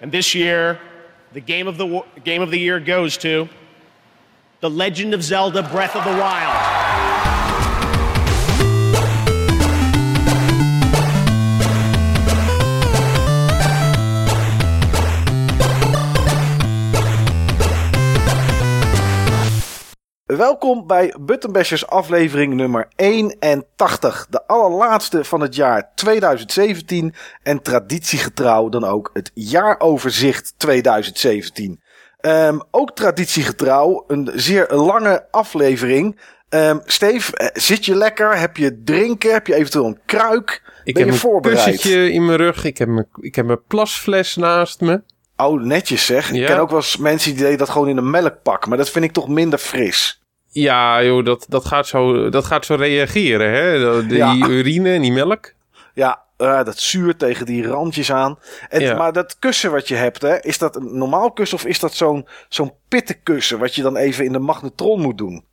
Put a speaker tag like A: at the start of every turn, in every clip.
A: And this year, the game of the game of the year goes to The Legend of Zelda: Breath of the Wild.
B: Welkom bij Buttonbashers aflevering nummer 81. De allerlaatste van het jaar 2017 en traditiegetrouw dan ook het jaaroverzicht 2017. Ehm, ook traditiegetrouw, een zeer lange aflevering. Ehm Steve, eh, zit je lekker? Heb je drinken? Heb je eventueel een kruik?
C: Ik
B: ben
C: heb
B: je
C: een
B: voorbereid?
C: kussentje in mijn rug. Ik heb mijn, ik heb mijn plasfles naast me.
B: Oh, netjes zeg. Ik ken ook wel eens mensen die deden dat gewoon in een melkpak. Maar dat vind ik toch minder fris.
C: Ja, joh, dat, dat, gaat, zo, dat gaat zo reageren, hè? Die
B: Ja.
C: urine en die melk.
B: Ja, eh, dat zuur tegen die randjes aan. En,
C: Ja.
B: Maar dat kussen wat je hebt, hè, is dat een normaal kussen of is dat zo'n zo'n pittenkussen wat je dan even in de magnetron moet doen?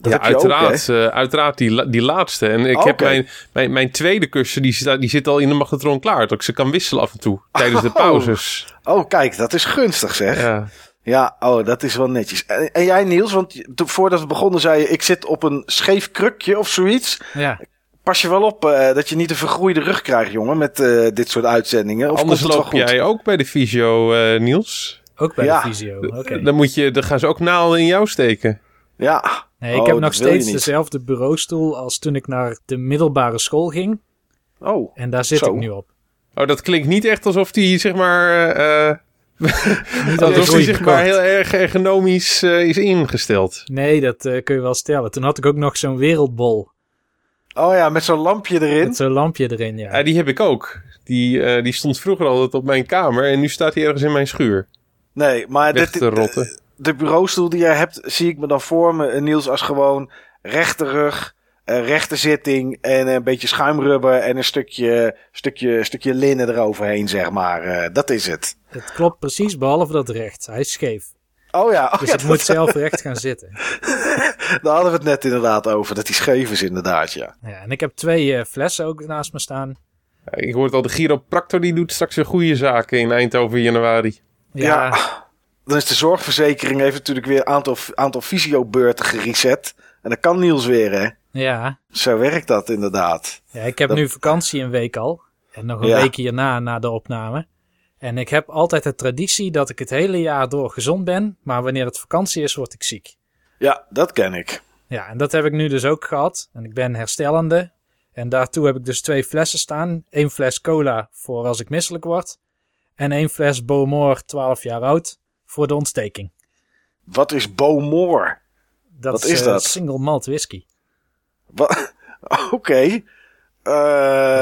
B: Dat
C: ja,
B: heb je ook,
C: uiteraard,
B: hè?
C: eh, uiteraard die, die laatste. En ik
B: Oh,
C: heb mijn, mijn, mijn tweede kussen, die, zit, die zit al in de magnetron klaar. Dat ik ze kan wisselen af en toe, tijdens de
B: Oh.
C: pauzes.
B: Oh, kijk, dat is gunstig zeg. Ja,
C: Ja.
B: oh, dat is wel netjes. En, en jij Niels, want voordat we begonnen zei je, ik zit op een scheef krukje of zoiets.
D: Ja,
B: Pas je wel op eh, dat je niet een vergroeide rug krijgt, jongen, met eh, dit soort uitzendingen. Of
C: Anders loop
B: goed?
C: jij ook bij de fysio, eh, Niels.
D: ook bij
B: Ja.
D: de fysio. Oké.
C: Dan, moet je, dan gaan ze ook naalden in jou steken.
B: Ja.
D: Nee, ik
B: Oh,
D: heb
B: dat
D: nog steeds dezelfde bureaustoel als toen ik naar de middelbare school ging.
B: Oh,
D: En daar zit
B: Zo.
D: ik nu op.
C: Oh, dat klinkt niet echt alsof die, zeg maar... eh,
D: Niet
C: alsof die, zeg maar, heel erg ergonomisch eh, is ingesteld.
D: Nee, dat eh, kun je wel stellen. Toen had ik ook nog zo'n wereldbol.
B: oh ja, met zo'n lampje erin.
D: Met zo'n lampje erin, ja.
C: Ja, die heb ik ook. Die, eh, die stond vroeger altijd op mijn kamer en nu staat hij ergens in mijn schuur.
B: Nee, maar
C: Weg
B: dit,
C: te rotten.
B: De bureaustoel die jij hebt, zie ik me dan voor me, eh, Niels, als gewoon rechte rug, eh, rechte zitting en een beetje schuimrubber en een stukje, stukje, stukje linnen eroverheen, zeg maar. Eh, dat is het.
D: Het klopt precies, behalve dat recht. Hij is scheef.
B: Oh ja, oh
D: Dus
B: ja dat-
D: moet zelf recht gaan zitten.
B: daar hadden we het net inderdaad over, dat die scheef is inderdaad, ja.
D: Ja, en ik heb twee eh, flessen ook naast me staan.
C: Ik hoor het al, de chiropractor die doet straks weer goede zaken in Eindhoven in januari.
D: Ja,
B: Ja. Dan is de zorgverzekering heeft natuurlijk weer een aantal, aantal fysiobeurten gereset. En dan kan Niels weer, hè.
D: ja.
B: Zo werkt dat inderdaad.
D: Ja, ik heb
B: Dat-
D: nu vakantie een week al. En nog een
B: Ja.
D: week hierna, na de opname. En ik heb altijd de traditie dat ik het hele jaar door gezond ben. Maar wanneer het vakantie is, word ik ziek.
B: Ja, dat ken ik.
D: Ja, en dat heb ik nu dus ook gehad. En ik ben herstellende. En daartoe heb ik dus twee flessen staan. Eén fles cola voor als ik misselijk word. En één fles Bowmore, 12 jaar oud, voor de ontsteking.
B: Wat is Bowmore?
D: Dat
B: Wat
D: is,
B: is
D: eh,
B: dat?
D: single malt whisky.
B: Oké. Eh,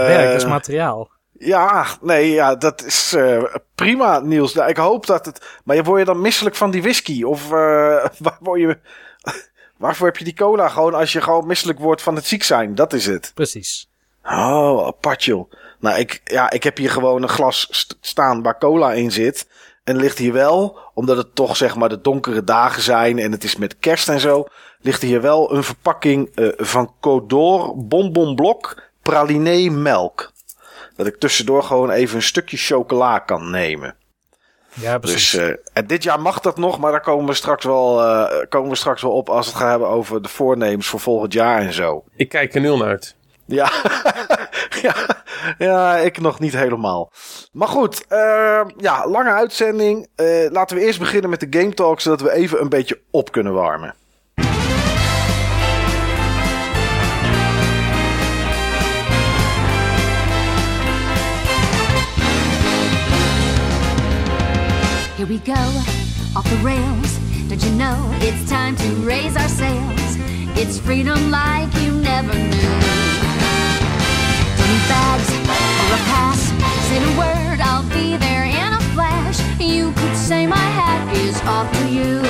D: Werk is materiaal.
B: Ja, nee, ja, dat is eh, prima, Niels. Nou, ik hoop dat het. Maar je word je dan misselijk van die whisky? Of waar word je. Waarvoor heb je die cola? Gewoon als je gewoon misselijk wordt van het ziek zijn. Dat is het.
D: Precies.
B: Oh, apart joh. Nou, ik, ja, ik heb hier gewoon een glas st- staan waar cola in zit. En ligt hier wel, omdat het toch zeg maar de donkere dagen zijn en het is met kerst en zo, ligt hier wel een verpakking eh, van Codor bonbonblok praliné melk. Dat ik tussendoor gewoon even een stukje chocola kan nemen.
D: Ja, precies.
B: Dus eh, en dit jaar mag dat nog, maar daar komen we straks wel, eh, komen we straks wel op als we het gaan hebben over de voornemens voor volgend jaar en zo.
C: Ik kijk er nul naar uit.
B: Ja. ja, ja, ik nog niet helemaal. Maar goed, eh, ja, lange uitzending. Eh, laten we eerst beginnen met de Game Talk, zodat we even een beetje op kunnen warmen.
E: Here we go, off the rails. Don't you know it's time to raise our sails? It's freedom like you never knew. Bags or a pass. Say the word, I'll be there in a flash. You could say my hat is off to you.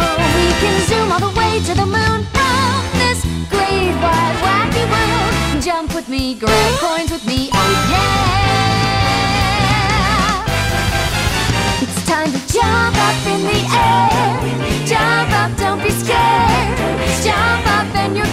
E: Oh, we can zoom all the way to the moon from this great wide wacky world. Jump with me, grab coins with me, oh yeah. It's time to jump up in the air. Jump up, don't be scared. Jump up and your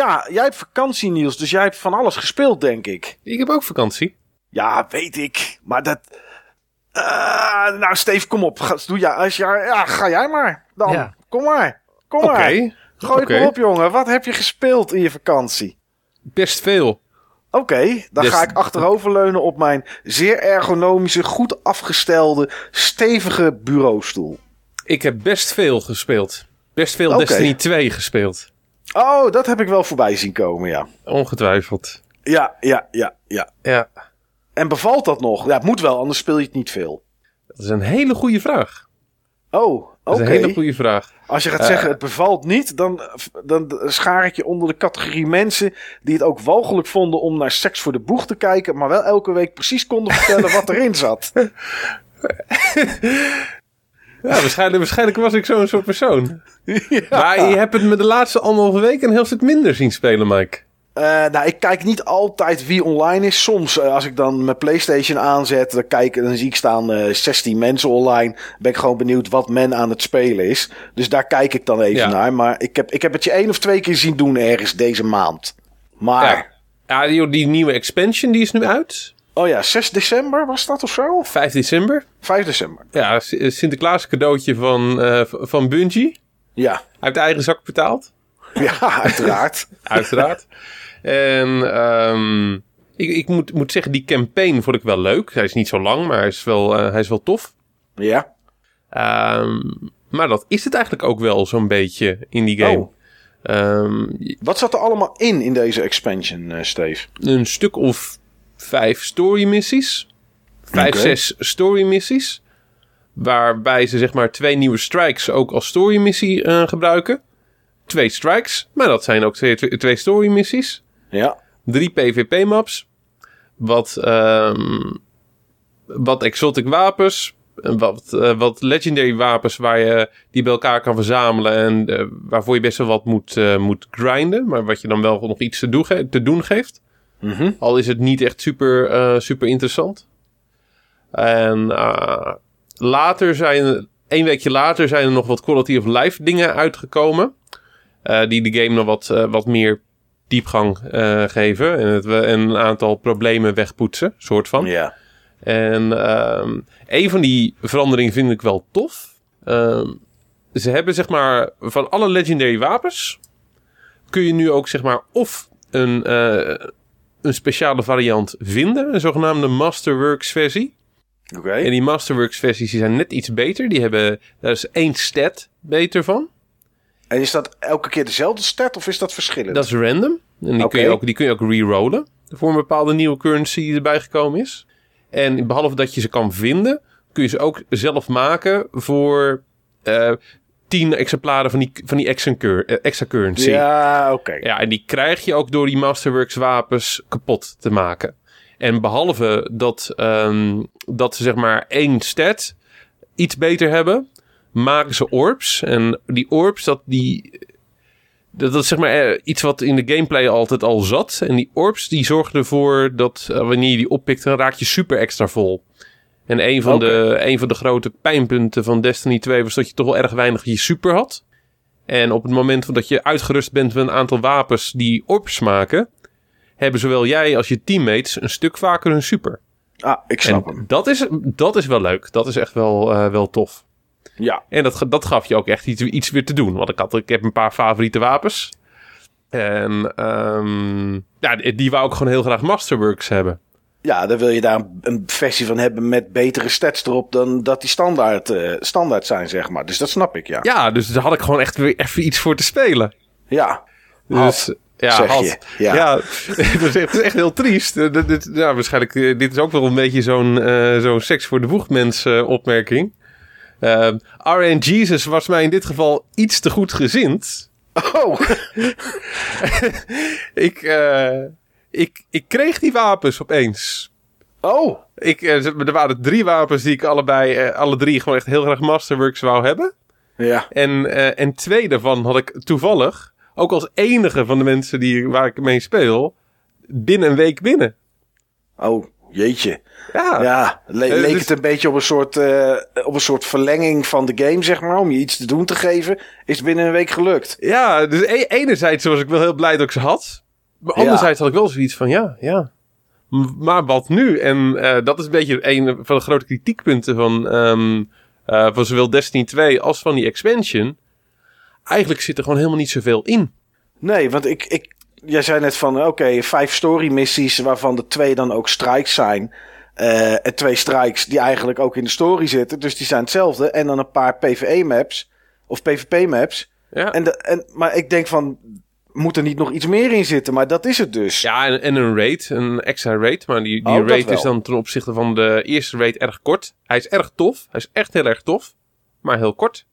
B: Ja, jij hebt vakantie, Niels, dus jij hebt van alles gespeeld, denk ik.
C: Ik heb ook vakantie.
B: Ja, weet ik. Maar dat. Eh, nou, Steve, kom op. Ga, doe ja, als je, ja, ga jij maar. Dan.
D: Ja.
B: Kom maar. Kom
C: Oké.
B: maar. Gooi
C: oké.
B: het maar op, jongen. Wat heb je gespeeld in je vakantie?
C: Best veel.
B: Oké, dan ga ik achteroverleunen op mijn zeer ergonomische, goed afgestelde, stevige bureaustoel.
C: Ik heb best veel gespeeld. Best veel. Destiny 2 gespeeld.
B: Oh, dat heb ik wel voorbij zien komen, ja.
C: Ongetwijfeld.
B: Ja, ja, ja, ja.
C: Ja,
B: En bevalt dat nog? Ja, het moet wel, anders speel je het niet veel.
C: dat is een hele goede vraag.
B: Oh,
C: Dat
B: oké.
C: is een hele goede vraag.
B: Als je gaat
C: Eh.
B: zeggen het bevalt niet, dan, dan schaar ik je onder de categorie mensen die het ook walgelijk vonden om naar Seks voor de Boeg te kijken, maar wel elke week precies konden vertellen wat erin zat.
C: Ja, waarschijnlijk, waarschijnlijk was ik zo'n soort persoon. Maar je hebt het me de laatste anderhalve week een heel stuk minder zien spelen, Mike.
B: Eh, nou, ik kijk niet altijd wie online is. Soms, eh, als ik dan mijn PlayStation aanzet, dan, kijk, dan zie ik staan eh 16 mensen online. Ben ik gewoon benieuwd wat men aan het spelen is. Dus daar kijk ik dan even
C: Ja.
B: naar. Maar ik heb, ik heb het je één of twee keer zien doen ergens deze maand. Maar,
C: Ja, ja die, die nieuwe expansion die is nu uit.
B: Oh ja, 6 december was dat of zo?
C: 5 december.
B: 5 december.
C: Ja, S- Sinterklaas cadeautje van, eh, van Bungie.
B: Ja,
C: Uit eigen zak betaald.
B: ja uiteraard.
C: Uiteraard. en ehm, ik, ik moet, moet zeggen, die campaign vond ik wel leuk. Hij is niet zo lang, maar hij is wel, eh, hij is wel tof.
B: ja.
C: Ehm, maar dat is het eigenlijk ook wel zo'n beetje in die game.
B: Oh.
C: Ehm,
B: Wat zat er allemaal in in deze expansion, eh Steve?
C: een stuk of vijf story missies. Vijf,
B: Oké.
C: zes story missies. Waarbij ze zeg maar twee nieuwe strikes ook als story missie eh, gebruiken. Twee strikes, maar dat zijn ook twee, twee, story missies.
B: Ja.
C: Drie PvP maps. Wat, ehm, wat exotic wapens. en Wat, eh, wat legendary wapens waar je die bij elkaar kan verzamelen. En eh, waarvoor je best wel wat moet, moet grinden. Maar wat je dan wel nog iets te doen, te doen geeft.
B: Mhm.
C: Al is het niet echt super, eh, super interessant. En eh, later zijn, een weekje later zijn er nog wat quality of life dingen uitgekomen. eh, die de game nog wat, wat meer diepgang geven. En, het, en een aantal problemen wegpoetsen, soort van.
B: Ja.
C: En ehm, een van die veranderingen vind ik wel tof. Ehm, ze hebben zeg maar van alle legendary wapens kun je nu ook zeg maar of een, een speciale variant vinden, een zogenaamde Masterworks versie.
B: Oké.
C: En die Masterworks versies die zijn net iets beter. Die hebben daar is één stat beter van.
B: En is dat elke keer dezelfde stat of is dat verschillend?
C: Dat is random. En die, kun je ook, die kun je ook re-rollen. Voor een bepaalde nieuwe currency die erbij gekomen is. En behalve dat je ze kan vinden, kun je ze ook zelf maken voor eh 10 exemplaren van die, van die cur- eh, extra currency.
B: Ja, oké.
C: Ja, en die krijg je ook door die Masterworks wapens kapot te maken. En behalve dat, ehm, dat ze zeg maar één stat iets beter hebben, maken ze orbs. En die orbs, dat, die, dat, dat is zeg maar eh, iets wat in de gameplay altijd al zat. En die orbs die zorgen ervoor dat eh, wanneer je die oppikt, dan raak je super extra vol. En een van, de, een van de grote pijnpunten van Destiny 2 was dat je toch wel erg weinig je super had. En op het moment dat je uitgerust bent met een aantal wapens die orbs maken, hebben zowel jij als je teammates een stuk vaker een super.
B: Ah, ik snap
C: en
B: hem.
C: dat is, dat is wel leuk. Dat is echt wel, eh, wel tof.
B: Ja.
C: En dat, dat gaf je ook echt iets, iets weer te doen. Want ik, had, ik heb een paar favoriete wapens. En ehm, ja, die, die wou ik gewoon heel graag Masterworks hebben.
B: Ja, dan wil je daar een, versie van hebben met betere stats erop dan dat die standaard, eh, standaard zijn, zeg maar. Dus dat snap ik, ja.
C: Ja, dus daar had ik gewoon echt weer even iets voor te spelen.
B: Ja.
C: Dus,
B: Had,
C: ja,
B: zeg
C: had.
B: je. Ja.
C: Ja, het, is echt, heel triest. Eh, dit- dit- ja, waarschijnlijk, eh, dit is ook wel een beetje zo'n zo'n seks voor de boegmens eh, opmerking. Uh, RN Jesus was mij in dit geval iets te goed gezind.
B: Oh,
C: Ik, ik, ik kreeg die wapens opeens.
B: oh.
C: Ik, eh, er waren drie wapens die ik allebei, eh, alle drie gewoon echt heel graag Masterworks wou hebben.
B: Ja.
C: En, eh, en twee daarvan had ik toevallig, ook als enige van de mensen die, waar ik mee speel, binnen een week binnen.
B: Oh, jeetje.
C: Ja,
B: Ja, le- leek
C: dus-
B: het een beetje op een, soort, op een soort verlenging van de game, zeg maar. Om je iets te doen te geven. Is binnen een week gelukt.
C: ja dus e- enerzijds was ik wel heel blij dat ik ze had. Maar anderzijds had ik wel zoiets van, ja, ja. Maar wat nu? En eh, dat is een beetje een van de grote kritiekpunten van, ehm, eh, van zowel Destiny 2 als van die expansion. Eigenlijk zit er gewoon helemaal niet zoveel in.
B: Nee, want ik, ik, jij zei net van, oké, vijf story missies waarvan de twee dan ook strikes zijn. Eh, en twee strikes die eigenlijk ook in de story zitten. Dus die zijn hetzelfde. En dan een paar PvE maps. Of PvP maps.
C: Ja,
B: En de, en, maar ik denk van, moet er niet nog iets meer in zitten? Maar dat is het dus.
C: ja en, en een raid, een extra raid. Maar die, die
B: Oh, wel.
C: is dan ten opzichte van de eerste raid erg kort. Hij is erg tof. Hij is echt heel erg tof. Maar heel kort.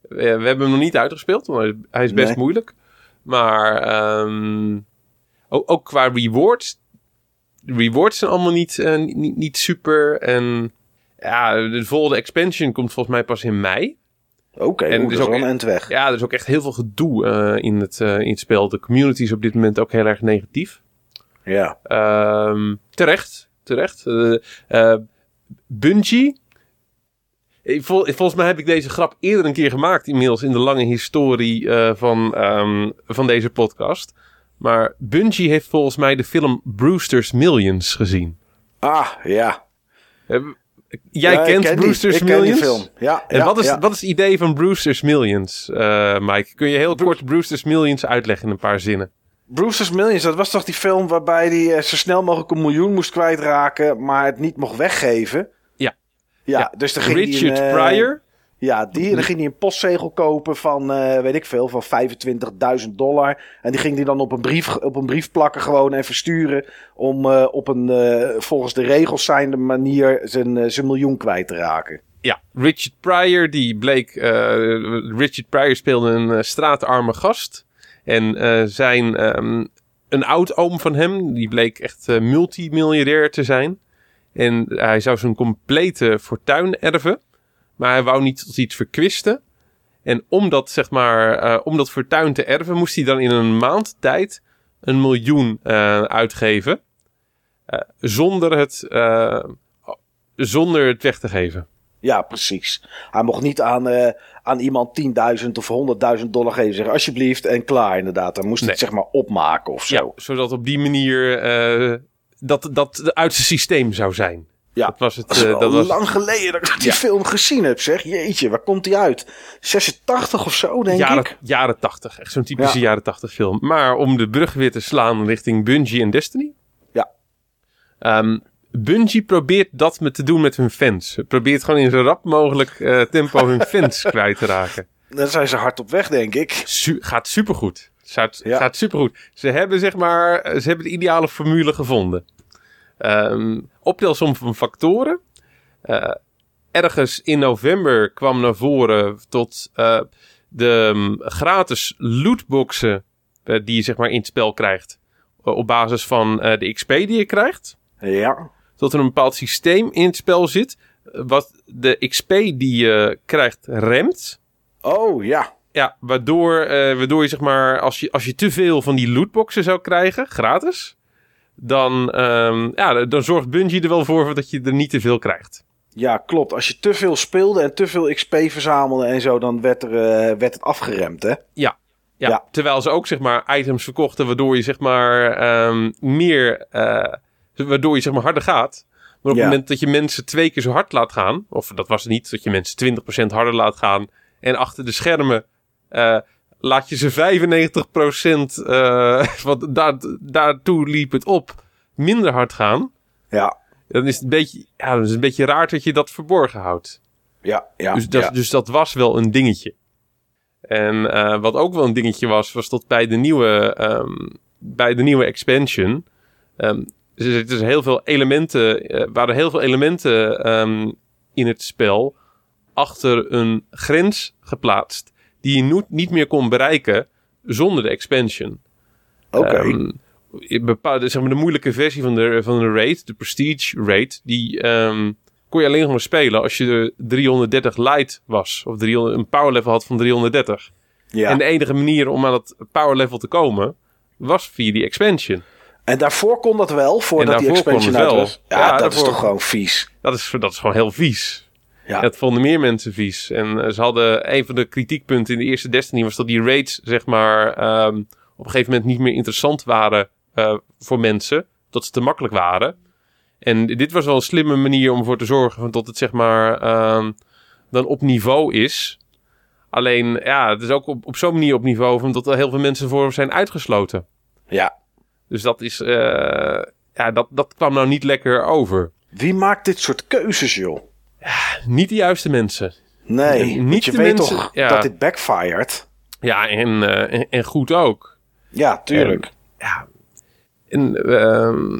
C: We hebben hem nog niet uitgespeeld, want hij is best
B: Nee.
C: moeilijk. Maar ehm, ook, ook qua rewards. De rewards zijn allemaal niet, eh, niet, niet super. En ja, de volgende expansion komt volgens mij pas in mei.
B: Oké,
C: En
B: oeh,
C: dus ook
B: een end weg.
C: Ja, er is ook echt heel veel gedoe eh, in, het, eh, in het spel. De community is op dit moment ook heel erg negatief.
B: Ja.
C: Ehm, terecht, terecht. Eh, Bungie. Vol- volgens mij heb ik deze grap eerder een keer gemaakt, inmiddels in de lange historie van, ehm, van deze podcast. Maar Bungie heeft volgens mij de film Brewster's Millions gezien.
B: Ah, ja.
C: Jij
B: Ja,
C: kent
B: die.
C: Brewster's
B: ik ken die
C: Millions?
B: film. Ja,
C: En
B: ja,
C: wat, is,
B: ja.
C: wat is het idee van Brewster's Millions, eh, Mike? Kun je heel kort Brewster's Millions uitleggen in een paar zinnen?
B: Brewster's Millions, dat was toch die film waarbij hij eh, zo snel mogelijk een miljoen moest kwijtraken, maar het niet mocht weggeven?
C: Ja.
B: Ja, dus ging
C: Richard
B: een, eh,
C: Pryor?
B: Ja, die. Dan ging hij een postzegel kopen van, eh, weet ik veel, van 25.000 dollar. En die ging hij dan op een brief, op een brief plakken gewoon en versturen. Om eh, op een, eh, volgens de regels zijnde manier zijn, zijn miljoen kwijt te raken.
C: Ja, Richard Pryor, die bleek. Richard Pryor speelde een straatarme gast. En zijn. ehm, een oud-oom van hem, die bleek echt multimiljardair te zijn. En hij zou zijn complete fortuin erven. Maar hij wou niet tot iets verkwisten. En om dat, zeg maar, eh, om dat fortuin te erven, moest hij dan in een maand tijd een miljoen eh, uitgeven. Eh, zonder, het, zonder het weg te geven.
B: Ja, precies. Hij mocht niet aan, aan iemand 10.000 of 100.000 dollar geven. Zeggen, alsjeblieft, en klaar inderdaad. Dan moest
C: Nee.
B: het zeg maar opmaken of zo.
C: Ja, zodat op die manier dat, dat uit het systeem zou zijn.
B: Ja.
C: Dat was het.
B: Dat is
C: eh, dat was,
B: lang geleden dat ik die
C: Ja.
B: film gezien heb, zeg. Jeetje, waar komt die uit? 86 of zo, denk
C: jaren,
B: ik.
C: jaren 80. Echt zo'n typische
B: Ja.
C: jaren 80 film. Maar om de brug weer te slaan richting Bungie en Destiny.
B: Ja.
C: Ehm, Bungie probeert dat met te doen met hun fans. Probeert gewoon in zo rap mogelijk eh, tempo hun fans kwijt te raken.
B: Dan zijn ze hard op weg, denk ik.
C: Su- gaat supergoed. Gaat,
B: Ja.
C: gaat supergoed. Ze hebben zeg maar, ze hebben de ideale formule gevonden. Ehm optelsom van factoren. Eh, ergens in november kwam naar voren tot eh, de mm, gratis lootboxen eh, die je zeg maar in het spel krijgt. op basis van eh, de XP die je krijgt
B: Ja.
C: dat er een bepaald systeem in het spel zit. Wat de XP die je krijgt remt.
B: Oh, ja.
C: Ja, waardoor, eh, waardoor je zeg maar, als je, als je te veel van die lootboxen zou krijgen, gratis, dan, ehm, ja, dan zorgt Bungie er wel voor dat je er niet te veel krijgt.
B: Ja, klopt. Als je te veel speelde en te veel XP verzamelde en zo, dan werd, er, eh, werd het afgeremd, hè?
C: Ja. Ja,
B: Ja.
C: terwijl ze ook zeg maar items verkochten waardoor je zeg maar ehm, meer, eh, waardoor je zeg maar harder gaat. Maar op
B: Ja.
C: het moment dat je mensen twee keer zo hard laat gaan, of dat was het niet, dat je mensen 20% harder laat gaan en achter de schermen eh, laat je ze 95%, eh want daar, daartoe liep het op, minder hard gaan.
B: Ja.
C: Dan is het een beetje, ja, dan is een beetje raar dat je dat verborgen houdt.
B: Ja, ja.
C: Dus dat,
B: ja.
C: dus dat was wel een dingetje. En eh, wat ook wel een dingetje was, was dat bij de nieuwe, ehm, bij de nieuwe expansion. ehm er zitten heel veel elementen, eh, waren heel veel elementen ehm, in het spel achter een grens geplaatst. Die je niet meer kon bereiken zonder de expansion.
B: Oké.
C: Ehm, bepaalde, zeg maar, de moeilijke versie van de, van de raid, de prestige raid, die ehm, kon je alleen nog maar spelen als je de 330 light was. Of 300, een power level had van 330.
B: ja.
C: En de enige manier om aan dat power level te komen, was via die expansion.
B: En daarvoor kon dat wel, voordat
C: En
B: die expansion uit
C: wel.
B: was. Ja,
C: Ja,
B: dat is toch gewoon vies.
C: Dat is, dat is gewoon heel vies.
B: Ja,
C: Dat vonden meer mensen vies. En eh, ze hadden een van de kritiekpunten in de eerste Destiny was dat die raids, zeg maar, ehm, op een gegeven moment niet meer interessant waren eh, voor mensen. Dat ze te makkelijk waren. En dit was wel een slimme manier om ervoor te zorgen van dat het, zeg maar, ehm, dan op niveau is. Alleen, ja, het is ook op, op zo'n manier op niveau van dat er heel veel mensen voor zijn uitgesloten.
B: ja.
C: Dus dat is, eh, ja, dat, dat kwam nou niet lekker over.
B: Wie maakt dit soort keuzes, joh?
C: Niet de juiste mensen.
B: Nee,
C: Niet
B: je
C: de
B: weet
C: mensen-
B: toch
C: ja.
B: dat dit backfired?
C: Ja, en, eh, en, en goed ook.
B: Ja, tuurlijk.
C: ja, en ehm,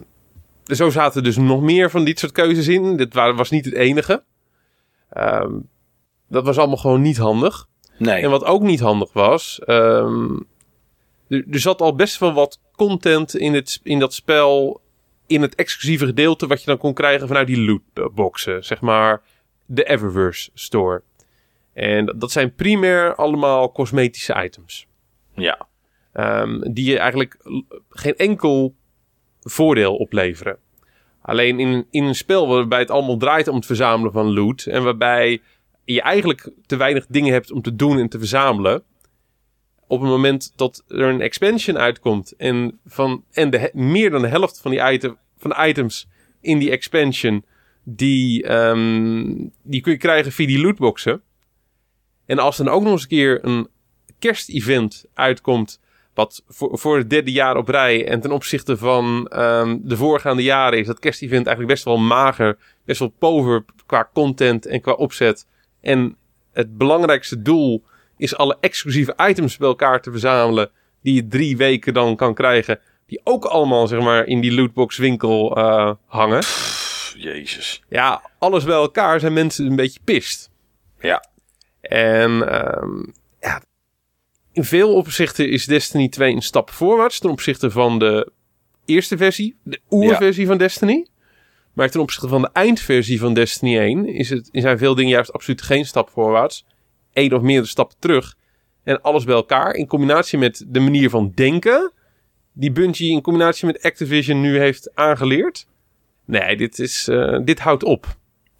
C: zo zaten dus nog meer van dit soort keuzes in. Dit wa- was niet het enige. Ehm, dat was allemaal gewoon niet handig.
B: nee.
C: En wat ook niet handig was, ehm, er, er zat al best wel wat content in, het, in dat spel, in het exclusieve gedeelte wat je dan kon krijgen vanuit die lootboxen, zeg maar de Eververse store. En dat- zijn primair allemaal cosmetische items.
B: ja.
C: Ehm, die je eigenlijk geen enkel voordeel opleveren. Alleen in, in een spel waarbij het allemaal draait om het verzamelen van loot. En waarbij je eigenlijk te weinig dingen hebt om te doen en te verzamelen. Op het moment dat er een expansion uitkomt. En, van, en de, meer dan de helft van, die item, van de items in die expansion. Die, ehm, die kun je krijgen via die lootboxen. En als dan ook nog eens een keer een kerstevent uitkomt. Wat voor, voor het derde jaar op rij. En ten opzichte van ehm, de voorgaande jaren is dat kerstevent eigenlijk best wel mager. Best wel pover qua content en qua opzet. En het belangrijkste doel is alle exclusieve items bij elkaar te verzamelen. Die je drie weken dan kan krijgen. Die ook allemaal zeg maar in die lootbox winkel eh, hangen.
B: Pff, Jezus.
C: Ja, alles bij elkaar zijn mensen een beetje pist.
B: Ja.
C: En ehm, ja, in veel opzichten is Destiny 2 een stap voorwaarts ten opzichte van de eerste versie, de oerversie van Destiny. Maar ten opzichte van de eindversie van Destiny 1 is het, zijn veel dingen juist absoluut geen stap voorwaarts. Eén of meerdere stappen terug. En alles bij elkaar in combinatie met de manier van denken die Bungie in combinatie met Activision nu heeft aangeleerd. Nee, dit, is, eh, dit houdt op.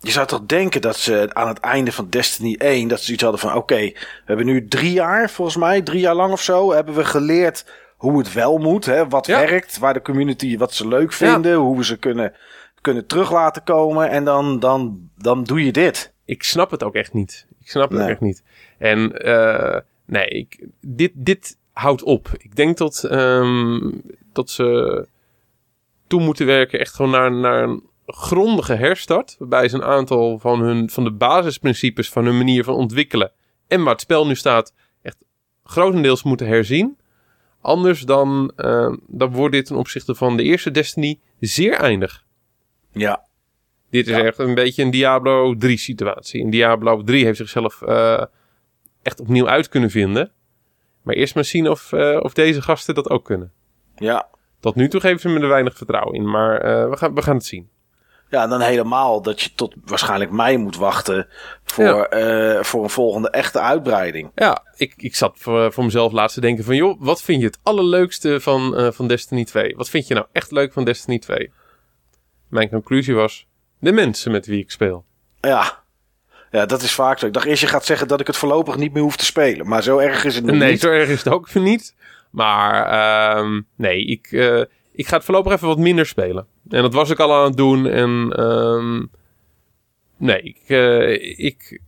B: Je zou toch denken dat ze aan het einde van Destiny 1... dat ze iets hadden van... oké, we hebben nu drie jaar, volgens mij... drie jaar lang of zo... hebben we geleerd hoe het wel moet. Hè, wat
C: Ja.
B: werkt, waar de community wat ze leuk vinden... hoe we ze kunnen, kunnen terug laten komen... en dan, dan, dan doe je dit.
C: Ik snap het ook echt niet. Ik snap het
B: Nee.
C: echt niet. En eh, nee, ik, dit, dit houdt op. Ik denk dat, ehm, dat ze toe moeten werken echt gewoon naar, naar een grondige herstart. Waarbij ze een aantal van, hun, van de basisprincipes van hun manier van ontwikkelen. En waar het spel nu staat, echt grotendeels moeten herzien. Anders dan, eh, dan wordt dit ten opzichte van de eerste Destiny zeer eindig.
B: Ja,
C: Dit is
B: Ja.
C: echt een beetje een Diablo 3 situatie. En Diablo 3 heeft zichzelf eh, echt opnieuw uit kunnen vinden. Maar eerst maar zien of, eh, of deze gasten dat ook kunnen.
B: ja.
C: Tot nu toe geven ze me er weinig vertrouwen in. Maar eh, we, gaan, we gaan het zien.
B: Ja, en dan helemaal dat je tot waarschijnlijk mei moet wachten... voor, voor een volgende echte uitbreiding.
C: Ja, ik, ik zat voor, voor mezelf laatst te denken van... joh, wat vind je het allerleukste van, van Destiny 2? Wat vind je nou echt leuk van Destiny 2? Mijn conclusie was... de mensen met wie ik speel.
B: Ja. Ja, dat is vaak zo. Ik dacht eerst je gaat zeggen dat ik het voorlopig niet meer hoef te spelen. Maar zo erg is het
C: Nee,
B: niet.
C: zo erg is het ook niet. Maar ehm, nee, ik, eh, ik ga het voorlopig even wat minder spelen. En dat was ik al aan het doen. En ehm, nee, ik, eh, ik,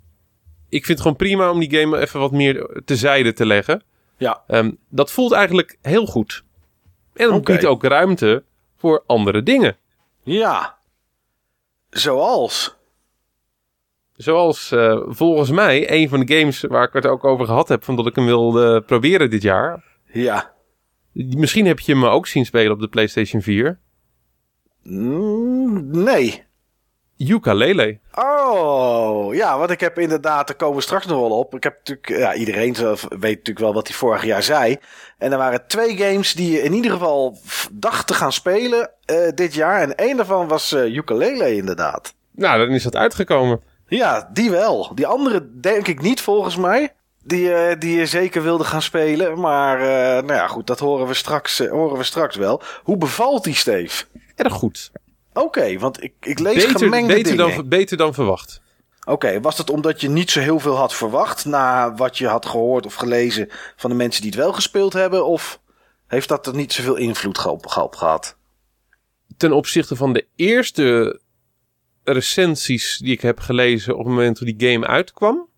C: ik vind het gewoon prima om die game even wat meer tezijde te leggen.
B: Ja.
C: Ehm, dat voelt eigenlijk heel goed. En het
B: Oké.
C: biedt ook ruimte voor andere dingen.
B: Ja. Zoals.
C: Zoals eh, volgens mij een van de games waar ik het ook over gehad heb... van dat ik hem wilde proberen dit jaar.
B: Ja.
C: Misschien heb je me ook zien spelen op de PlayStation 4.
B: Mm, nee.
C: Ukulele.
B: Oh, ja, want ik heb inderdaad, daar komen we straks nog wel op. Ik heb natuurlijk, ja, iedereen weet natuurlijk wel wat hij vorig jaar zei. En er waren twee games die je in ieder geval dacht te gaan spelen eh, dit jaar. En één daarvan was eh Ukulele inderdaad.
C: Nou, dan is dat uitgekomen.
B: Ja, die wel. Die andere denk ik niet volgens mij. die, eh, die je zeker wilde gaan spelen. Maar nou ja, goed, dat horen we straks, horen we straks wel. Hoe bevalt die, Steve?
C: Erg goed.
B: Oké, want ik, ik lees
C: Beter,
B: gemengde
C: beter,
B: dingen.
C: dan, beter dan verwacht.
B: Oké, was het omdat je niet zo heel veel had verwacht na wat je had gehoord of gelezen van de mensen die het wel gespeeld hebben? Of heeft dat er niet zoveel invloed op ge- op gehad?
C: Ten opzichte van de eerste recensies die ik heb gelezen op het moment dat die game uitkwam,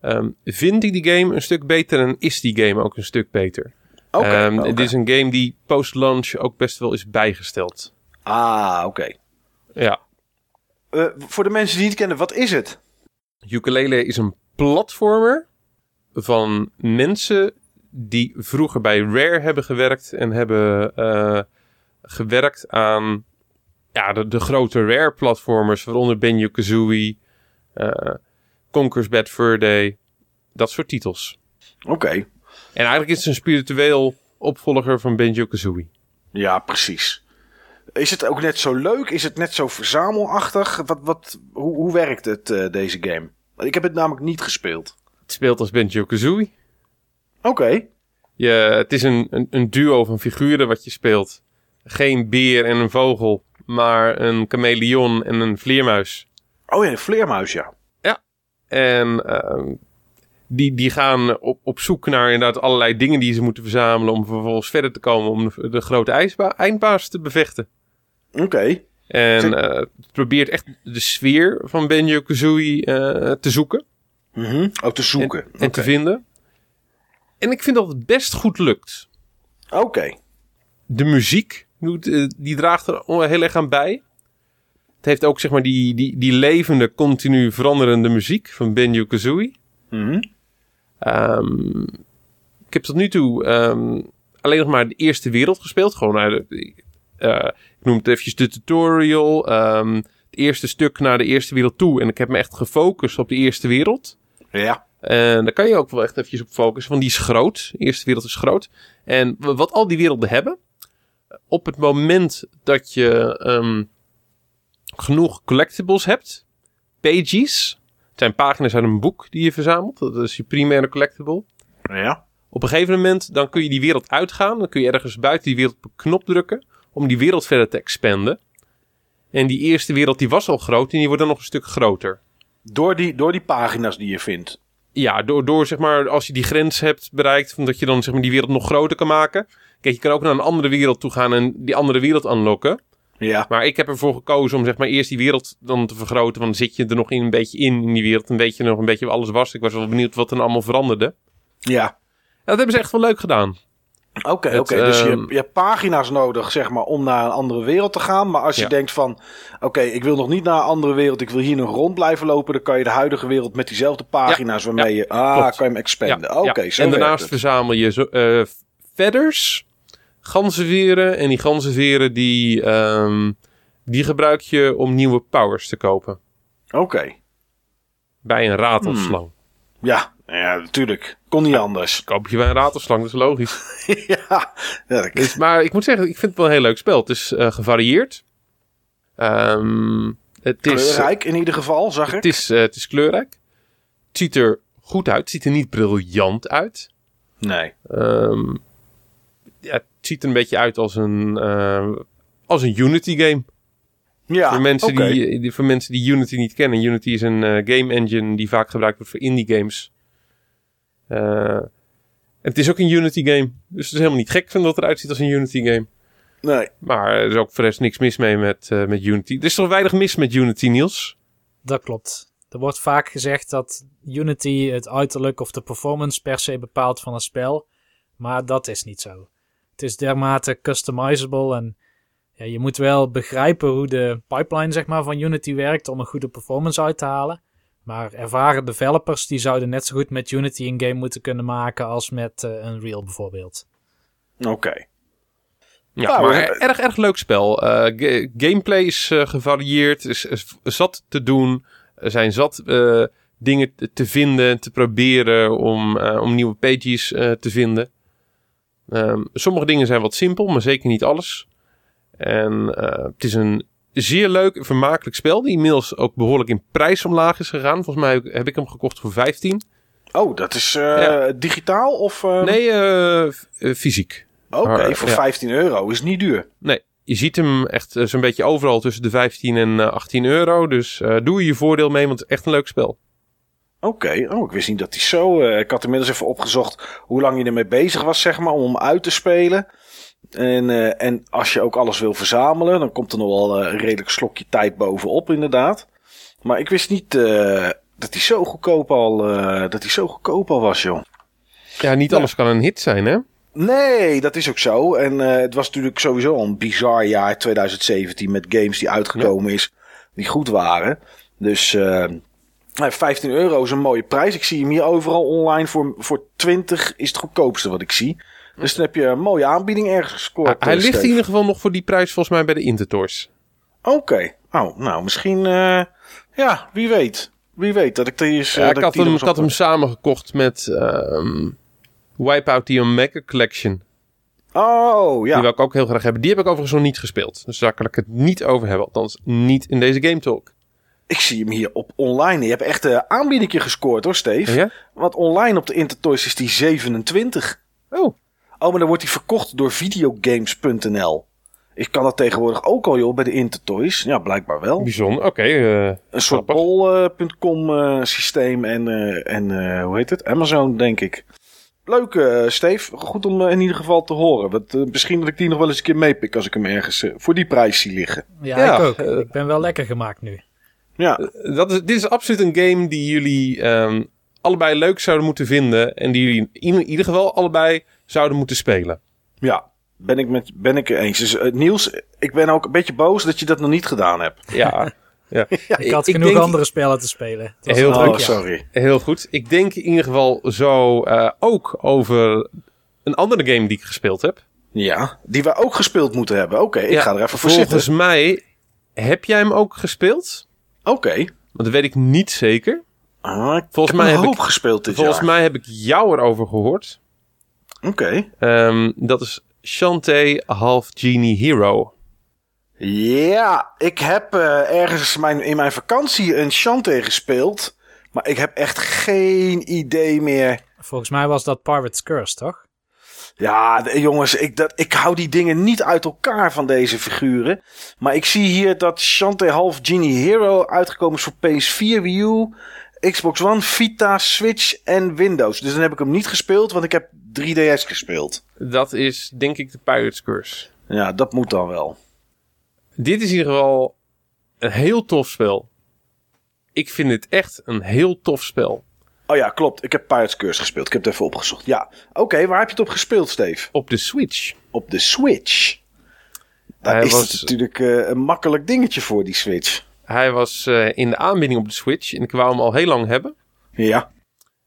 C: ehm, vind ik die game een stuk beter en is die game ook een stuk beter.
B: Oké,
C: Ehm. Het is een game die post-launch ook best wel is bijgesteld.
B: Ah, oké.
C: Ja.
B: Eh, voor de mensen die het kennen, wat is het?
C: Ukulele is een platformer van mensen die vroeger bij Rare hebben gewerkt en hebben eh, gewerkt aan ja, de, de grote Rare platformers, waaronder Banjo-Kazooie, eh Conker's Bad Fur Day, dat soort titels.
B: Oké,
C: En eigenlijk is het een spiritueel opvolger van Banjo-Kazooie.
B: ja, precies. Is het ook net zo leuk? Is het net zo verzamelachtig? Wat, wat, hoe, hoe werkt het, eh, deze game? Ik heb het namelijk niet gespeeld.
C: Het speelt als Banjo-Kazooie.
B: Oké,
C: Je, het is een, een, een duo van figuren wat je speelt. Geen beer en een vogel, maar een chameleon en een vleermuis.
B: oh ja, een vleermuis, ja.
C: En ehm, die, die gaan op, op zoek naar inderdaad allerlei dingen die ze moeten verzamelen... om vervolgens verder te komen om de, de grote eindbaas te bevechten.
B: Oké,
C: En het probeert echt de sfeer van Banjo-Kazooie eh, te zoeken
B: Mhm. ook te zoeken.
C: en, en te vinden. En ik vind dat het best goed lukt.
B: Oké,
C: de muziek doet, eh, die draagt er heel erg aan bij. Het heeft ook zeg maar die, die, die levende, continu veranderende muziek van Benjo Kazooie.
B: Mhm.
C: Ehm, ik heb tot nu toe ehm, alleen nog maar de eerste wereld gespeeld. Gewoon naar de, ik noem het eventjes de tutorial. ehm, het eerste stuk naar de eerste wereld toe. En ik heb me echt gefocust op de eerste wereld.
B: ja.
C: En daar kan je ook wel echt eventjes op focussen, want die is groot. De eerste wereld is groot. En wat al die werelden hebben, op het moment dat je ehm, genoeg collectibles hebt, pages, het zijn pagina's uit een boek die je verzamelt, dat is je primaire collectible.
B: Ja.
C: Op een gegeven moment dan kun je die wereld uitgaan, dan kun je ergens buiten die wereld op een knop drukken om die wereld verder te expanden. En die eerste wereld die was al groot en die wordt dan nog een stuk groter.
B: Door die, door die pagina's die je vindt.
C: Ja, door, door zeg maar, als je die grens hebt bereikt, dat je dan zeg maar die wereld nog groter kan maken. Kijk, je kan ook naar een andere wereld toe gaan en die andere wereld unlocken.
B: Ja.
C: Maar ik heb ervoor gekozen om zeg maar eerst die wereld dan te vergroten. Want dan zit je er nog in een beetje in, in die wereld. Een beetje nog een beetje alles was. Ik was wel benieuwd wat er dan allemaal veranderde.
B: Ja.
C: Ja, dat hebben ze echt wel leuk gedaan.
B: Oké. Dus je,
C: ehm,
B: je hebt pagina's nodig, zeg maar, om naar een andere wereld te gaan. Maar als je
C: Ja.
B: denkt van, oké, ik wil nog niet naar een andere wereld, ik wil hier nog rond blijven lopen, dan kan je de huidige wereld met diezelfde pagina's waarmee je, ah,
C: klopt.
B: kan je hem expanden. Oké,
C: En daarnaast
B: het.
C: verzamel je zo, feathers, ganzenveren. En die ganzenveren die, ehm, die gebruik je om nieuwe powers te kopen.
B: Oké.
C: Bij een ratelslang.
B: Ja, ja, natuurlijk. Kon niet anders.
C: Koop je bij een ratelslang, dat is logisch.
B: ja. ja dat-
C: Dus, maar ik moet zeggen, ik vind het wel een heel leuk spel. Het is eh, gevarieerd. Ehm, het, is,
B: kleurrijk in ieder geval, zag ik.
C: het, is, eh, het is kleurrijk. Het ziet er goed uit. Het ziet er niet briljant uit.
B: Nee.
C: Ehm, ja, het ziet er een beetje uit als een, eh, als een Unity game.
B: Ja,
C: voor, mensen die, die- voor mensen die Unity niet kennen. Unity is een game engine die vaak gebruikt wordt voor indie games. Eh, het is ook een Unity game. Dus het is helemaal niet gek van dat het eruit ziet als een Unity game.
B: Nee.
C: Maar er is ook voor de rest niks mis mee met, eh, met Unity. Er is toch weinig mis met Unity, Niels?
D: Dat klopt. Er wordt vaak gezegd dat Unity het uiterlijk of de performance per se bepaalt van een spel. Maar dat is niet zo. Het is dermate customizable en ja, je moet wel begrijpen hoe de pipeline zeg maar, van Unity werkt om een goede performance uit te halen. Maar ervaren developers die zouden net zo goed met Unity een game moeten kunnen maken als met eh, Unreal bijvoorbeeld.
B: Oké.
C: Ja,
B: Nou,
C: maar
B: eh,
C: erg, erg leuk spel. Eh, ga- gameplay is gevarieerd, is, is zat te doen. Er zijn zat eh, dingen te, te vinden, te proberen om, eh, om nieuwe pages eh, te vinden. Ehm, sommige dingen zijn wat simpel, maar zeker niet alles. En eh, het is een zeer leuk en vermakelijk spel, die inmiddels ook behoorlijk in prijs omlaag is gegaan. Volgens mij heb ik hem gekocht voor 15.
B: Oh, dat is eh,
C: Ja.
B: digitaal of... eh,
C: Nee, eh, eh, fysiek.
B: Oké, voor
C: ja.
B: 15 euro is niet duur.
C: Nee, je ziet hem echt zo'n beetje overal tussen de 15 en eh, 18 euro. Dus doe je je voordeel mee, want het is echt een leuk spel.
B: Oké, oh, ik wist niet dat hij zo... ik had inmiddels even opgezocht hoe lang je ermee bezig was, zeg maar, om hem uit te spelen. En, eh, en als je ook alles wil verzamelen, dan komt er nog wel eh, een redelijk slokje tijd bovenop, inderdaad. Maar ik wist niet eh, dat hij zo goedkoop al, dat hij zo goedkoop al was, joh.
C: Ja, niet
B: Ja.
C: alles kan een hit zijn, hè?
B: Nee, dat is ook zo. En het was natuurlijk sowieso al een bizar jaar 2017 met games die uitgekomen is, die goed waren. Dus eh, nou, 15 euro is een mooie prijs. Ik zie hem hier overal online voor, voor 20 is het goedkoopste wat ik zie. Dus dan heb je een mooie aanbieding ergens gescoord.
C: Ah, hij
B: eh,
C: ligt
B: Steve.
C: in ieder geval nog voor die prijs volgens mij bij de Intertoys.
B: Oké. Oh, nou misschien, eh, ja, wie weet. Wie weet dat ik die eens... eh,
C: Ja,
B: dat
C: ik, had
B: die
C: hem, ik had hem samengekocht met ehm Wipeout the Omega Collection.
B: Oh, ja.
C: Die wil ik ook heel graag hebben. Die heb ik overigens nog niet gespeeld. Dus daar kan ik het niet over hebben. Althans, niet in deze Game Talk.
B: Ik zie hem hier op online. Je hebt echt een aanbieding gescoord hoor, Steve.
C: Ja?
B: Want online op de Intertoys is die 27.
C: Oh,
B: Oh, maar dan wordt die verkocht door videogames.nl. Ik kan dat tegenwoordig ook al joh bij de Intertoys. Ja, blijkbaar wel.
C: bijzonder. Oké. eh,
B: Een soort
C: grappig.
B: bol.com eh, systeem en, eh, en eh, hoe heet het? Amazon, denk ik. Leuk, eh Steve. Goed om in ieder geval te horen. Want, misschien dat ik die nog wel eens een keer meepik als ik hem ergens voor die prijs zie liggen.
D: Ja,
C: Ja,
D: ik ook. ik ben wel lekker gemaakt nu.
B: Ja,
C: dat is, dit is absoluut een game die jullie ehm, allebei leuk zouden moeten vinden. En die jullie in ieder geval allebei zouden moeten spelen.
B: ja. Ben ik, met, ben ik er eens. Dus eh, Niels, ik ben ook een beetje boos dat je dat nog niet gedaan hebt.
C: Ja, ja.
D: Ik had
C: ik
D: genoeg
C: denk-
D: andere spellen te spelen.
C: Heel druk,
B: Oh, sorry.
C: Heel goed. Ik denk in ieder geval zo eh, ook over een andere game die ik gespeeld heb.
B: Ja, die we ook gespeeld moeten hebben. Oké, ik
C: Ja,
B: ga er even voor
C: Volgens
B: zitten.
C: mij heb jij hem ook gespeeld.
B: Oké.
C: Want dat weet ik niet zeker.
B: Ah, ik
C: Volgens
B: heb
C: mij
B: een
C: heb
B: hoop
C: ik-
B: gespeeld dit
C: Volgens
B: jaar.
C: mij heb ik jou erover gehoord.
B: Oké.
C: Ehm, dat is Shantae Half Genie Hero.
B: Ja, ik heb eh, ergens mijn, in mijn vakantie een Shantae gespeeld. Maar ik heb echt geen idee meer.
D: Volgens mij was dat Pirate's Curse, toch?
B: Ja, de- jongens, ik, dat, ik hou die dingen niet uit elkaar van deze figuren. Maar ik zie hier dat Shantae Half Genie Hero uitgekomen is voor PS4, Wii U, Xbox One, Vita, Switch en Windows. Dus dan heb ik hem niet gespeeld, want ik heb 3DS gespeeld.
C: Dat is denk ik de Pirate's Curse.
B: Ja, dat moet dan wel.
C: Dit is in ieder geval een heel tof spel. Ik vind het echt een heel tof spel.
B: Oh ja, klopt. Ik heb Pirates Curse gespeeld. Ik heb het even opgezocht. Ja. Oké, waar heb je het op gespeeld, Steve?
C: Op de Switch.
B: Op de Switch. Daar
C: Hij
B: is
C: was-
B: het natuurlijk eh, een makkelijk dingetje voor, die Switch.
C: Hij was eh, in de aanbieding op de Switch en ik wou hem al heel lang hebben.
B: Ja.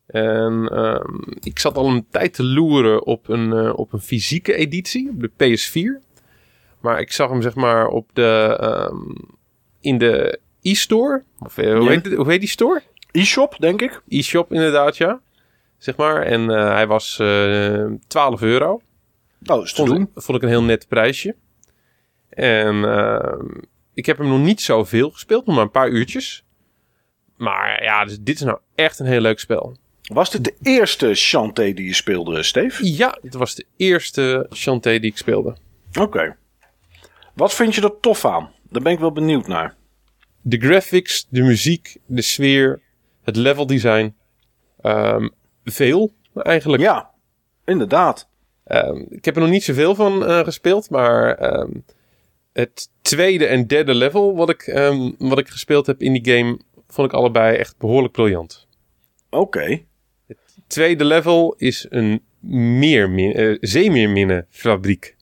C: En ehm, ik zat al een tijd te loeren op een, eh, op een fysieke editie, op de PS4. Maar ik zag hem zeg maar op de, ehm, in de e-store. Of, eh, hoe,
B: Ja.
C: heet hoe heet die store?
B: E-shop, denk ik.
C: E-shop inderdaad, ja. Zeg maar. En hij was eh 12 euro.
B: Oh, is te
C: Vond,
B: doen.
C: vond ik een heel net prijsje. En ehm, ik heb hem nog niet zoveel gespeeld, nog maar een paar uurtjes. Maar ja, dus dit is nou echt een heel leuk spel.
B: Was dit de eerste Shantae die je speelde, Steve?
C: Ja, het was de eerste Shantae die ik speelde.
B: Oké. Wat vind je er tof aan? Daar ben ik wel benieuwd naar.
C: De graphics, de muziek, de sfeer, het level design. Ehm, veel eigenlijk.
B: Ja, inderdaad.
C: Ehm, ik heb er nog niet zoveel van eh, gespeeld, maar ehm, het tweede en derde level wat ik, ehm, wat ik gespeeld heb in die game, vond ik allebei echt behoorlijk briljant.
B: Oké.
C: Tweede level is een meermin, eh, zeemeerminnenfabriek.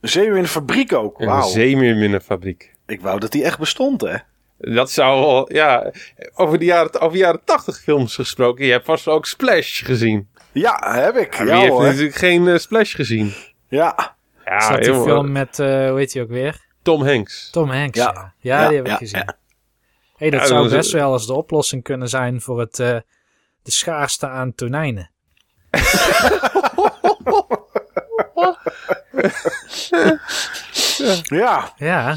B: Zeeuw in de fabriek ook.
C: Een
B: Wauw.
C: zeemeerminnenfabriek.
B: Ik wou dat die echt bestond, hè?
C: Dat zou wel, ja, over de jaren, over jaren 80 films gesproken. Je hebt vast ook Splash gezien.
B: Ja, heb ik. Ja,
C: heeft
B: hoor.
C: natuurlijk geen eh, Splash gezien?
B: Ja.
C: Ja,
D: Is dat die film met, eh, hoe heet hij ook weer?
C: Tom Hanks.
D: Tom Hanks,
B: Ja.
D: ja. Ja,
B: Ja,
D: die heb ik gezien.
B: ja.
D: hey, dat
C: Ja,
D: zou best wel eens de oplossing kunnen zijn voor het, eh, de schaarste aan tonijnen.
B: Ja.
D: Ja,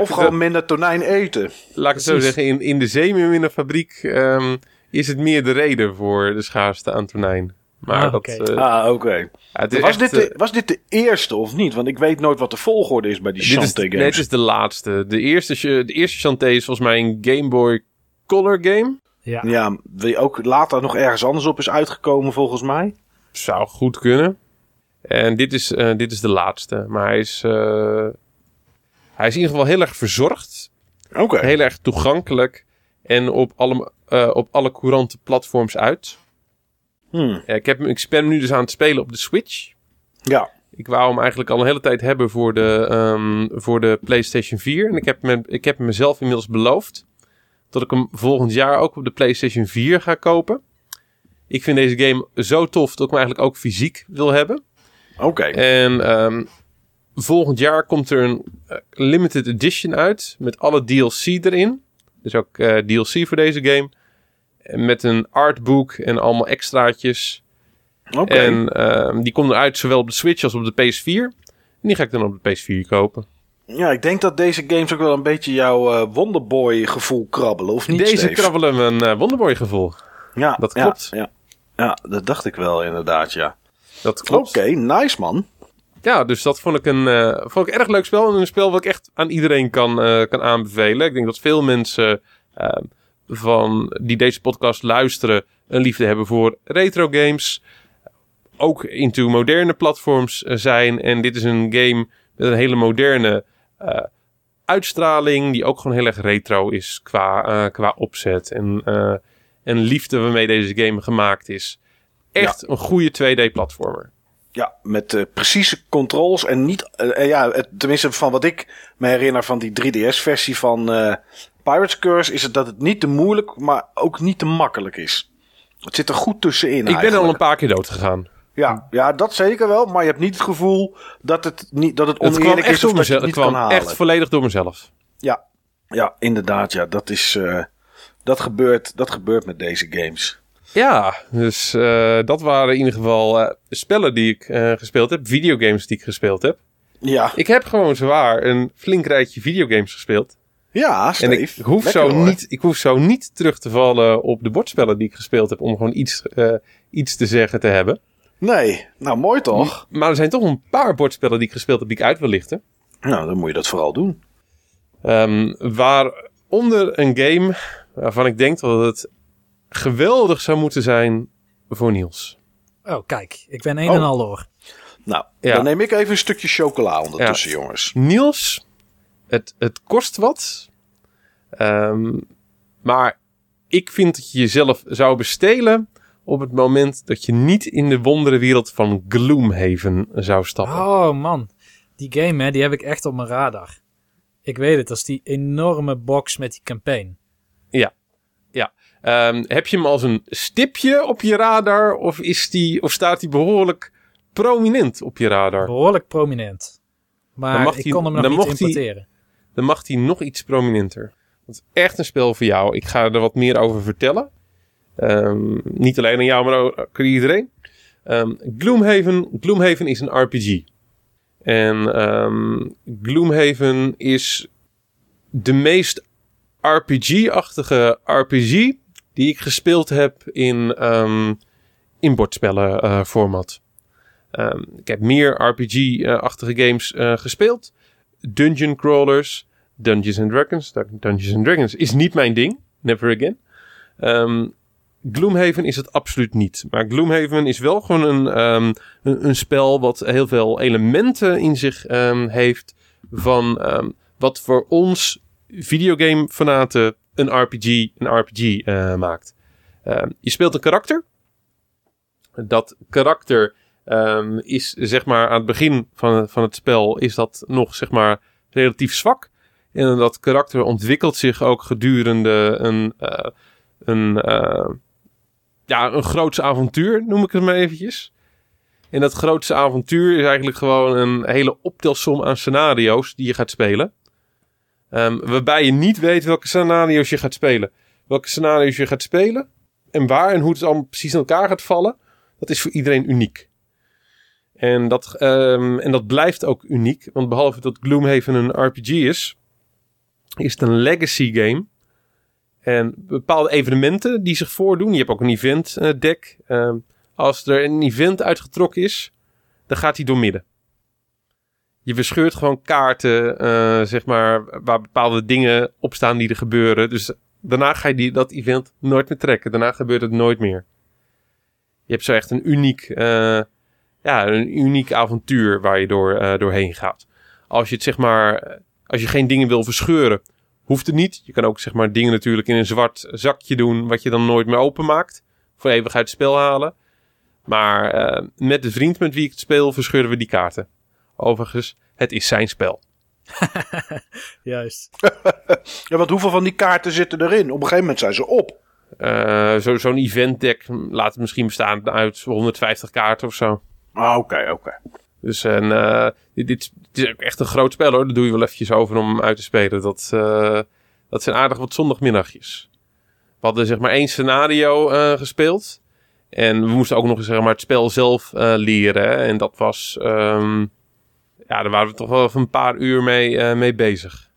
B: of gewoon minder tonijn eten.
C: Laat ik het zo zeggen, in, in de zeemeerminnenfabriek ehm is het meer de reden voor de schaarste aan tonijn. Maar
D: Ah,
C: dat, eh,
B: Ah, oké.
C: ja,
B: Was,
C: echt,
B: dit
C: eh,
B: de- was dit de eerste of niet? Want ik weet nooit wat de volgorde is bij die
C: dit is,
B: Shantae
C: nee,
B: games.
C: dit is de laatste. De eerste, de eerste Shantae is volgens mij een Game Boy Color game.
D: Ja.
B: Ja, die ook later nog ergens anders op is uitgekomen volgens mij.
C: Zou goed kunnen. En dit is, eh, dit is de laatste. Maar hij is, eh, hij is in ieder geval heel erg verzorgd.
B: Oké.
C: Heel erg toegankelijk. En op alle, eh, op alle courante platforms uit.
B: Hmm.
C: Ik, heb, hem- ik ben hem nu dus aan het spelen op de Switch.
B: Ja.
C: Ik wou hem eigenlijk al een hele tijd hebben voor de, ehm, voor de PlayStation 4. En ik heb, me, ik heb mezelf inmiddels beloofd dat ik hem volgend jaar ook op de PlayStation 4 ga kopen. Ik vind deze game zo tof dat ik hem eigenlijk ook fysiek wil hebben.
B: Oké.
C: En ehm, volgend jaar komt er een eh, limited edition uit met alle DLC erin. Dus ook eh, DLC voor deze game. Met een artbook en allemaal extraatjes.
B: Oké.
C: En ehm, die komt eruit zowel op de Switch als op de PS4. En die ga ik dan op de PS4 kopen.
B: Ja, ik denk dat deze games ook wel een beetje jouw eh, Wonderboy gevoel krabbelen, of niet
C: Deze
B: Steve?
C: krabbelen me een eh, Wonderboy gevoel.
B: Ja,
C: dat klopt.
B: Ja, ja, dat dacht ik wel inderdaad, ja.
C: Dat klopt.
B: Oké, nice man.
C: Ja, dus dat vond ik een eh, vond ik erg leuk spel. En een spel wat ik echt aan iedereen kan, kan aanbevelen. Ik denk dat veel mensen eh, van, die deze podcast luisteren een liefde hebben voor retro games. Ook into moderne platforms eh, zijn. En dit is een game met een hele moderne eh, uitstraling. Die ook gewoon heel erg retro is qua, eh, qua opzet. En, en liefde waarmee deze game gemaakt is. Echt een goede 2D platformer.
B: Ja, met precieze controls en niet... ja, het, tenminste van wat ik me herinner van die 3DS-versie van Pirates Curse... is het dat het niet te moeilijk, maar ook niet te makkelijk is. Het zit er goed tussenin
C: Ik ben al een paar keer dood gegaan.
B: Ja, ja, dat zeker wel. Maar je hebt niet het gevoel dat het, niet, dat het oneerlijk is of dat je het niet kan
C: kwam
B: halen.
C: echt volledig door mezelf.
B: Ja, ja, inderdaad. Ja, dat is... eh, dat, gebeurt, dat gebeurt met deze games.
C: Ja, dus eh, dat waren in ieder geval eh, spellen die ik gespeeld heb. Videogames die ik gespeeld heb.
B: Ja,
C: Ik heb gewoon zwaar een flink rijtje videogames gespeeld.
B: Ja
C: En
B: Steve.
C: ik hoef,
B: Lekker,
C: zo
B: hoor.
C: niet, ik hoef zo niet terug te vallen op de bordspellen die ik gespeeld heb. Om gewoon iets, eh, iets te zeggen te hebben.
B: Nee, nou mooi toch?
C: Maar er zijn toch een paar bordspellen die ik gespeeld heb die ik uit wil lichten.
B: Nou, dan moet je dat vooral doen.
C: Ehm, waaronder een game waarvan ik denk dat het geweldig zou moeten zijn voor Niels.
D: Oh, kijk. Ik ben een
B: Oh.
D: en al door.
B: Nou,
C: Ja.
B: dan neem ik even een stukje chocola ondertussen,
C: Ja.
B: jongens.
C: Niels, het, het kost wat. Ehm, maar ik vind dat je jezelf zou bestelen op het moment dat je niet in de wonderenwereld van Gloomhaven zou stappen.
D: Oh man, die game hè, die heb ik echt op mijn radar. Ik weet het, dat is die enorme box met die campaign.
C: Ja, ja. Ehm, heb je hem als een stipje op je radar of, is die, of staat hij behoorlijk prominent op je radar?
D: Behoorlijk prominent.
C: Dan
D: Maar
C: mag
D: ik
C: die-
D: kon hem nog niet
C: die-
D: importeren.
C: Dan mag hij nog iets prominenter. Dat is echt een spel voor jou. Ik ga er wat meer over vertellen. Ehm, niet alleen aan jou, maar ook aan iedereen. Ehm, Gloomhaven, Gloomhaven is een RPG. En ehm, Gloomhaven is de meest RPG-achtige RPG die ik gespeeld heb in, eh, format. Ik heb meer RPG-achtige games eh, gespeeld. Dungeon crawlers, Dungeons and Dragons. Dungeons and Dragons is niet mijn ding. Never again. Ehm, Gloomhaven is het absoluut niet. Maar Gloomhaven is wel gewoon een, ehm, een, spel wat heel veel elementen in zich ehm, heeft van wat voor ons videogame fanaten een RPG een RPG eh, maakt. Je speelt een karakter. Dat karakter ehm, is zeg maar aan het begin van, van het spel is dat nog zeg maar relatief zwak. En dat karakter ontwikkelt zich ook gedurende een, eh, een, eh, ja, een groots avontuur, noem ik het maar eventjes. En dat grootste avontuur is eigenlijk gewoon een hele optelsom aan scenario's die je gaat spelen. Ehm, waarbij je niet weet welke scenario's je gaat spelen. Welke scenario's je gaat spelen en waar en hoe het allemaal precies in elkaar gaat vallen, dat is voor iedereen uniek. En dat, ehm, en dat blijft ook uniek, want behalve dat Gloomhaven een RPG is, is het een legacy game. En bepaalde evenementen die zich voordoen. Je hebt ook een event eh, deck. Ehm, als er een event uitgetrokken is, dan gaat hij door midden. Je verscheurt gewoon kaarten, eh, zeg maar, waar bepaalde dingen op staan die er gebeuren. Dus daarna ga je die, dat event nooit meer trekken. Daarna gebeurt het nooit meer. Je hebt zo echt een uniek, eh, ja, een uniek avontuur waar je door, eh, doorheen gaat. Als je het zeg maar, als je geen dingen wil verscheuren, hoeft het niet. Je kan ook zeg maar dingen natuurlijk in een zwart zakje doen, wat je dan nooit meer openmaakt. Voor eeuwig uit het spel halen. Maar eh, met de vriend met wie ik het speel, verscheuren we die kaarten. Overigens, het is zijn spel.
D: Juist.
B: Ja, want hoeveel van die kaarten zitten erin? Op een gegeven moment zijn ze op.
C: Eh, zo, zo'n event deck laat het misschien bestaan uit 150 kaarten of zo.
B: Ah, oké, oké.
C: Dus en, eh, dit, is echt een groot spel hoor. Daar doe je wel eventjes over om hem uit te spelen. Dat, eh, dat zijn aardig wat zondagmiddagjes. We hadden zeg maar één scenario eh, gespeeld. En we moesten ook nog eens zeg maar, het spel zelf leren. En dat was... ehm, ja, daar waren we toch wel even een paar uur mee, mee bezig.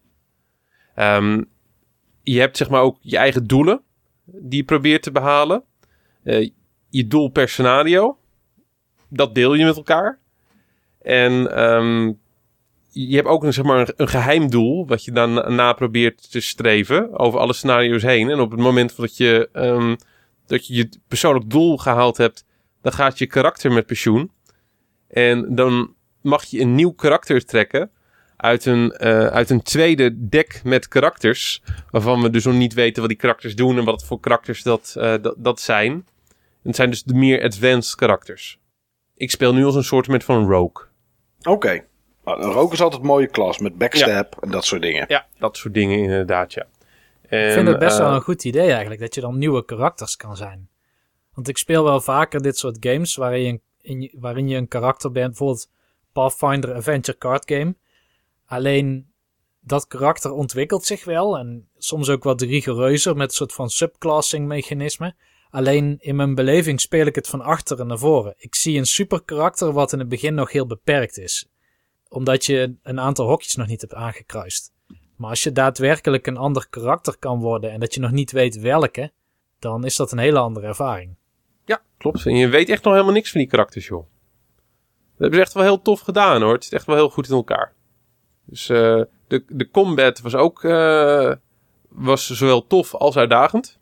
C: Ehm, je hebt zeg maar ook je eigen doelen die je probeert te behalen. Eh, je doel per scenario. Dat deel je met elkaar. En ehm, je hebt ook een, zeg maar, een, geheim doel, wat je dan na- probeert te streven over alle scenario's heen. En op het moment dat je, ehm, dat je je persoonlijk doel gehaald hebt, dan gaat je karakter met pensioen. En dan mag je een nieuw karakter trekken uit een, eh, uit een tweede deck met karakters. Waarvan we dus nog niet weten wat die karakters doen en wat voor karakters dat, eh, dat, zijn. Het zijn dus de meer advanced karakters. Ik speel nu als een soort met van rogue.
B: Oké. Nou, een rook is altijd een mooie klas met backstab en dat soort dingen.
C: Ja, dat soort dingen inderdaad, ja. En,
D: Ik vind het best
C: eh,
D: wel een goed idee eigenlijk, dat je dan nieuwe karakters kan zijn. Want ik speel wel vaker dit soort games waarin je, een- in waarin je een karakter bent, bijvoorbeeld Pathfinder Adventure Card Game. Alleen dat karakter ontwikkelt zich wel en soms ook wat rigoureuzer met een soort van subclassing mechanisme. Alleen in mijn beleving speel ik het van achteren naar voren. Ik zie een super karakter wat in het begin nog heel beperkt is. Omdat je een aantal hokjes nog niet hebt aangekruist. Maar als je daadwerkelijk een ander karakter kan worden en dat je nog niet weet welke, dan is dat een hele andere ervaring.
C: Ja, klopt. En je weet echt nog helemaal niks van die karakters, joh. Dat hebben ze echt wel heel tof gedaan, hoor. Het zit echt wel heel goed in elkaar. Dus eh, de, de combat was ook eh, was zowel tof als uitdagend.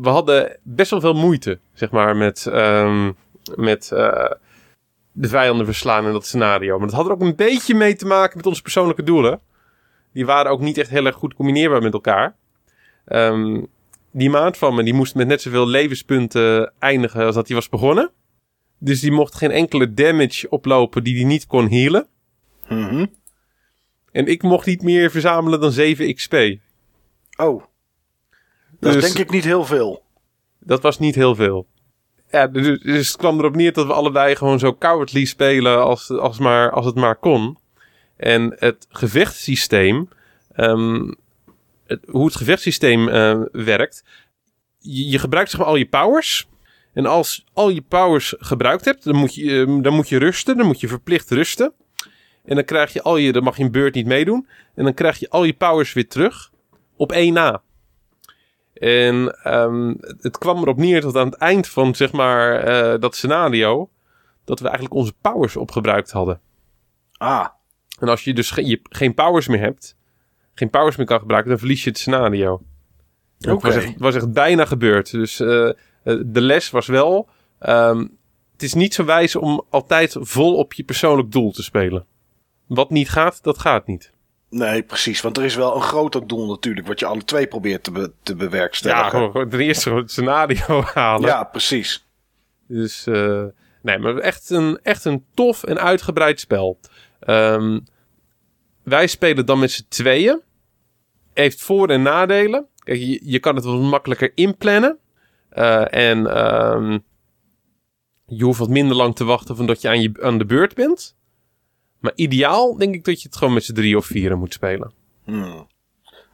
C: We hadden best wel veel moeite, zeg maar, met, ehm, met eh, de vijanden verslaan in dat scenario. Maar dat had er ook een beetje mee te maken met onze persoonlijke doelen. Die waren ook niet echt heel erg goed combineerbaar met elkaar. Ehm, die maat van me, die moest met net zoveel levenspunten eindigen als dat hij was begonnen. Dus die mocht geen enkele damage oplopen die hij niet kon healen.
B: Mhm.
C: En ik mocht niet meer verzamelen dan 7 XP.
B: Oh. Dat is
C: Dus-
B: denk ik niet heel veel.
C: Dat was niet heel veel. Ja, dus, dus het kwam erop neer dat we allebei gewoon zo cowardly spelen als, als, maar, als het maar kon. En het gevechtssysteem, ehm, het- hoe het gevechtssysteem eh, werkt. Je, je gebruikt zeg maar al je powers. En als al je powers gebruikt hebt, dan moet, je, eh, dan moet je rusten. Dan moet je verplicht rusten. En dan krijg je al je, dan mag je een beurt niet meedoen. En dan krijg je al je powers weer terug op één na. En ehm, het- kwam erop neer dat aan het eind van zeg maar eh, dat scenario, dat we eigenlijk onze powers opgebruikt hadden.
B: Ah.
C: En als je dus ge- je geen powers meer hebt, geen powers meer kan gebruiken, dan verlies je het scenario.
B: Oké.
C: Het was was echt bijna gebeurd. Dus eh, eh, de les was wel, ehm, het is niet zo wijs om altijd vol op je persoonlijk doel te spelen. Wat niet gaat, dat gaat niet.
B: Nee, precies. Want er is wel een groter doel natuurlijk, wat je alle twee probeert te, be- te
C: Ja,
B: bewerkstelligen.
C: gewoon, gewoon ten eerste het scenario halen.
B: Ja, precies.
C: Dus eh, nee, maar echt een, echt een tof en uitgebreid spel. Ehm, wij spelen dan met z'n tweeën. Heeft voor- en nadelen. Kijk, je, je kan het wat makkelijker inplannen. Eh, en ehm, je hoeft wat minder lang te wachten voordat je aan, je aan de beurt bent. Maar ideaal denk ik dat je het gewoon met z'n drie of vieren moet spelen.
B: Hmm.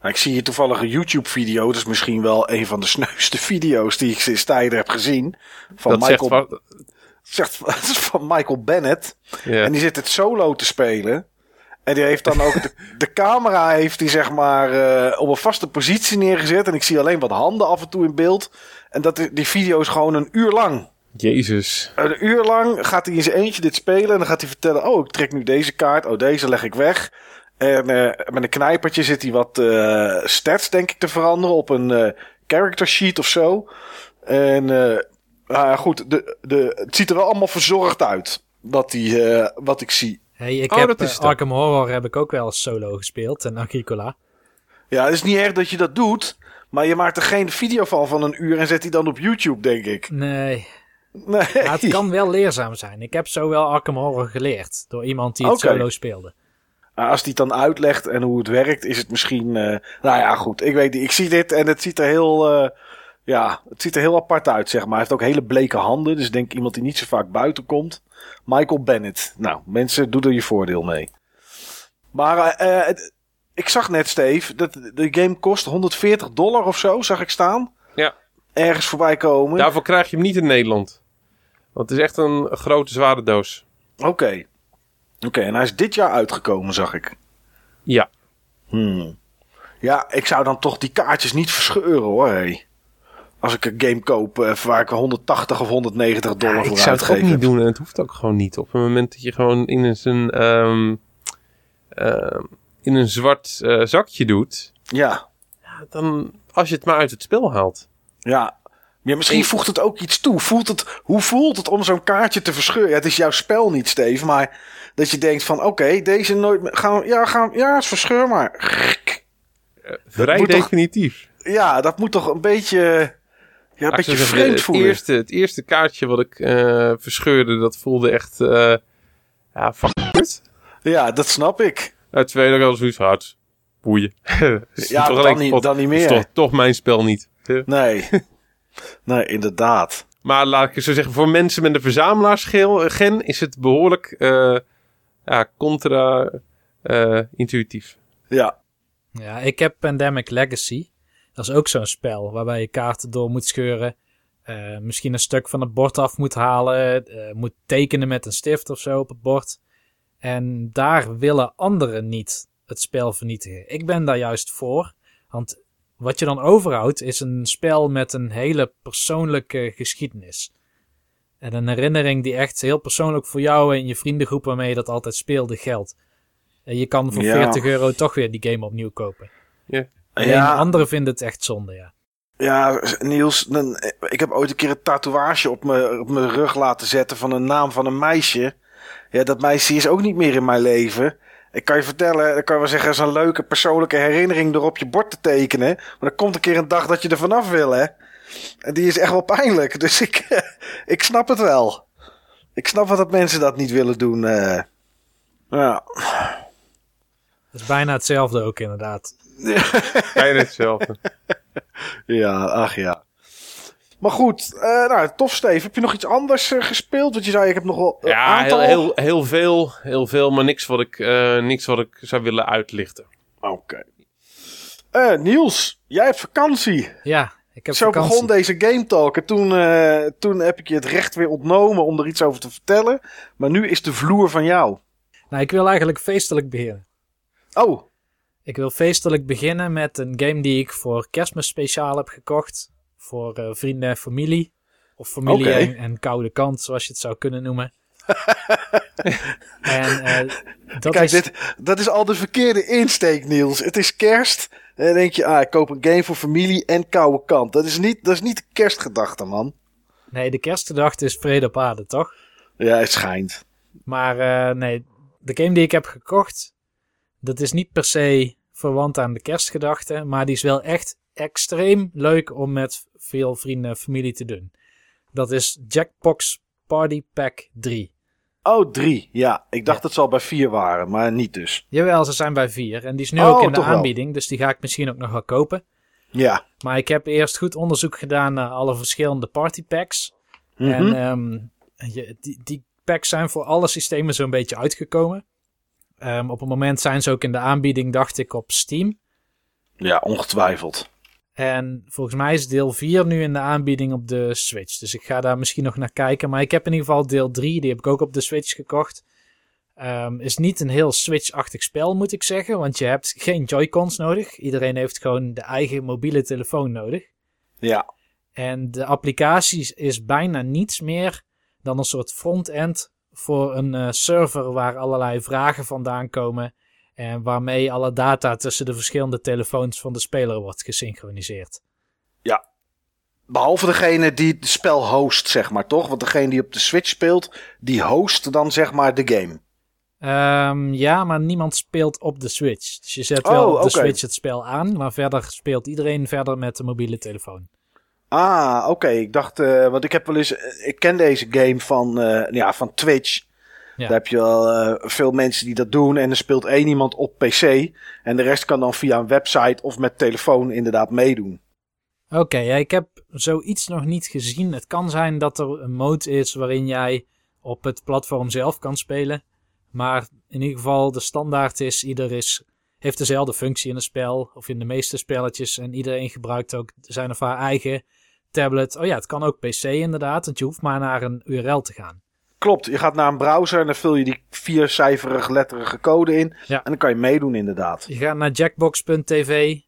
B: Nou, ik zie hier toevallig een YouTube-video. Dat is misschien wel een van de sneuste video's die ik sinds tijden heb gezien. Van
C: dat
B: Michael,
C: zegt va-
B: zegt, het is van Michael Bennett. En die zit het solo te spelen. En die heeft dan ook de, de camera heeft die zeg maar eh, op een vaste positie neergezet. En ik zie alleen wat handen af en toe in beeld. En dat, die video is gewoon een uur lang.
C: Jezus.
B: Een uur lang gaat hij in zijn eentje dit spelen. En dan gaat hij vertellen: Oh, ik trek nu deze kaart. Oh, deze leg ik weg. En eh, met een knijpertje zit hij wat eh, stats, denk ik, te veranderen op een eh, character sheet of zo. En eh, nou ja, goed, de, de, het ziet er wel allemaal verzorgd uit. Wat, die, eh, wat ik zie.
D: Hey, ik
C: Oh,
D: heb
C: dat is het.
D: Arkham Horror heb ik ook wel eens solo gespeeld en Agricola.
B: Ja, het is niet erg dat je dat doet. Maar je maakt er geen video van van een uur en zet die dan op YouTube, denk ik.
D: Nee,
B: Nee.
D: maar het kan wel leerzaam zijn. Ik heb zo wel Arkham Horror geleerd door iemand die het solo speelde.
B: Nou, Als die het dan uitlegt en hoe het werkt, is het misschien. eh, nou ja, goed. Ik weet niet. Ik zie dit en het ziet er heel. eh, ja, het ziet er heel apart uit, zeg maar. Hij heeft ook hele bleke handen. Dus ik denk iemand die niet zo vaak buiten komt. Michael Bennett. Nou, mensen, doe er je voordeel mee. Maar eh, ik zag net, Steve, dat de game kost 140 dollar of zo, zag ik staan.
C: Ja.
B: Ergens voorbij komen.
C: Daarvoor krijg je hem niet in Nederland. Want het is echt een grote, zware doos.
B: Oké. Oké, en hij is dit jaar uitgekomen, zag ik.
C: Ja.
B: Hmm. Ja, ik zou dan toch die kaartjes niet verscheuren hoor. Hey. Als ik een game koop eh, waar ik 180 of 190 dollar
C: Ja,
B: voor
C: ik zou het ook niet doen en het hoeft ook gewoon niet. Op het moment dat je gewoon in een, zijn, ehm, ehm, in een zwart eh, zakje doet,
B: Ja,
C: dan als je het maar uit het spel haalt.
B: ja. Ja, misschien voegt het ook iets toe. Voelt het, hoe voelt het om zo'n kaartje te verscheuren? Ja, het is jouw spel niet, Steve. Maar dat je denkt van, oké, deze nooit meer... Gaan we, ja, gaan, we- ja, verscheur maar.
C: Vrij
B: moet toch-
C: definitief.
B: Ja, dat moet toch een beetje... Ja, een beetje
C: zeggen,
B: vreemd
C: het
B: voelen.
C: eerste, het eerste kaartje wat ik eh, verscheurde, dat voelde echt... eh ja, fuck it.
B: Ja, dat snap ik.
C: Het tweede al zoiets van, "Hout, boeien. Is
B: Ja,
C: toch
B: dan niet- dan niet
C: Is
B: meer.
C: toch, toch mijn spel niet.
B: Nee. nee, inderdaad.
C: Maar laat ik zo zeggen, voor mensen met een verzamelaarsgen is het behoorlijk eh, ja, contra-intuïtief.
B: Ja.
D: Ja, ik heb Pandemic Legacy. Dat is ook zo'n spel waarbij je kaarten door moet scheuren. eh, misschien een stuk van het bord af moet halen. eh, moet tekenen met een stift of zo op het bord. En daar willen anderen niet het spel vernietigen. Ik ben daar juist voor. Want wat je dan overhoudt is een spel met een hele persoonlijke geschiedenis. En een herinnering die echt heel persoonlijk voor jou en je vriendengroep waarmee je dat altijd speelde geldt. En je kan voor
B: Ja.
D: 40 euro toch weer die game opnieuw kopen. Alleen
B: Ja,
D: anderen vinden het echt zonde, ja.
B: Ja, Niels, ik heb ooit een keer een tatoeage op mijn, op mijn rug laten zetten van een naam van een meisje. Ja, dat meisje is ook niet meer in mijn leven. Ik kan je vertellen, ik kan wel zeggen, zo'n leuke persoonlijke herinnering door op je bord te tekenen. Maar er komt een keer een dag dat je er vanaf wil, hè. En die is echt wel pijnlijk. Dus ik, ik snap het wel. Ik snap wel dat mensen dat niet willen doen. eh. Ja.
D: Dat is bijna hetzelfde ook inderdaad.
C: Bijna hetzelfde.
B: Ja, ach ja. Maar goed, eh, nou, tof Steve. Heb je nog iets anders eh, gespeeld? Want je zei, ik heb nog wel een
C: Ja,
B: aantal...
C: heel, heel, heel veel. Heel veel, maar niks wat ik, eh, niks wat ik zou willen uitlichten.
B: Oké. Eh, Niels, jij hebt vakantie.
D: Ja, ik heb
B: Zo
D: vakantie.
B: begon deze Game Talk. En toen, eh, toen heb ik je het recht weer ontnomen om er iets over te vertellen. Maar nu is de vloer van jou.
D: Nou, ik wil eigenlijk feestelijk beginnen.
B: Oh,
D: Ik wil feestelijk beginnen met een game die ik voor kerstmis speciaal heb gekocht. Voor eh, vrienden en familie. Of familie en koude kant, zoals je het zou kunnen noemen. en eh, dat
B: kijk,
D: is...
B: dit, dat is al de verkeerde insteek, Niels. Het is kerst. En dan denk je, ah, ik koop een game voor familie en koude kant. Dat is niet, dat is niet de kerstgedachte, man.
D: Nee, de kerstgedachte is vrede op aarde, toch?
B: Ja, het schijnt.
D: Maar eh, nee, de game die ik heb gekocht, dat is niet per se verwant aan de kerstgedachte, maar die is wel echt extreem leuk om met veel vrienden en familie te doen. Dat is Jackbox Party Pack 3.
B: Oh, drie. Ja, ik dacht
D: Ja.
B: dat ze al bij vier waren, maar niet dus.
D: Jawel, ze zijn bij 4 en die is nu
B: Oh,
D: ook in de
B: wel.
D: aanbieding, dus die ga ik misschien ook nog wel kopen.
B: Ja.
D: Maar ik heb eerst goed onderzoek gedaan naar alle verschillende party packs.
B: Mhm.
D: En ehm, je, die, die packs zijn voor alle systemen zo'n beetje uitgekomen. Ehm, op het moment zijn ze ook in de aanbieding, dacht ik, op Steam.
B: Ja, ongetwijfeld.
D: En volgens mij is deel 4 nu in de aanbieding op de Switch. Dus ik ga daar misschien nog naar kijken. Maar ik heb in ieder geval deel 3, die heb ik ook op de Switch gekocht. Ehm, is niet een heel Switch-achtig spel, moet ik zeggen. Want je hebt geen Joy-Cons nodig. Iedereen heeft gewoon de eigen mobiele telefoon nodig.
B: Ja.
D: En de applicatie is bijna niets meer dan een soort front-end voor een eh, server waar allerlei vragen vandaan komen. En waarmee alle data tussen de verschillende telefoons van de speler wordt gesynchroniseerd.
B: Ja. Behalve degene die het spel host, zeg maar, toch? Want degene die op de Switch speelt, die host dan zeg maar de game.
D: Ehm, ja, maar niemand speelt op de Switch. Dus je zet
B: Oh,
D: wel op de. Switch het spel aan, maar verder speelt iedereen verder met de mobiele telefoon.
B: Ah, oké. Ik dacht, eh, want ik heb wel eens, eh, ik ken deze game van, eh, ja, van Twitch.
D: Ja.
B: Daar heb je wel eh, veel mensen die dat doen. En er speelt één iemand op PC. En de rest kan dan via een website of met telefoon inderdaad meedoen.
D: Oké, ja, ik heb zoiets nog niet gezien. Het kan zijn dat er een mode is waarin jij op het platform zelf kan spelen. Maar in ieder geval, de standaard is, ieder is, heeft dezelfde functie in het spel. Of in de meeste spelletjes. En iedereen gebruikt ook zijn of haar eigen tablet. Oh ja, het kan ook PC inderdaad. Want je hoeft maar naar een URL te gaan.
B: Klopt, je gaat naar een browser en dan vul je die viercijferige letterige code in.
D: Ja.
B: En dan kan je meedoen inderdaad.
D: Je gaat naar jackbox.tv.
B: Ja.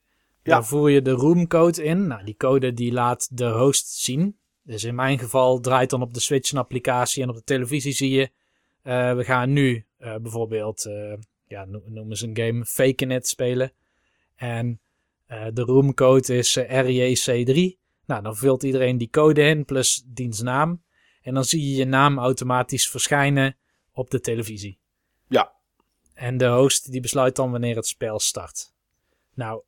D: Daar voer je de roomcode in. Nou, die code die laat de host zien. Dus in mijn geval draait dan op de Switch een applicatie en op de televisie zie je. eh, we gaan nu eh, bijvoorbeeld, eh, ja, no- noem eens een game, Faking It spelen. En de roomcode is eh, RJC3. Nou, dan vult iedereen die code in plus diens naam. En dan zie je je naam automatisch verschijnen op de televisie.
B: Ja.
D: En de host die besluit dan wanneer het spel start. Nou,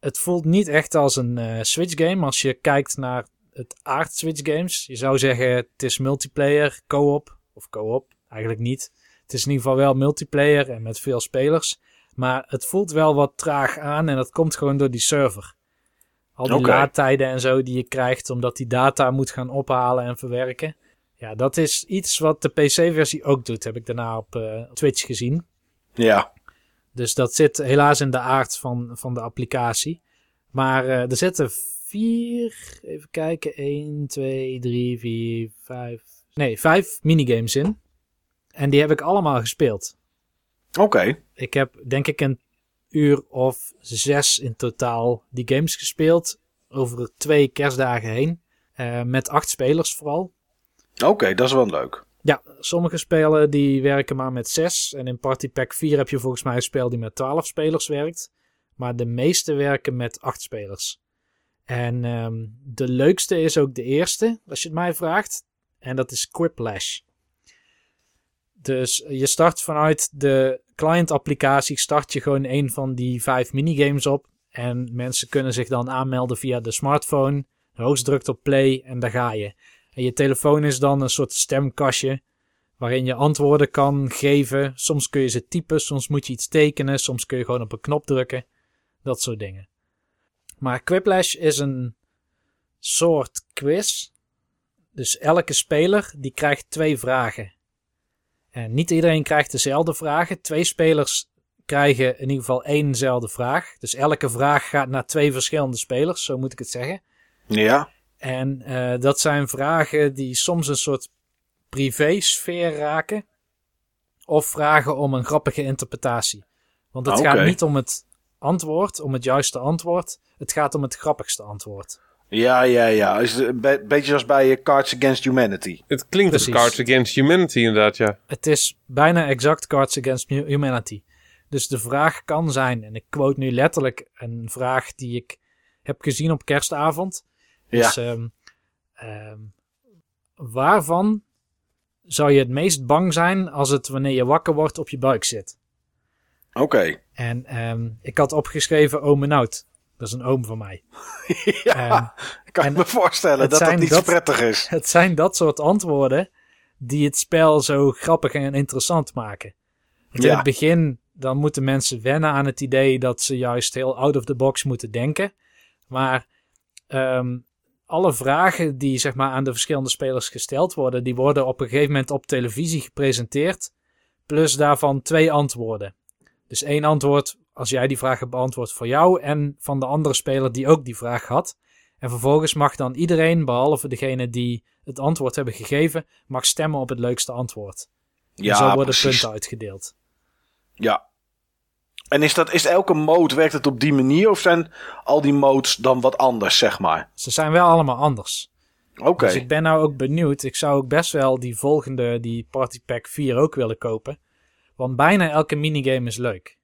D: het voelt niet echt als een eh, Switch game als je kijkt naar het aard Switch games. Je zou zeggen het is multiplayer, co-op of co-op, eigenlijk niet. Het is in ieder geval wel multiplayer en met veel spelers. Maar het voelt wel wat traag aan en dat komt gewoon door die server. Al die
B: Oké.
D: laadtijden en zo die je krijgt omdat die data moet gaan ophalen en verwerken. Ja, dat is iets wat de PC-versie ook doet, heb ik daarna op eh, Twitch gezien.
B: Ja.
D: Dus dat zit helaas in de aard van, van de applicatie. Maar eh, er zitten vier, even kijken, 1, 2, 3, 4, 5, nee, vijf minigames in. En die heb ik allemaal gespeeld.
B: Oké.
D: Ik heb denk ik een uur of zes in totaal die games gespeeld. Over twee kerstdagen heen. Eh, met acht spelers vooral.
B: Oké, dat is wel leuk.
D: Ja, sommige spelen die werken maar met 6. En in Party Pack 4 heb je volgens mij een spel die met 12 spelers werkt. Maar de meeste werken met 8 spelers. En ehm, de leukste is ook de eerste, als je het mij vraagt. En dat is Quiplash. Dus je start vanuit de client applicatie, start je gewoon een van die vijf minigames op. En mensen kunnen zich dan aanmelden via de smartphone. Host drukt op play en daar ga je. En je telefoon is dan een soort stemkastje waarin je antwoorden kan geven. Soms kun je ze typen, soms moet je iets tekenen, soms kun je gewoon op een knop drukken. Dat soort dingen. Maar Quiplash is een soort quiz. Dus elke speler die krijgt twee vragen. En niet iedereen krijgt dezelfde vragen. Twee spelers krijgen in ieder geval éénzelfde vraag. Dus elke vraag gaat naar twee verschillende spelers, zo moet ik het zeggen.
B: Ja.
D: En eh, dat zijn vragen die soms een soort privésfeer raken. Of vragen om een grappige interpretatie. Want het
B: Ah,
D: gaat niet om het antwoord, om het juiste antwoord. Het gaat om het grappigste antwoord.
B: Ja, ja, ja. Is het een be- beetje zoals bij eh, Cards Against Humanity.
C: Het klinkt als
D: Precies.
C: Cards Against Humanity inderdaad, ja.
D: Het is bijna exact Cards Against Hu- Humanity. Dus de vraag kan zijn, en ik quote nu letterlijk een vraag die ik heb gezien op kerstavond.
B: Ja.
D: Ehm, ehm, waarvan zou je het meest bang zijn als het wanneer je wakker wordt op je buik zit?
B: Oké.
D: En ehm, ik had opgeschreven oom en oud. Dat is een oom van mij.
B: ja, kan ik me voorstellen dat dat niet
D: dat-
B: prettig is.
D: Het zijn dat soort antwoorden die het spel zo grappig en interessant maken. Want in
B: Ja.
D: het begin dan moeten mensen wennen aan het idee dat ze juist heel out of the box moeten denken. Maar alle vragen die zeg maar, aan de verschillende spelers gesteld worden, die worden op een gegeven moment op televisie gepresenteerd. Plus daarvan twee antwoorden. Dus één antwoord als jij die vraag hebt beantwoord voor jou en van de andere speler die ook die vraag had. En vervolgens mag dan iedereen, behalve degene die het antwoord hebben gegeven, mag stemmen op het leukste antwoord.
B: Ja,
D: en zo worden
B: precies.
D: punten uitgedeeld.
B: Ja. En is, dat, is elke mode, werkt het op die manier? Of zijn al die modes dan wat anders, zeg maar?
D: Ze zijn wel allemaal anders.
B: Oké.
D: Dus ik ben nou ook benieuwd. Ik zou ook best wel die volgende, die Party Pack 4 ook willen kopen. Want bijna elke minigame is leuk.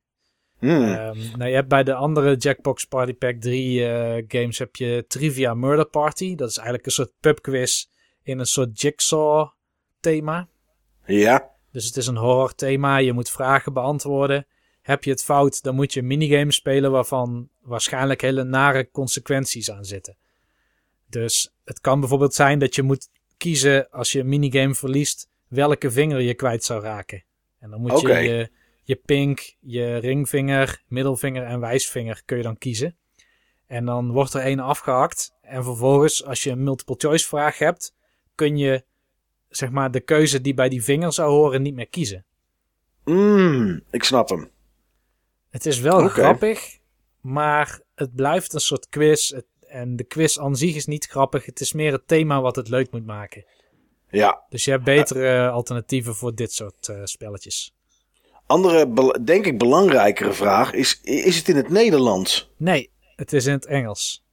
B: Hmm.
D: Ehm, nou, je hebt bij de andere Jackbox Party Pack 3 eh, games heb je Trivia Murder Party. Dat is eigenlijk een soort pubquiz in een soort jigsaw thema.
B: Ja.
D: Dus het is een horror thema. Je moet vragen beantwoorden. Heb je het fout, dan moet je een minigame spelen waarvan waarschijnlijk hele nare consequenties aan zitten. Dus het kan bijvoorbeeld zijn dat je moet kiezen als je een minigame verliest welke vinger je kwijt zou raken. En dan moet je, je je pink, je ringvinger, middelvinger en wijsvinger kun je dan kiezen. En dan wordt er één afgehakt. En vervolgens, als je een multiple choice vraag hebt, kun je zeg maar de keuze die bij die vinger zou horen niet meer kiezen.
B: Mm, ik snap hem.
D: Het is wel grappig, maar het blijft een soort quiz. Het- en de quiz aan zich is niet grappig. Het is meer het thema wat het leuk moet maken.
B: Ja.
D: Dus je hebt betere alternatieven voor dit soort eh, spelletjes.
B: Andere, denk ik, belangrijkere vraag is: is het in het Nederlands?
D: Nee, het is in het Engels.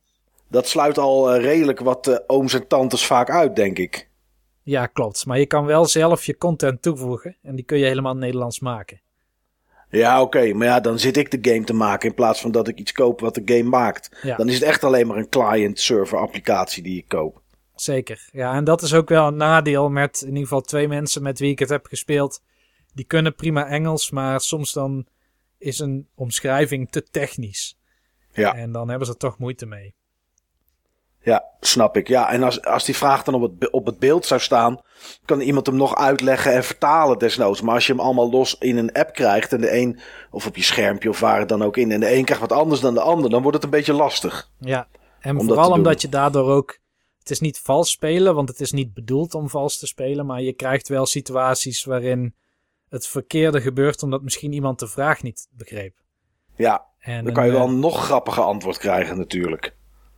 B: Dat sluit al eh, redelijk wat eh, ooms en tantes vaak uit, denk ik.
D: Ja, klopt. Maar je kan wel zelf je content toevoegen. En die kun je helemaal Nederlands maken.
B: Ja, oké. Maar ja, dan zit ik de game te maken in plaats van dat ik iets koop wat de game maakt.
D: Ja.
B: Dan is het echt alleen maar een client-server applicatie die ik koop.
D: Zeker. Ja, en dat is ook wel een nadeel met in ieder geval twee mensen met wie ik het heb gespeeld. Die kunnen prima Engels, maar soms dan is een omschrijving te technisch.
B: Ja.
D: En dan hebben ze er toch moeite mee.
B: Ja, snap ik. Ja, en als, als die vraag dan op het, op het beeld zou staan, kan iemand hem nog uitleggen en vertalen desnoods. Maar als je hem allemaal los in een app krijgt en de een, of op je schermpje of waar het dan ook in, en de een krijgt wat anders dan de ander, dan wordt het een beetje lastig.
D: Ja, en
B: Om
D: vooral omdat je daardoor ook... Het is niet vals spelen, want het is niet bedoeld om vals te spelen. Maar je krijgt wel situaties waarin het verkeerde gebeurt omdat misschien iemand de vraag niet begreep.
B: Ja,
D: En
B: dan kan je wel een nog grappiger antwoord krijgen natuurlijk.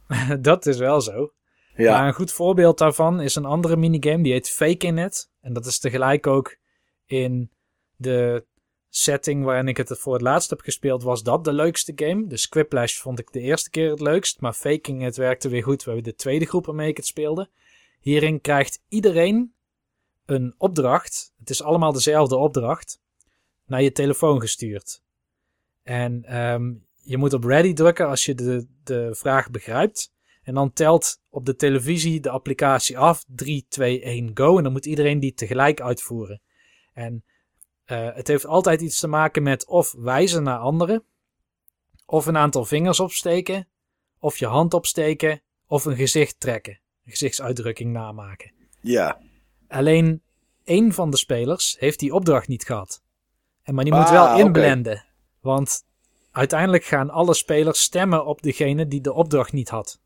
D: dat is wel zo.
B: Ja,
D: Maar een goed voorbeeld daarvan is een andere minigame, die heet Fake in It. En dat is tegelijk ook in de setting waarin ik het voor het laatst heb gespeeld, was dat de leukste game. Dus Quiplash vond ik de eerste keer het leukst, maar Faking It werkte weer goed. We hebben de tweede groep waarmee ik het speelde. Hierin krijgt iedereen een opdracht. Het is allemaal dezelfde opdracht. Naar je telefoon gestuurd. En ehm, je moet op ready drukken als je de, de vraag begrijpt. En dan telt op de televisie de applicatie af. 3, 2, 1, go. En dan moet iedereen die tegelijk uitvoeren. En eh, het heeft altijd iets te maken met of wijzen naar anderen. Of een aantal vingers opsteken. Of je hand opsteken. Of een gezicht trekken. Een gezichtsuitdrukking namaken.
B: ja.
D: Alleen één van de spelers heeft die opdracht niet gehad. En maar die moet
B: Ah,
D: wel inblenden. Want uiteindelijk gaan alle spelers stemmen op degene die de opdracht niet had.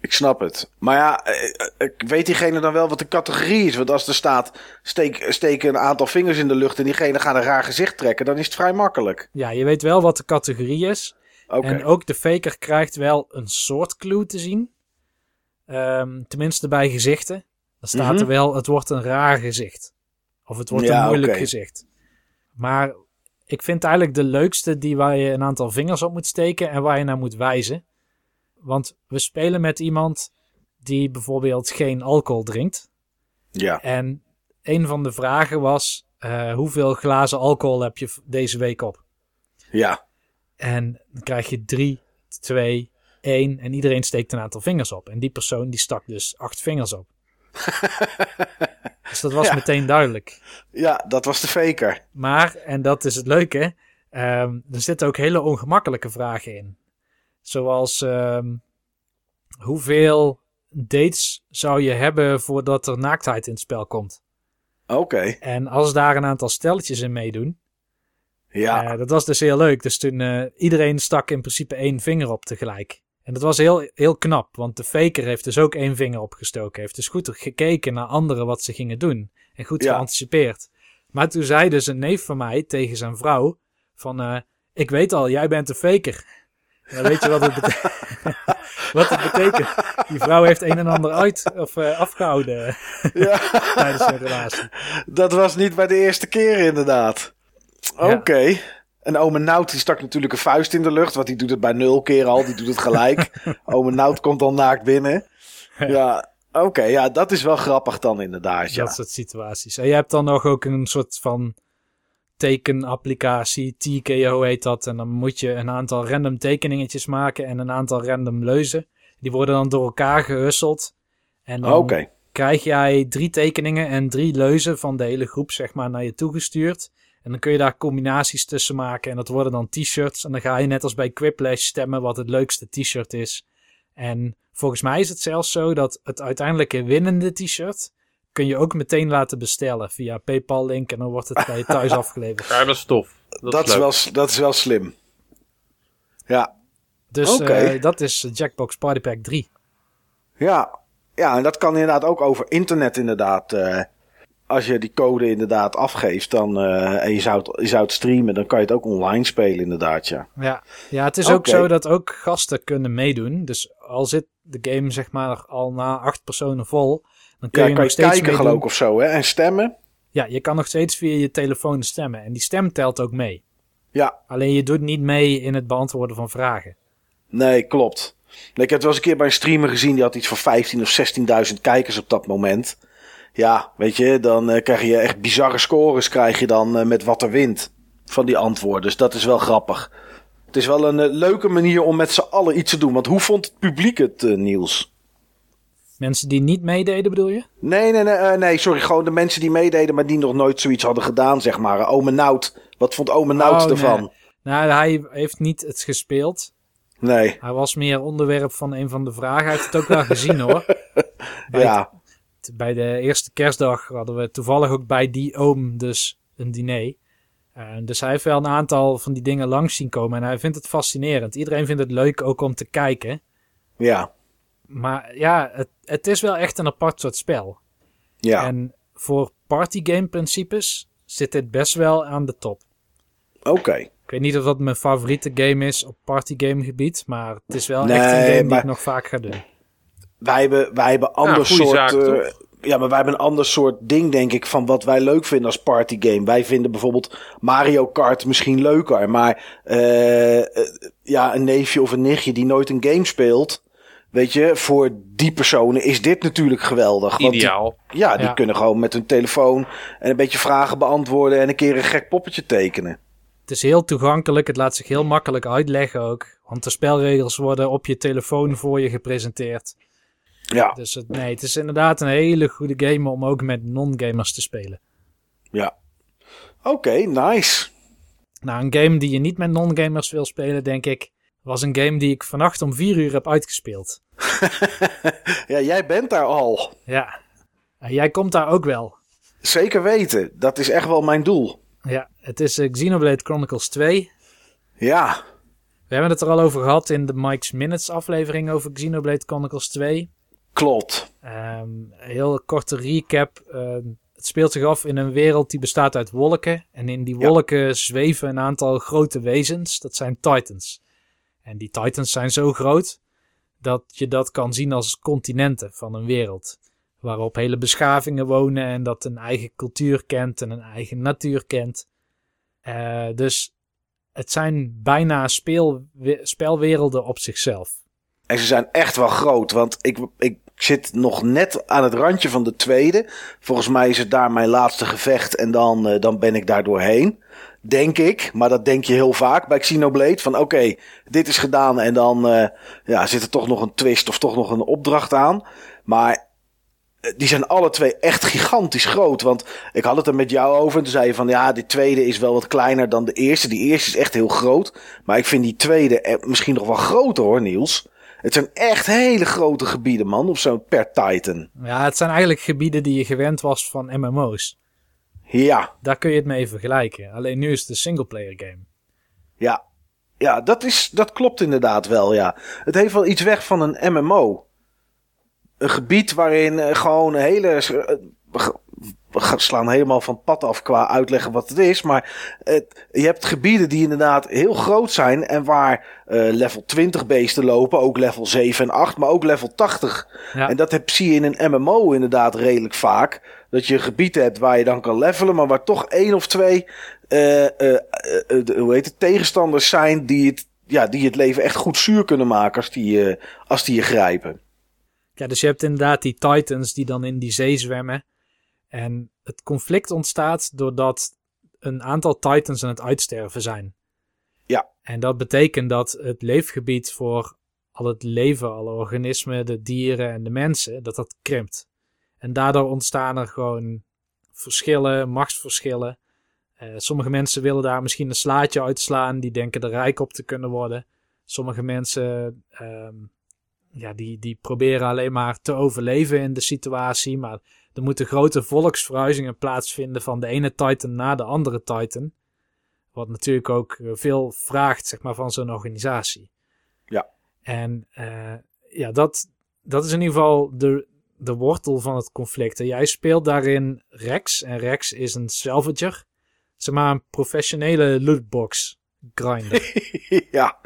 B: Ik snap het. Maar ja, eh, eh, weet diegene dan wel wat de categorie is? Want als er staat, steek, steek een aantal vingers in de lucht en diegene gaat een raar gezicht trekken, dan is het vrij makkelijk.
D: Ja, je weet wel wat de categorie is. En ook de faker krijgt wel een soort clue te zien. Ehm, tenminste bij gezichten. Dan staat
B: Mhm.
D: er wel, het wordt een raar gezicht. Of het wordt
B: Ja,
D: een moeilijk gezicht. Maar ik vind eigenlijk de leukste die waar je een aantal vingers op moet steken en waar je naar moet wijzen. Want we spelen met iemand die bijvoorbeeld geen alcohol drinkt.
B: Ja.
D: En een van de vragen was, eh, hoeveel glazen alcohol heb je deze week op?
B: Ja.
D: En dan krijg je 3, 2, 1 en iedereen steekt een aantal vingers op. En die persoon die stak dus acht vingers op. dus dat was
B: Ja.
D: meteen duidelijk.
B: Ja, dat was de faker.
D: Maar, en dat is het leuke, ehm, er zitten ook hele ongemakkelijke vragen in. Zoals, ehm, hoeveel dates zou je hebben voordat er naaktheid in het spel komt?
B: Oké.
D: En als daar een aantal stelletjes in meedoen,
B: Ja.
D: Eh, dat was dus heel leuk. Dus toen eh, iedereen stak in principe één vinger op tegelijk. En dat was heel, heel knap, want de faker heeft dus ook één vinger opgestoken. Heeft dus goed gekeken naar anderen wat ze gingen doen. En goed
B: Ja.
D: geanticipeerd. Maar toen zei dus een neef van mij tegen zijn vrouw: van eh, ik weet al, jij bent de faker. Ja, weet je wat het betekent? Wat het betekent. Die vrouw heeft een en ander uit of eh, afgehouden
B: Ja,
D: tijdens hun relatie.
B: dat was niet bij de eerste keer inderdaad. Oké. En ome Nout die stak natuurlijk een vuist in de lucht. Want die doet het bij nul keer al. Die doet het gelijk. ome Nout komt dan naakt binnen. Ja, oké. ja, dat is wel grappig dan inderdaad. Ja.
D: Dat soort situaties. En je hebt dan nog ook een soort van tekenapplicatie, TKO heet dat. En dan moet je een aantal random tekeningetjes maken en een aantal random leuzen. Die worden dan door elkaar gehusseld. En dan krijg jij drie tekeningen en drie leuzen van de hele groep zeg maar naar je toegestuurd. En dan kun je daar combinaties tussen maken en dat worden dan t-shirts. En dan ga je net als bij Quiplash stemmen wat het leukste t-shirt is. En volgens mij is het zelfs zo dat het uiteindelijke winnende t-shirt kun je ook meteen laten bestellen via PayPal link en dan wordt het bij je thuis afgeleverd.
C: Ja, dat is tof. Dat,
B: Dat,
C: is
B: wel, dat is wel slim. Ja,
D: Dus eh, dat is Jackbox Party Pack 3.
B: ja. Ja, en dat kan inderdaad ook over internet inderdaad. eh, als je die code inderdaad afgeeft dan, eh, en je zou, het, je zou het streamen, dan kan je het ook online spelen inderdaad, ja.
D: Ja, ja het is ook zo dat ook gasten kunnen meedoen. Dus al zit de game zeg maar al na acht personen vol, dan kun
B: Ja,
D: je
B: kan
D: nog
B: je
D: steeds
B: kijken
D: meedoen.
B: geloof ik of zo, hè. En stemmen.
D: Ja, je kan nog steeds via je telefoon stemmen. En die stem telt ook mee.
B: Ja,
D: Alleen je doet niet mee in het beantwoorden van vragen.
B: Nee, klopt. Ik heb het wel eens een keer bij een streamer gezien. Die had iets van 15.000 of 16.000 kijkers op dat moment. Ja, weet je, dan eh, krijg je echt bizarre scores krijg je dan eh, met wat er wint van die antwoorden. Dus dat is wel grappig. Het is wel een eh, leuke manier om met z'n allen iets te doen. Want hoe vond het publiek het, Niels?
D: Mensen die niet meededen bedoel je?
B: Nee, nee, nee, nee, sorry. Gewoon de mensen die meededen, maar die nog nooit zoiets hadden gedaan, zeg maar. Ome Nout. Wat vond Ome Nout
D: Oh,
B: ervan?
D: nee. Nou, hij heeft niet het gespeeld.
B: Nee,
D: Hij was meer onderwerp van een van de vragen. Hij heeft het ook wel gezien hoor. Bij
B: ja.
D: het- bij de eerste kerstdag hadden we toevallig ook bij die oom dus een diner. Dus hij heeft wel een aantal van die dingen langs zien komen. En hij vindt het fascinerend. Iedereen vindt het leuk ook om te kijken.
B: Ja,
D: Maar ja, het, het is wel echt een apart soort spel.
B: ja.
D: En voor partygame principes zit dit best wel aan de top.
B: Oké.
D: Ik weet niet of dat mijn favoriete game is op partygame gebied. Maar het is wel
B: Nee,
D: echt een game die
B: maar-
D: ik nog vaak ga doen.
B: Wij hebben, wij hebben ander soort.
C: zaak,
B: eh, ja, maar wij hebben een ander soort ding, denk ik, van wat wij leuk vinden als partygame. Wij vinden bijvoorbeeld Mario Kart misschien leuker. Maar eh, eh, ja, een neefje of een nichtje die nooit een game speelt. Weet je, voor die personen is dit natuurlijk geweldig. Want die-
C: Ideaal.
B: ja, die
D: Ja.
B: kunnen gewoon met hun telefoon en een beetje vragen beantwoorden en een keer een gek poppetje tekenen.
D: Het is heel toegankelijk. Het laat zich heel makkelijk uitleggen ook. Want de spelregels worden op je telefoon voor je gepresenteerd.
B: Ja,
D: Dus het, nee, het is inderdaad een hele goede game om ook met non-gamers te spelen.
B: ja. Oké, nice.
D: Nou, een game die je niet met non-gamers wil spelen, denk ik, was een game die ik vannacht om vier uur heb uitgespeeld.
B: Ja, jij bent daar al.
D: Ja, en jij komt daar ook wel.
B: Zeker weten. Dat is echt wel mijn doel.
D: Ja, het is eh, Xenoblade Chronicles 2.
B: Ja,
D: We hebben het er al over gehad in de Mike's Minutes aflevering over Xenoblade Chronicles 2.
B: Klopt.
D: Ehm, een heel korte recap. Ehm, het speelt zich af in een wereld die bestaat uit wolken. En in die
B: Ja.
D: wolken zweven een aantal grote wezens. Dat zijn titans. En die titans zijn zo groot dat je dat kan zien als continenten van een wereld. Waarop hele beschavingen wonen en dat een eigen cultuur kent en een eigen natuur kent. Eh, dus het zijn bijna speel, spelwerelden op zichzelf.
B: En ze zijn echt wel groot, want ik, ik zit nog net aan het randje van de tweede. Volgens mij is het daar mijn laatste gevecht en dan, eh, dan ben ik daar doorheen. Denk ik, maar dat denk je heel vaak bij Xenoblade. Van oké, dit is gedaan en dan eh, ja, zit er toch nog een twist of toch nog een opdracht aan. Maar eh, die zijn alle twee echt gigantisch groot. Want ik had het er met jou over. En toen zei je van ja, die tweede is wel wat kleiner dan de eerste. Die eerste is echt heel groot. Maar ik vind die tweede misschien nog wel groter hoor, Niels. Het zijn echt hele grote gebieden, man. Of zo'n per Titan.
D: Ja, het zijn eigenlijk gebieden die je gewend was van MMO's.
B: Ja,
D: Daar kun je het mee vergelijken. Alleen nu is het een singleplayer game.
B: ja. Ja, dat, is, dat klopt inderdaad wel, ja. Het heeft wel iets weg van een MMO. Een gebied waarin eh, gewoon hele... slaan helemaal van het pad af qua uitleggen wat het is. Maar het, je hebt gebieden die inderdaad heel groot zijn. En waar eh, level 20 beesten lopen. Ook level 7 en 8, maar ook level 80.
D: Ja.
B: En dat heb, zie je in een MMO inderdaad redelijk vaak. Dat je een gebied hebt waar je dan kan levelen. Maar waar toch één of twee eh, eh, de- hoe heet het, tegenstanders zijn die het, ja, die het leven echt goed zuur kunnen maken als die, als die je grijpen.
D: Ja, dus je hebt inderdaad die titans die dan in die zee zwemmen. En het conflict ontstaat doordat een aantal titans aan het uitsterven zijn.
B: Ja.
D: En dat betekent dat het leefgebied voor al het leven, alle organismen, de dieren en de mensen, dat dat krimpt. En daardoor ontstaan er gewoon verschillen, machtsverschillen. Eh, sommige mensen willen daar misschien een slaatje uitslaan, die denken er rijk op te kunnen worden. Sommige mensen ehm, ja, die, die proberen alleen maar te overleven in de situatie. Maar er moeten grote volksverhuizingen plaatsvinden van de ene Titan naar de andere Titan. Wat natuurlijk ook eh, veel vraagt zeg maar, van zo'n organisatie.
B: Ja.
D: En eh, ja, dat, dat is in ieder geval de, de wortel van het conflict. En jij speelt daarin Rex. En Rex is een salvager. Zeg maar een professionele lootbox grinder.
B: ja.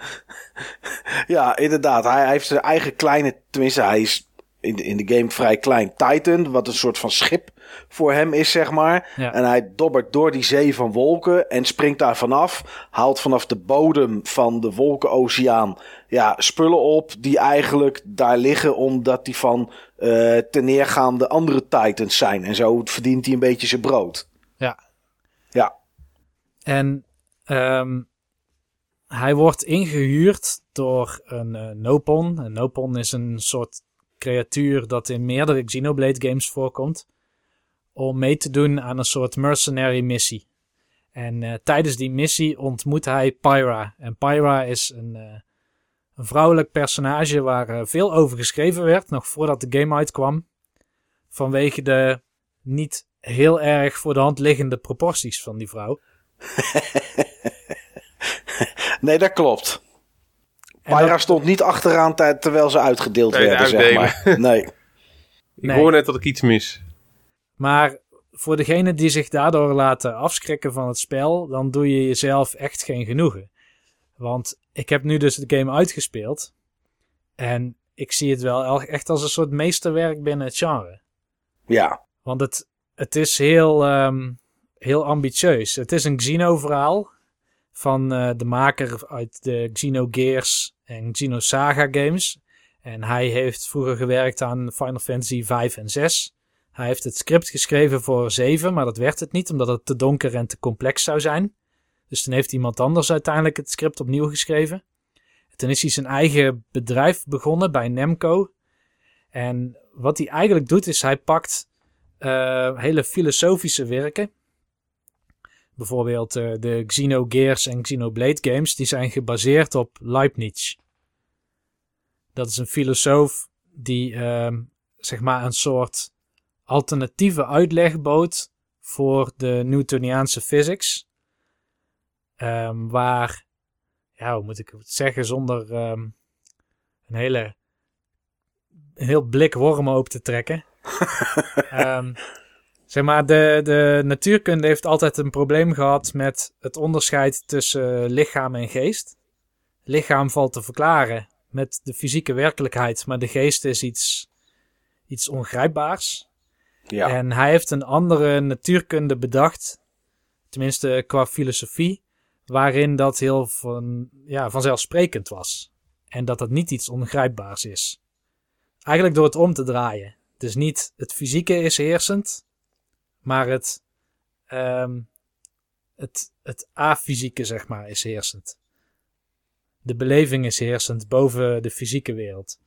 B: ja, inderdaad. Hij, hij heeft zijn eigen kleine, tenminste hij is in de, in de game vrij klein Titan, wat een soort van schip voor hem is, zeg maar.
D: Ja.
B: En hij dobbert door die zee van wolken en springt daar vanaf. Haalt vanaf de bodem van de wolkenoceaan ja, spullen op die eigenlijk daar liggen omdat die van eh ten neergaande andere Titans zijn. En zo verdient hij een beetje zijn brood.
D: Ja.
B: Ja,
D: En ehm, hij wordt ingehuurd door een eh, Nopon. Een Nopon is een soort creatuur dat in meerdere Xenoblade games voorkomt. Om mee te doen aan een soort mercenary missie. En eh, tijdens die missie ontmoet hij Pyra. En Pyra is een, eh, een vrouwelijk personage waar eh, veel over geschreven werd, nog voordat de game uitkwam. Vanwege de niet heel erg voor de hand liggende proporties van die vrouw.
B: nee, dat klopt. Pyra
D: dat-
B: stond niet achteraan ter- terwijl ze uitgedeeld
C: Nee,
B: werden, zeg maar. Nee.
C: Ik
D: Nee.
C: hoor net dat ik iets mis.
D: Maar voor degene die zich daardoor laten afschrikken van het spel, dan doe je jezelf echt geen genoegen. Want ik heb nu dus de game uitgespeeld. En ik zie het wel el- echt als een soort meesterwerk binnen het genre.
B: Ja.
D: Want het, het is heel, ehm, heel ambitieus. Het is een Xeno-verhaal van eh, de maker uit de Xenogears en Xenosaga games. En hij heeft vroeger gewerkt aan Final Fantasy 5 en 6. Hij heeft het script geschreven voor 7, maar dat werd het niet omdat het te donker en te complex zou zijn. Dus toen heeft iemand anders uiteindelijk het script opnieuw geschreven. Toen is hij zijn eigen bedrijf begonnen bij Namco. En wat hij eigenlijk doet is hij pakt eh, hele filosofische werken. Bijvoorbeeld eh, de Xenogears en Xenoblade games. Die zijn gebaseerd op Leibniz. Dat is een filosoof die ehm, zeg maar een soort alternatieve uitleg bood voor de Newtoniaanse physics. Ehm, waar, ja, hoe moet ik het zeggen zonder ehm, een hele een heel blik wormen op te trekken. Ehm, zeg maar, de, de natuurkunde heeft altijd een probleem gehad met het onderscheid tussen lichaam en geest. Lichaam valt te verklaren met de fysieke werkelijkheid, maar de geest is iets, iets ongrijpbaars.
B: Ja.
D: En hij heeft een andere natuurkunde bedacht, tenminste qua filosofie, waarin dat heel van, ja, vanzelfsprekend was. En dat dat niet iets ongrijpbaars is. Eigenlijk door het om te draaien. Dus niet het fysieke is heersend, maar het, ehm, het, het afysieke, zeg maar, is heersend. De beleving is heersend boven de fysieke wereld.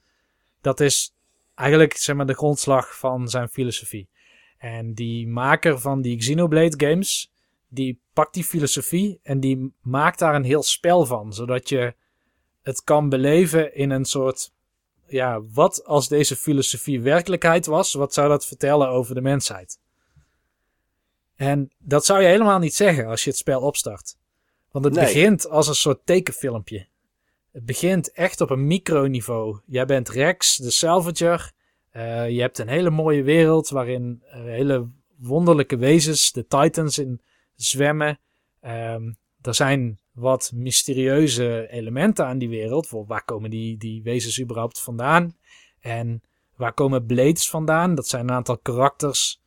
D: Dat is eigenlijk zeg maar, de grondslag van zijn filosofie. En die maker van die Xenoblade games, die pakt die filosofie en die maakt daar een heel spel van, zodat je het kan beleven in een soort, ja, wat als deze filosofie werkelijkheid was, wat zou dat vertellen over de mensheid? En dat zou je helemaal niet zeggen als je het spel opstart. Want het
B: Nee.
D: begint als een soort tekenfilmpje. Het begint echt op een microniveau. Jij bent Rex, de Salvager. Eh, je hebt een hele mooie wereld waarin hele wonderlijke wezens, de Titans, in zwemmen. Ehm, er zijn wat mysterieuze elementen aan die wereld. Waar komen die, die wezens überhaupt vandaan? En waar komen Blades vandaan? Dat zijn een aantal karakters.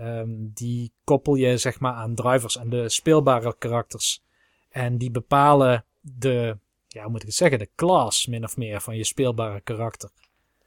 D: Ehm, die koppel je zeg maar aan drivers en de speelbare karakters. En die bepalen de, ja, hoe moet ik het zeggen, de class min of meer van je speelbare karakter.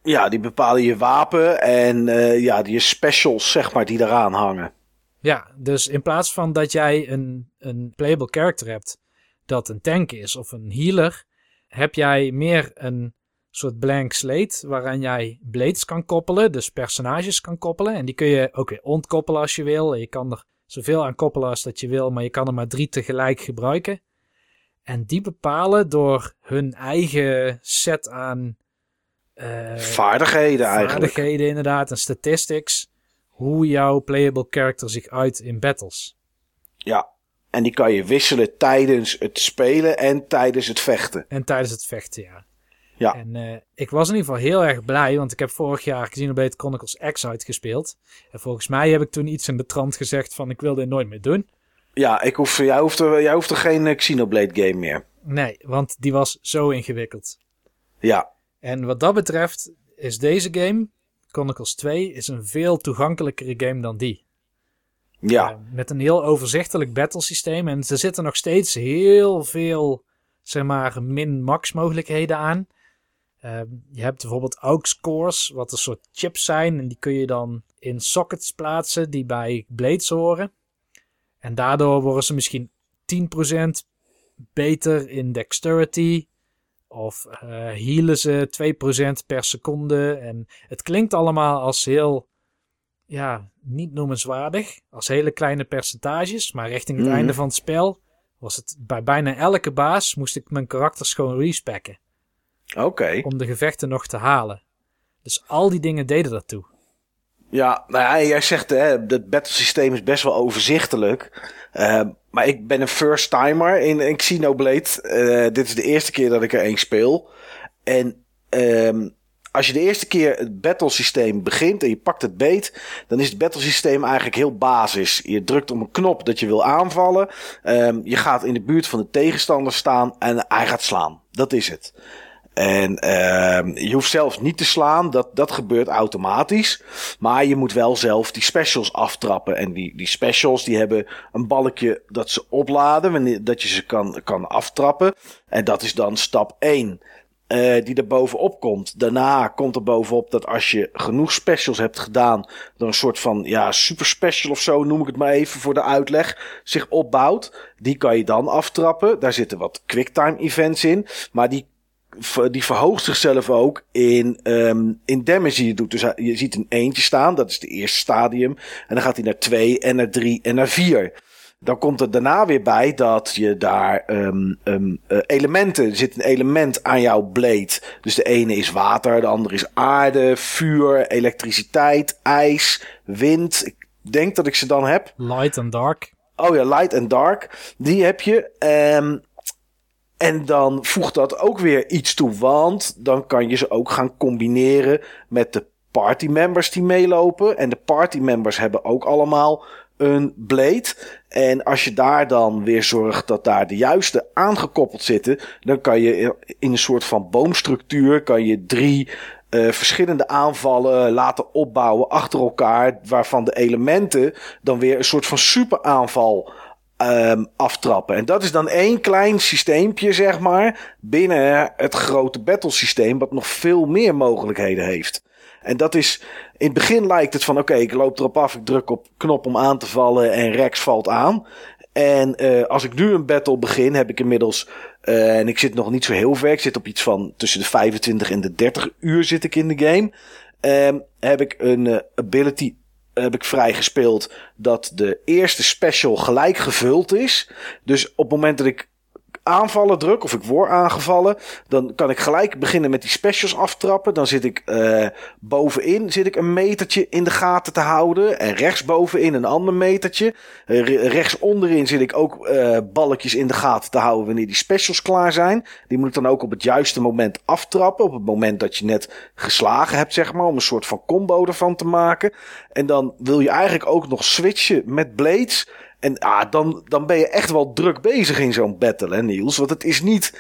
B: Ja, die bepalen je wapen en eh, ja, die specials, zeg maar, die eraan hangen.
D: Ja, dus in plaats van dat jij een, een playable character hebt dat een tank is of een healer, heb jij meer een soort blank slate waaraan jij blades kan koppelen, dus personages kan koppelen. En die kun je ook weer ontkoppelen als je wil. Je kan er zoveel aan koppelen als dat je wil, maar je kan er maar drie tegelijk gebruiken. En die bepalen door hun eigen set aan eh,
B: Vaardigheden eigenlijk.
D: vaardigheden inderdaad en statistics, hoe jouw playable character zich uit in battles.
B: Ja, en die kan je wisselen tijdens het spelen en tijdens het vechten.
D: En tijdens het vechten, ja.
B: Ja.
D: En eh, ik was in ieder geval heel erg blij, want ik heb vorig jaar Xenoblade Chronicles X uitgespeeld. En volgens mij heb ik toen iets in de trant gezegd van ik wil dit nooit meer doen.
B: Ja, ik hoef, jij, hoeft er, jij hoeft er geen eh, Xenoblade game meer.
D: Nee, want die was zo ingewikkeld.
B: Ja,
D: En wat dat betreft is deze game, Chronicles 2, is een veel toegankelijkere game dan die.
B: ja.
D: Eh, met een heel overzichtelijk battlesysteem. En er zitten nog steeds heel veel, zeg maar, min-max mogelijkheden aan. Eh, je hebt bijvoorbeeld aux cores, wat een soort chips zijn. En die kun je dan in sockets plaatsen die bij blades horen. En daardoor worden ze misschien 10% beter in dexterity. Of eh healen ze 2% per seconde. En het klinkt allemaal als heel ja, niet noemenswaardig. Als hele kleine percentages. Maar richting het
B: Mhm.
D: einde van het spel was het bij bijna elke baas moest ik mijn karakters gewoon respecken.
B: Oké.
D: Om de gevechten nog te halen. Dus al die dingen deden daartoe.
B: Ja, nou ja, jij zegt hè, het battlesysteem is best wel overzichtelijk. Eh, maar ik ben een first timer in, in Xenoblade. Eh, dit is de eerste keer dat ik er één speel. En ehm, als je de eerste keer het battlesysteem begint en je pakt het beet, dan is het battlesysteem eigenlijk heel basis. Je drukt op een knop dat je wil aanvallen. Ehm, je gaat in de buurt van de tegenstander staan en hij gaat slaan. Dat is het. En ehm je hoeft zelfs niet te slaan, dat, dat gebeurt automatisch. Maar je moet wel zelf die specials aftrappen. En die, die specials die hebben een balkje dat ze opladen, wanneer, dat je ze kan, kan aftrappen. En dat is dan stap 1. eh, die er bovenop komt. Daarna komt er bovenop dat als je genoeg specials hebt gedaan, dan een soort van ja, super special of zo, noem ik het maar even voor de uitleg, zich opbouwt. Die kan je dan aftrappen. Daar zitten wat quicktime events in. Maar die die verhoogt zichzelf ook in, ehm in damage die je doet. Dus je ziet een eentje staan, dat is het eerste stadium. En dan gaat hij naar twee en naar drie en naar vier. Dan komt er daarna weer bij dat je daar ehm ehm, eh, elementen, er zit een element aan jouw blade. Dus de ene is water, de andere is aarde, vuur, elektriciteit, ijs, wind. Ik denk dat ik ze dan heb.
D: Light and dark.
B: Oh ja, light and dark. Die heb je. Ehm en dan voegt dat ook weer iets toe. Want dan kan je ze ook gaan combineren met de party members die meelopen. En de party members hebben ook allemaal een blade. En als je daar dan weer zorgt dat daar de juiste aangekoppeld zitten. Dan kan je in een soort van boomstructuur kan je drie eh, verschillende aanvallen laten opbouwen achter elkaar. Waarvan de elementen dan weer een soort van superaanval ehm aftrappen. En dat is dan één klein systeempje, zeg maar, binnen het grote battlesysteem, wat nog veel meer mogelijkheden heeft. En dat is, in het begin lijkt het van, oké, ik loop erop af, ik druk op knop om aan te vallen en Rex valt aan. En eh als ik nu een battle begin, heb ik inmiddels, eh en ik zit nog niet zo heel ver, ik zit op iets van tussen de 25 en de 30 uur zit ik in de game. Ehm heb ik een eh, ability heb ik vrijgespeeld dat de eerste special gelijk gevuld is. Dus op het moment dat ik aanvallen druk of ik word aangevallen, dan kan ik gelijk beginnen met die specials aftrappen. Dan zit ik eh, bovenin zit ik een metertje in de gaten te houden. En rechtsbovenin een ander metertje. Uh, rechts onderin zit ik ook uh, balkjes in de gaten te houden wanneer die specials klaar zijn. Die moet ik dan ook op het juiste moment aftrappen. Op het moment dat je net geslagen hebt, zeg maar. Om een soort van combo ervan te maken. En dan wil je eigenlijk ook nog switchen met blades. En ah, dan, dan ben je echt wel druk bezig in zo'n battle, hè, Niels? Want het is niet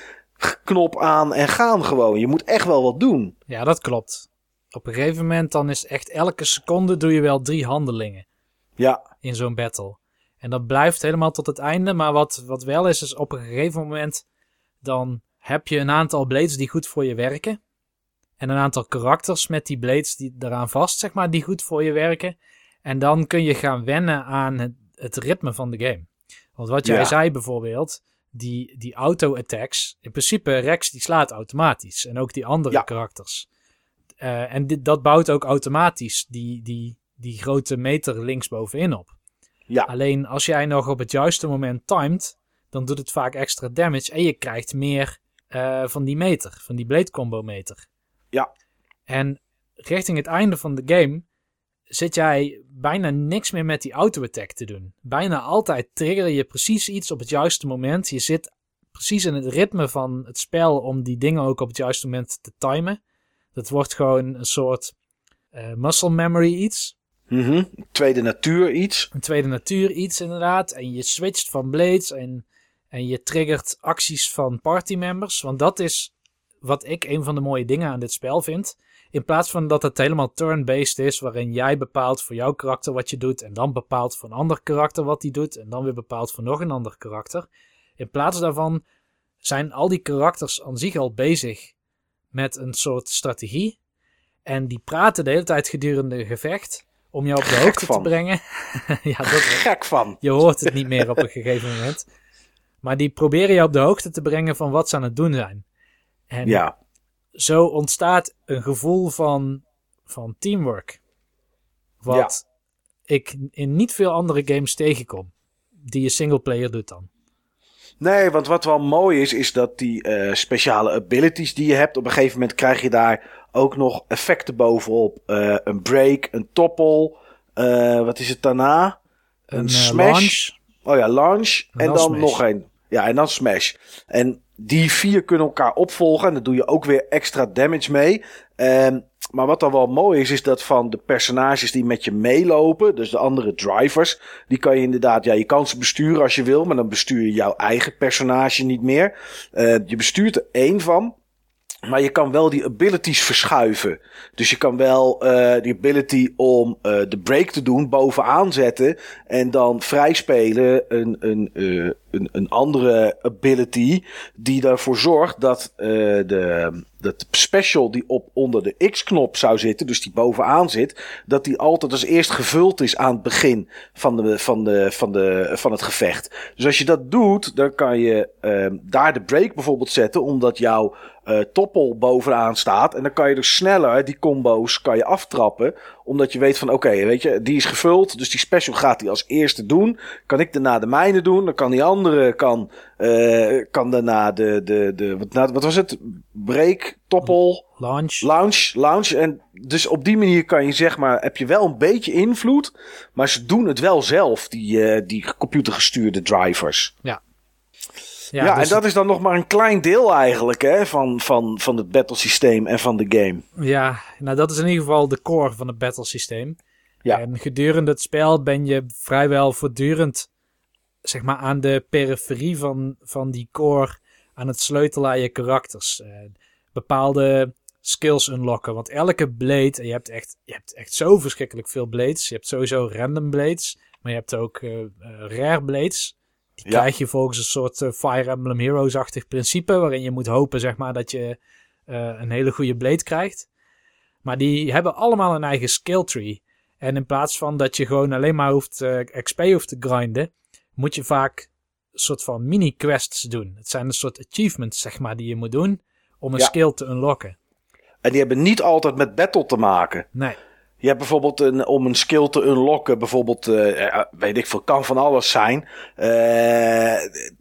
B: knop aan en gaan gewoon. Je moet echt wel wat doen.
D: Ja, dat klopt. Op een gegeven moment dan is echt elke seconde doe je wel drie handelingen.
B: Ja.
D: In zo'n battle. En dat blijft helemaal tot het einde. Maar wat, wat wel is, is op een gegeven moment dan heb je een aantal blades die goed voor je werken. En een aantal karakters met die blades die eraan vast, zeg maar, die goed voor je werken. En dan kun je gaan wennen aan het, ritme van de game. Want wat jij
B: Ja.
D: zei bijvoorbeeld, die, die auto-attacks. In principe, Rex die slaat automatisch. En ook die andere
B: Ja.
D: karakters. Eh, en dit, dat bouwt ook automatisch die, die, die grote meter linksbovenin op.
B: Ja.
D: Alleen als jij nog op het juiste moment timed, dan doet het vaak extra damage. En je krijgt meer eh, van die meter, van die blade combo meter.
B: Ja.
D: En richting het einde van de game zit jij bijna niks meer met die auto-attack te doen. Bijna altijd trigger je precies iets op het juiste moment. Je zit precies in het ritme van het spel om die dingen ook op het juiste moment te timen. Dat wordt gewoon een soort eh, muscle memory iets.
B: Mhm. Tweede natuur iets.
D: Een tweede natuur iets inderdaad. En je switcht van blades en, en je triggert acties van partymembers. Want dat is wat ik een van de mooie dingen aan dit spel vind. In plaats van dat het helemaal turn-based is, waarin jij bepaalt voor jouw karakter wat je doet. En dan bepaalt voor een ander karakter wat hij doet. En dan weer bepaalt voor nog een ander karakter. In plaats daarvan zijn al die karakters aan zich al bezig met een soort strategie. En die praten de hele tijd gedurende een gevecht. Om jou op de
B: Gek
D: hoogte
B: van.
D: te brengen. ja, dat,
B: Gek van.
D: je hoort het niet meer op een gegeven moment. Maar die proberen je op de hoogte te brengen van wat ze aan het doen zijn. En
B: Ja.
D: Zo ontstaat een gevoel van, van teamwork. Wat ik in niet veel andere games tegenkom. Die je singleplayer doet dan.
B: Nee, want wat wel mooi is, is dat die eh, speciale abilities die je hebt, op een gegeven moment krijg je daar ook nog effecten bovenop. Eh, een break, een toppel. eh, wat is het daarna? Een, smash.
D: launch.
B: Oh ja, launch. En,
D: dan
B: dan, nog een. Ja, en dan smash. En die vier kunnen elkaar opvolgen. En daar doe je ook weer extra damage mee. Ehm, maar wat dan wel mooi is, is dat van de personages die met je meelopen, dus de andere drivers, die kan je inderdaad, ja, je kan ze besturen als je wil, maar dan bestuur je jouw eigen personage niet meer. Eh, je bestuurt er één van. Maar je kan wel die abilities verschuiven. Dus je kan wel eh die ability om eh de break te doen bovenaan zetten. En dan vrijspelen een, een, eh, een, een andere ability. Die ervoor zorgt dat de, dat special die op onder de X-knop zou zitten. Dus die bovenaan zit. Dat die altijd als eerst gevuld is aan het begin van, de, van, de, van, de, van het gevecht. Dus als je dat doet, dan kan je eh, daar de break bijvoorbeeld zetten. Omdat jouw eh toppel bovenaan staat. En dan kan je dus sneller die combo's kan je aftrappen. Omdat je weet van oké, weet je, die is gevuld. Dus die special gaat hij als eerste doen. Kan ik daarna de mijne doen. Dan kan die andere kan, eh, kan daarna de, de, de wat, nou, wat was het? Break, toppel,
D: Launch.
B: lounge, lounge. En dus op die manier kan je zeg maar, heb je wel een beetje invloed. Maar ze doen het wel zelf, die, eh, die computergestuurde drivers. Ja,
D: dus
B: en dat is dan nog maar een klein deel eigenlijk hè, van, van, van het battlesysteem en van de game.
D: Ja, nou dat is in ieder geval de core van het battle systeem.
B: Ja.
D: En gedurende het spel ben je vrijwel voortdurend zeg maar, aan de periferie van, van die core aan het sleutelen aan je karakters. Eh, bepaalde skills unlocken. Want elke blade, en je hebt, echt, je hebt echt zo verschrikkelijk veel blades. Je hebt sowieso random blades, maar je hebt ook eh, eh, rare blades. Die
B: Ja.
D: krijg je volgens een soort eh, Fire Emblem Heroes-achtig principe, waarin je moet hopen zeg maar, dat je eh, een hele goede blade krijgt. Maar die hebben allemaal een eigen skill tree. En in plaats van dat je gewoon alleen maar hoeft, eh, XP hoeft te grinden, moet je vaak een soort van mini-quests doen. Het zijn een soort achievements, zeg maar, die je moet doen om een
B: Ja.
D: skill te unlocken.
B: En die hebben niet altijd met battle te maken.
D: Nee.
B: Je hebt bijvoorbeeld een, om een skill te unlocken, bijvoorbeeld, eh, weet ik veel, kan van alles zijn. Eh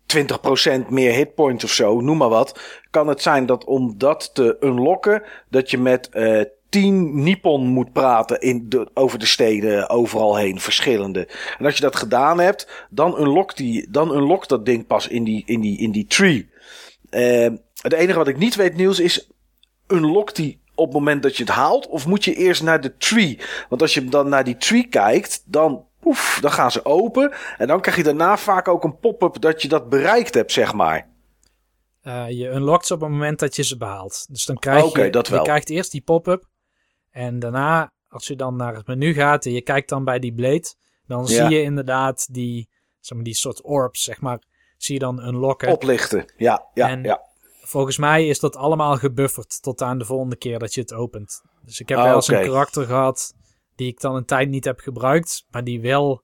B: 20% meer hitpoints of zo, noem maar wat. Kan het zijn dat om dat te unlocken, dat je met eh 10 Nippon moet praten in de, over de steden overal heen, verschillende. En als je dat gedaan hebt, dan unlockt, die, dan unlockt dat ding pas in die, in die, in die tree. Het enige wat ik niet weet, Niels, is unlockt die op het moment dat je het haalt? Of moet je eerst naar de tree? Want als je dan naar die tree kijkt, dan, oef, dan gaan ze open. En dan krijg je daarna vaak ook een pop-up dat je dat bereikt hebt, zeg maar.
D: Eh, je unlockt ze op het moment dat je ze behaalt. Dus dan krijg je,
B: dat wel.
D: je krijgt eerst die pop-up. En daarna, als je dan naar het menu gaat en je kijkt dan bij die blade, dan
B: Ja.
D: zie je inderdaad die, zeg maar, die soort orbs, zeg maar, zie je dan unlocken.
B: Oplichten. Ja, ja,
D: En-
B: ja.
D: Volgens mij is dat allemaal gebufferd tot aan de volgende keer dat je het opent. Dus ik heb
B: Ah,
D: wel eens
B: oké.
D: een karakter gehad die ik dan een tijd niet heb gebruikt, maar die wel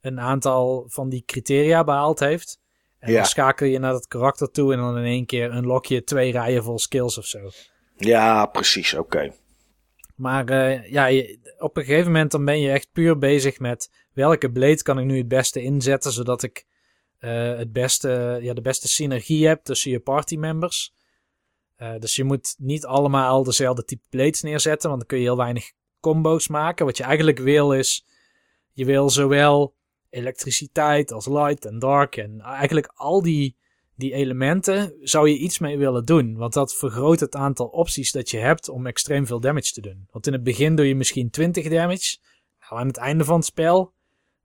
D: een aantal van die criteria behaald heeft. En
B: Ja.
D: dan schakel je naar dat karakter toe en dan in één keer unlock je twee rijen vol skills of zo.
B: Ja, precies. Oké.
D: Maar eh, ja, je- op een gegeven moment dan ben je echt puur bezig met welke blade kan ik nu het beste inzetten, zodat ik het beste, ja, de beste synergie heb tussen je partymembers. Eh dus je moet niet allemaal dezelfde type blades neerzetten, want dan kun je heel weinig combo's maken. Wat je eigenlijk wil is, je wil zowel elektriciteit als light en dark en eigenlijk al die, die elementen zou je iets mee willen doen. Want dat vergroot het aantal opties dat je hebt om extreem veel damage te doen. Want in het begin doe je misschien 20 damage. Nou, aan het einde van het spel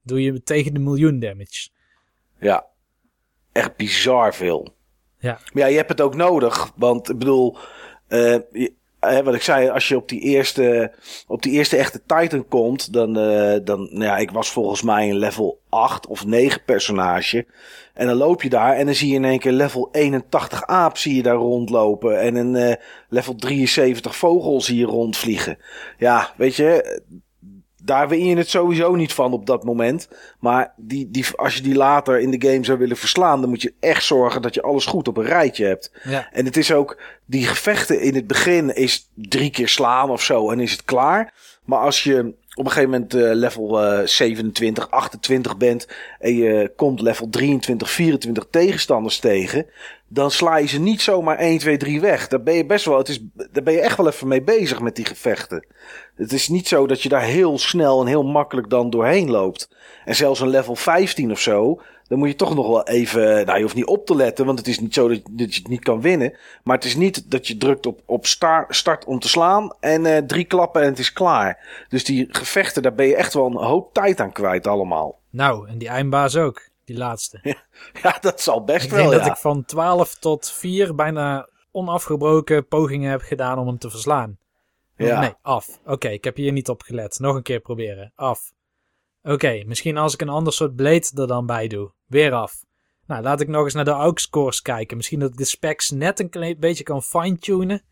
D: doe je tegen de miljoen damage.
B: Ja. Echt bizar veel.
D: Ja.
B: Maar ja, je hebt het ook nodig. Want ik bedoel, eh, je- wat ik zei, als je op die eerste, op die eerste echte Titan komt, dan, eh, dan nou ja, ik was volgens mij een level 8 of 9 personage. En dan loop je daar en dan zie je in één keer level 81 aap zie je daar rondlopen. En een eh, level 73 vogel zie je rondvliegen. Ja, weet je, daar win je het sowieso niet van op dat moment. Maar die, die, als je die later in de game zou willen verslaan, dan moet je echt zorgen dat je alles goed op een rijtje hebt.
D: Ja.
B: En het is ook, die gevechten in het begin is drie keer slaan of zo en is het klaar. Maar als je op een gegeven moment eh, level eh, 27, 28 bent en je komt level 23, 24 tegenstanders tegen, dan sla je ze niet zomaar 1, 2, 3 weg. Daar ben je best wel, het is, daar ben je echt wel even mee bezig met die gevechten. Het is niet zo dat je daar heel snel en heel makkelijk dan doorheen loopt. En zelfs een level 15 of zo, dan moet je toch nog wel even, nou je hoeft niet op te letten, want het is niet zo dat, je het niet kan winnen. Maar het is niet dat je drukt op, op star, start om te slaan en eh, drie klappen en het is klaar. Dus die gevechten, daar ben je echt wel een hoop tijd aan kwijt allemaal.
D: Nou, en die eindbaas ook, die laatste.
B: Ja, dat zal best
D: Ik
B: wel,
D: denk
B: ja.
D: dat ik van 12 tot 4 bijna onafgebroken pogingen heb gedaan om hem te verslaan.
B: Ja.
D: Nee, af. Oké, ik heb hier niet op gelet. Nog een keer proberen. Af. Oké, misschien als ik een ander soort blade er dan bij doe. Weer af. Nou, laat ik nog eens naar de AUX scores kijken. Misschien dat ik de specs net een klein beetje kan fine-tunen.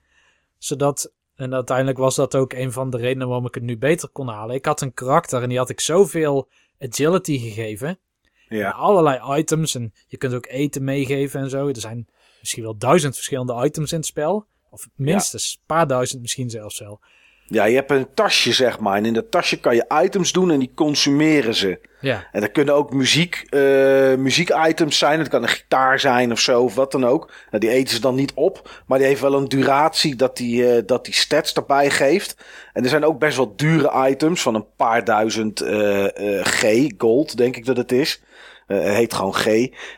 D: Zodat, en uiteindelijk was dat ook een van de redenen waarom ik het nu beter kon halen. Ik had een karakter en die had ik zoveel agility gegeven.
B: Ja.
D: Allerlei items en je kunt ook eten meegeven en zo. Er zijn misschien wel duizend verschillende items in het spel. Of minstens een paar duizend misschien zelfs wel.
B: Ja, je hebt een tasje zeg maar. En in dat tasje kan je items doen en die consumeren ze.
D: Ja,
B: En dat kunnen ook muziek, eh muziekitems zijn. Het kan een gitaar zijn of zo, of wat dan ook. Nou, die eten ze dan niet op. Maar die heeft wel een duratie dat die, eh, dat die stats erbij geeft. En er zijn ook best wel dure items van een paar duizend eh, G, gold denk ik dat het is. Eh, heet gewoon G.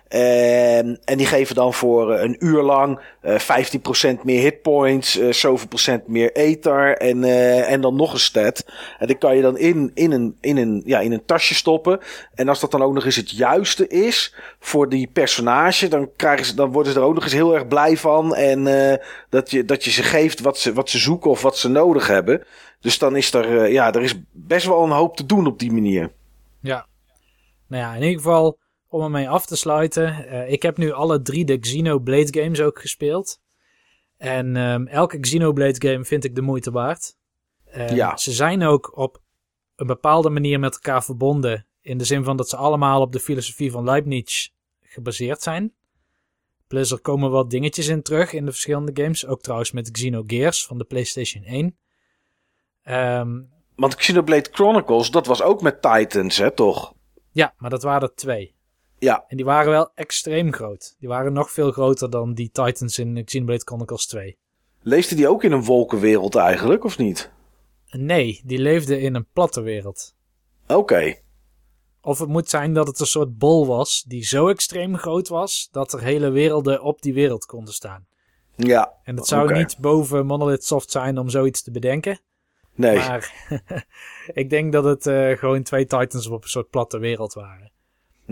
B: En, en die geven dan voor eh, een uur lang eh 15% meer hitpoints, eh zoveel procent meer ether en, eh, en dan nog een stat. En die kan je dan in, in, een, in, een, ja, in een tasje stoppen. En als dat dan ook nog eens het juiste is voor die personage, dan, krijgen ze, dan worden ze er ook nog eens heel erg blij van. En eh, dat, je, dat je ze geeft wat ze, wat ze zoeken of wat ze nodig hebben. Dus dan is er, eh, ja, er is best wel een hoop te doen op die manier.
D: ja. Nou ja, in ieder geval, om ermee af te sluiten. eh, ik heb nu alle drie de Xenoblade games ook gespeeld. En ehm, elke Xenoblade game vind ik de moeite waard.
B: Ja.
D: Ze zijn ook op een bepaalde manier met elkaar verbonden. In de zin van dat ze allemaal op de filosofie van Leibniz gebaseerd zijn. Plus er komen wat dingetjes in terug in de verschillende games. Ook trouwens met Xenogears van de PlayStation 1. Ehm,
B: Want Xenoblade Chronicles, dat was ook met Titans, hè, toch?
D: Ja, maar dat waren er twee.
B: Ja,
D: En die waren wel extreem groot. Die waren nog veel groter dan die Titans in Xenoblade Chronicles 2.
B: leefde die ook in een wolkenwereld eigenlijk, of niet?
D: Nee, die leefden in een platte wereld.
B: Oké.
D: Of het moet zijn dat het een soort bol was die zo extreem groot was dat er hele werelden op die wereld konden staan.
B: Ja.
D: En het zou niet boven Monolith Soft zijn om zoiets te bedenken.
B: Nee.
D: Maar ik denk dat het eh, gewoon twee Titans op een soort platte wereld waren.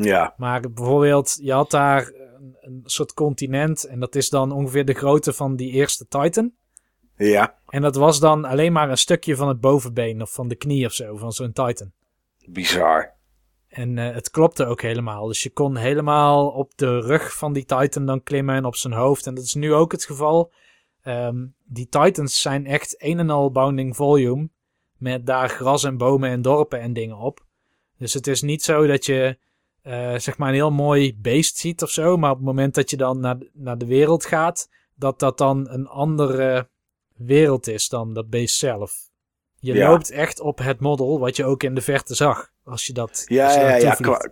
B: Ja.
D: Maar bijvoorbeeld, je had daar een, een soort continent en dat is dan ongeveer de grootte van die eerste Titan.
B: Ja.
D: En dat was dan alleen maar een stukje van het bovenbeen of van de knie of zo van zo'n Titan.
B: Bizar.
D: En eh, het klopte ook helemaal. Dus je kon helemaal op de rug van die Titan dan klimmen en op zijn hoofd. En dat is nu ook het geval. Ehm, die Titans zijn echt een en al bounding volume. Met daar gras en bomen en dorpen en dingen op. Dus het is niet zo dat je eh, zeg maar een heel mooi beest ziet of zo. Maar op het moment dat je dan naar, naar de wereld gaat, dat dat dan een andere wereld is dan dat beest zelf. Je
B: Ja.
D: loopt echt op het model wat je ook in de verte zag. Als je dat.
B: Ja,
D: je
B: ja, ja. Qua,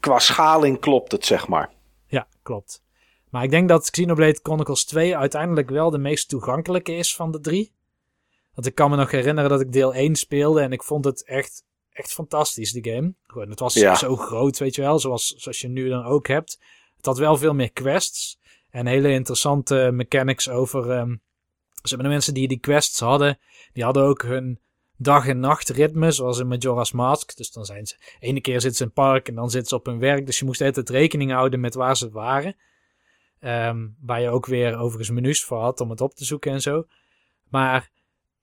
B: qua schaling klopt het, zeg maar.
D: Ja, klopt. Maar ik denk dat Xenoblade Chronicles 2 uiteindelijk wel de meest toegankelijke is van de drie. Want ik kan me nog herinneren dat ik deel 1 speelde en ik vond het echt, echt fantastisch, die game. Gewoon, het was
B: Ja.
D: zo groot, weet je wel, zoals, zoals je nu dan ook hebt. Het had wel veel meer quests en hele interessante mechanics over... ehm dus de mensen die die quests hadden, die hadden ook hun dag- en nachtritme, zoals in Majora's Mask. Dus dan zijn ze, ene keer zitten ze in het park en dan zitten ze op hun werk. Dus je moest altijd rekening houden met waar ze waren. Ehm, waar je ook weer overigens menus voor had om het op te zoeken en zo. Maar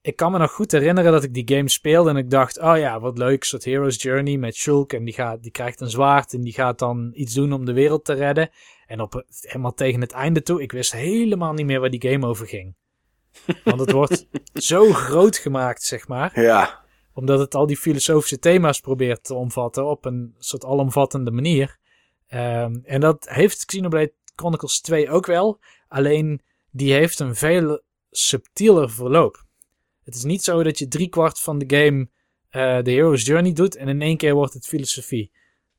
D: ik kan me nog goed herinneren dat ik die game speelde en ik dacht, oh ja, wat leuk, soort Hero's Journey met Shulk. En die, gaat, die krijgt een zwaard en die gaat dan iets doen om de wereld te redden. En op, helemaal tegen het einde toe, ik wist helemaal niet meer waar die game over ging. Want het wordt zo groot gemaakt, zeg maar
B: Ja.
D: omdat het al die filosofische thema's probeert te omvatten op een soort alomvattende manier. Ehm, en dat heeft Xenoblade Chronicles 2 ook wel. Alleen die heeft een veel subtieler verloop. Het is niet zo dat je driekwart van de game eh, de Hero's Journey doet en in één keer wordt het filosofie.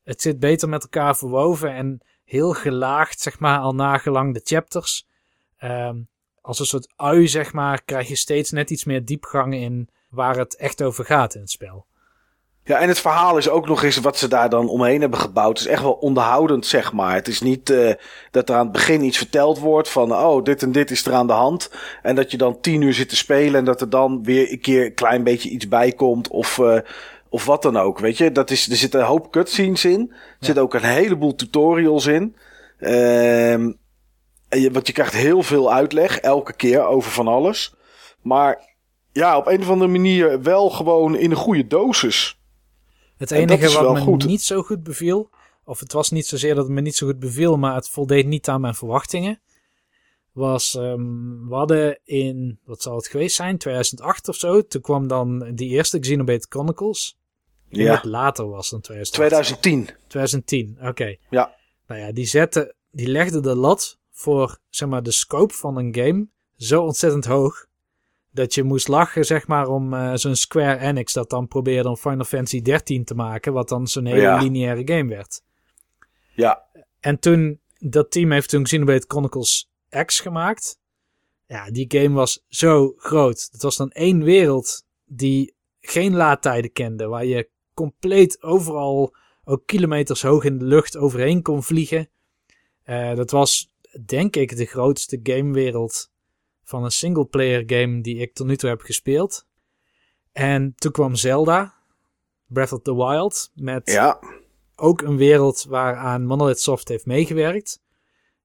D: Het zit beter met elkaar verwoven en heel gelaagd, zeg maar, al nagelang de chapters. Ehm, als een soort ui, zeg maar, krijg je steeds net iets meer diepgang in waar het echt over gaat in het spel.
B: Ja, en het verhaal is ook nog eens wat ze daar dan omheen hebben gebouwd. Het is echt wel onderhoudend, zeg maar. Het is niet eh, dat er aan het begin iets verteld wordt van... oh, dit en dit is er aan de hand. En dat je dan tien uur zit te spelen... en dat er dan weer een keer een klein beetje iets bij komt... of, eh, of wat dan ook, weet je. Dat is, er zitten een hoop cutscenes in. Er zitten ook een heleboel tutorials in. Ehm en je, want je krijgt heel veel uitleg, elke keer, over van alles. Maar ja, op een of andere manier wel gewoon in een goede dosis.
D: Het enige wat me
B: goed.
D: niet zo goed beviel, of het was niet zozeer dat het me niet zo goed beviel, maar het voldeed niet aan mijn verwachtingen, was, ehm, we hadden in, wat zal het geweest zijn, 2008 of zo, toen kwam dan die eerste Xenoblade Chronicles.
B: Ja.
D: het later was dan 2008.
B: 2010.
D: 2010, oké.
B: Ja.
D: Nou ja, die zette, die legde de lat voor, zeg maar, de scope van een game zo ontzettend hoog. Dat je moest lachen, zeg maar, om eh, zo'n Square Enix dat dan probeerde om Final Fantasy 13 te maken, wat dan zo'n hele
B: Ja.
D: lineaire game werd.
B: Ja,
D: En toen, dat team heeft toen Xenoblade Chronicles X gemaakt. Ja, die game was zo groot. Het was dan één wereld die geen laadtijden kende, waar je compleet overal ook kilometers hoog in de lucht overheen kon vliegen. Eh, dat was, denk ik, de grootste gamewereld van een singleplayer game die ik tot nu toe heb gespeeld. En toen kwam Zelda, Breath of the Wild, met
B: ja,
D: ook een wereld waaraan Monolith Soft heeft meegewerkt.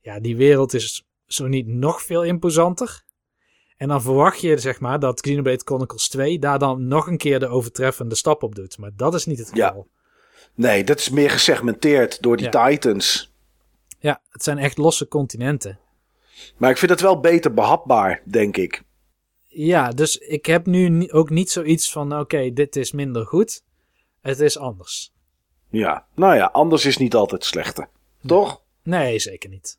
D: Ja, die wereld is zo niet nog veel imposanter. En dan verwacht je, zeg maar, dat Xenoblade Chronicles 2 daar dan nog een keer de overtreffende stap op doet. Maar dat is niet het
B: Ja.
D: geval.
B: nee, dat is meer gesegmenteerd door die
D: Ja.
B: Titans.
D: Ja, het zijn echt losse continenten.
B: Maar ik vind het wel beter behapbaar, denk ik.
D: Ja, dus ik heb nu ook niet zoiets van, oké, dit is minder goed. Het is anders.
B: Ja, nou ja, anders is niet altijd slechte. Toch?
D: Nee, zeker niet.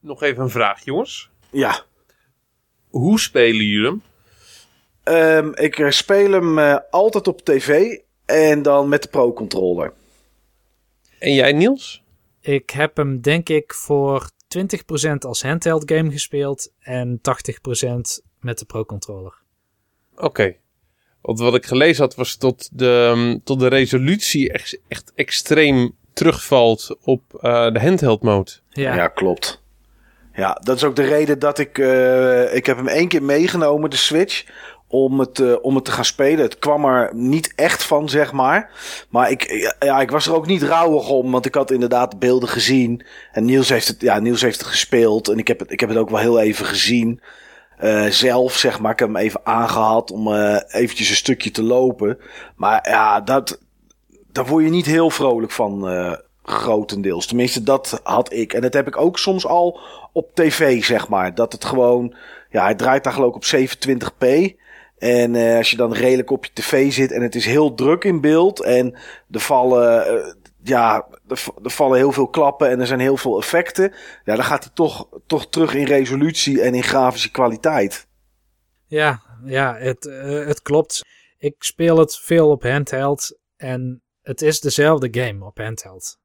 C: Nog even een vraag, jongens.
B: Ja.
C: Hoe spelen jullie hem?
B: Ehm, ik eh, speel hem eh, altijd op tv en dan met de Pro-controller.
C: En jij, Niels?
D: Ik heb hem denk ik voor 20% als handheld game gespeeld en 80% met de Pro Controller.
C: Oké. Want wat ik gelezen had was tot de, um, tot de resolutie echt, echt extreem terugvalt op uh, de handheld mode.
B: Ja. ja, klopt. Ja, dat is ook de reden dat ik... Uh, ik heb hem één keer meegenomen, de Switch om het, uh, om het te gaan spelen. Het kwam er niet echt van, zeg maar. Maar ik, ja, ik was er ook niet rouwig om, want ik had inderdaad beelden gezien. En Niels heeft het, ja, Niels heeft het gespeeld. En ik heb het, ik heb het ook wel heel even gezien. Uh, zelf, zeg maar. Ik heb hem even aangehad om uh, eventjes een stukje te lopen. Maar ja, dat, daar word je niet heel vrolijk van, grotendeels. Tenminste, dat had ik. En dat heb ik ook soms al op tv, zeg maar. Dat het gewoon, ja, hij draait daar geloof ik op 27p. En uh, als je dan redelijk op je tv zit en het is heel druk in beeld en er vallen, uh, ja, er, vallen heel veel klappen en er zijn heel veel effecten. Ja, dan gaat hij toch, toch terug in resolutie en in grafische kwaliteit.
D: Ja, ja, het, uh, het klopt. Ik speel het veel op handheld en het is dezelfde game op handheld.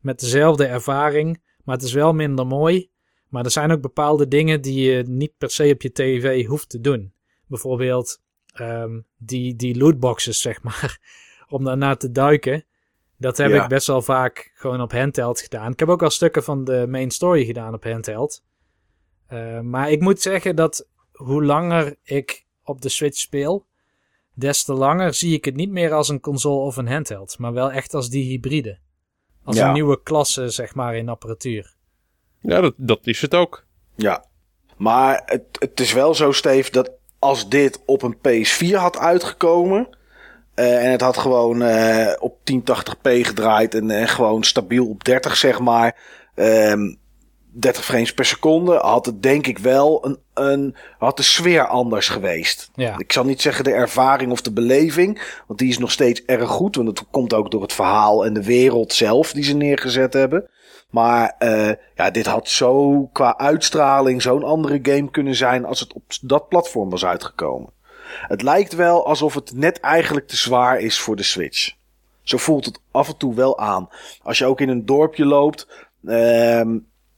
D: Met dezelfde ervaring, maar het is wel minder mooi. Maar er zijn ook bepaalde dingen die je niet per se op je tv hoeft te doen bijvoorbeeld um, die, die lootboxes, zeg maar, om daarna te duiken. Dat heb ja. ik best wel vaak gewoon op handheld gedaan. Ik heb ook al stukken van de main story gedaan op handheld. Uh, maar ik moet zeggen dat hoe langer ik op de Switch speel, des te langer zie ik het niet meer als een console of een handheld, maar wel echt als die hybride. Als ja. een nieuwe klasse, zeg maar, in apparatuur.
C: Ja, dat, dat is het ook.
B: Ja, maar het, het is wel zo, Steve, dat als dit op een PS4 had uitgekomen. Uh, en het had gewoon uh, op 1080p gedraaid en, en, gewoon stabiel op 30 zeg maar. Um, 30 frames per seconde had het denk ik wel een, een had de sfeer anders geweest.
D: Ja.
B: Ik zal niet zeggen de ervaring of de beleving, want die is nog steeds erg goed, want het komt ook door het verhaal en de wereld zelf die ze neergezet hebben. Maar uh, ja, dit had zo qua uitstraling zo'n andere game kunnen zijn als het op dat platform was uitgekomen. Het lijkt wel alsof het net eigenlijk te zwaar is voor de Switch. Zo voelt het af en toe wel aan. Als je ook in een dorpje loopt, uh,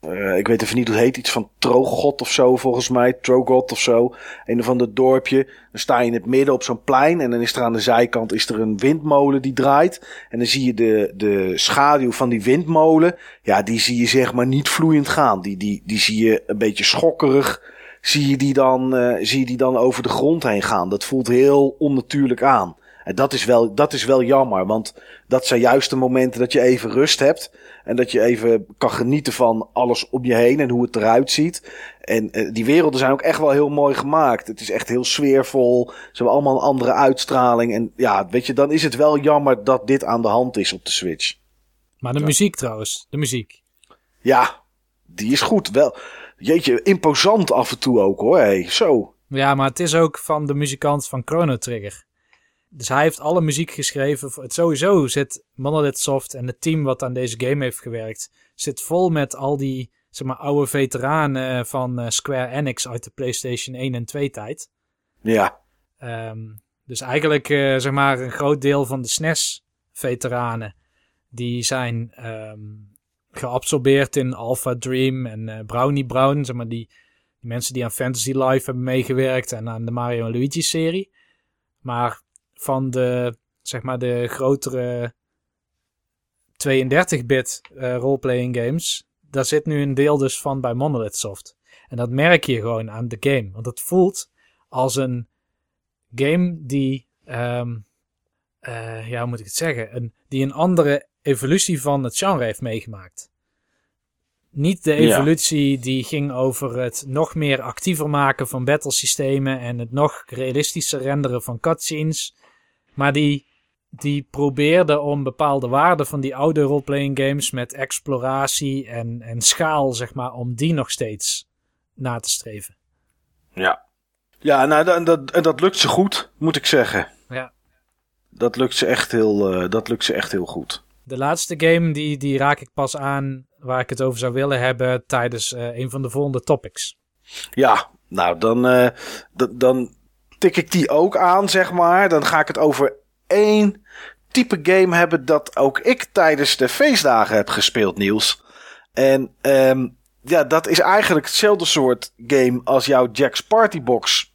B: uh, ik weet even niet hoe het heet. Iets van Trogot of zo, volgens mij. Trogot of zo. Een of ander dorpje. Dan sta je in het midden op zo'n plein. En dan is er aan de zijkant is er een windmolen die draait. En dan zie je de, de schaduw van die windmolen. Ja, die zie je zeg maar niet vloeiend gaan. Die, die, die zie je een beetje schokkerig. Zie je, die dan, uh, zie je die dan over de grond heen gaan. Dat voelt heel onnatuurlijk aan. En dat is wel, dat is wel jammer. Want dat zijn juist de momenten dat je even rust hebt. En dat je even kan genieten van alles om je heen en hoe het eruit ziet. En uh, die werelden zijn ook echt wel heel mooi gemaakt. Het is echt heel sfeervol. Ze hebben allemaal een andere uitstraling. En ja, weet je, dan is het wel jammer dat dit aan de hand is op de Switch.
D: Maar de ja. muziek trouwens, de muziek.
B: Ja, die is goed. Wel, jeetje, imposant af en toe ook hoor. Hey, zo.
D: Ja, maar het is ook van de muzikant van Chrono Trigger. Dus hij heeft alle muziek geschreven. Het sowieso zit Monolith Soft en het team wat aan deze game heeft gewerkt, zit vol met al die zeg maar, oude veteranen van uh, Square Enix uit de PlayStation 1 en 2 tijd.
B: Ja.
D: Um, dus eigenlijk uh, zeg maar een groot deel van de SNES veteranen die zijn um, geabsorbeerd in Alpha Dream en uh, Brownie Brown, zeg maar die, die mensen die aan Fantasy Life hebben meegewerkt en aan de Mario en Luigi serie. Maar van de, zeg maar, de grotere 32-bit uh, roleplaying games. Daar zit nu een deel dus van bij Monolith Soft. En dat merk je gewoon aan de game. Want het voelt als een game die, um, uh, ja, hoe moet ik het zeggen? Een, die een andere evolutie van het genre heeft meegemaakt. Niet de evolutie ja. die ging over het nog meer actiever maken van battlesystemen en het nog realistischer renderen van cutscenes. Maar die, die probeerde om bepaalde waarden van die oude roleplaying games met exploratie en, en schaal, zeg maar, om die nog steeds na te streven.
B: Ja. Ja, nou, dat, dat, dat lukt ze goed, moet ik zeggen.
D: Ja.
B: Dat lukt ze echt heel, uh, dat lukt ze echt heel goed.
D: De laatste game, die, die raak ik pas aan waar ik het over zou willen hebben tijdens uh, een van de volgende topics.
B: Ja, nou, dan, uh, dan tik ik die ook aan, zeg maar. Dan ga ik het over één type game hebben dat ook ik tijdens de feestdagen heb gespeeld, Niels. En ehm, ja, dat is eigenlijk hetzelfde soort game als jouw Jack's Party Box.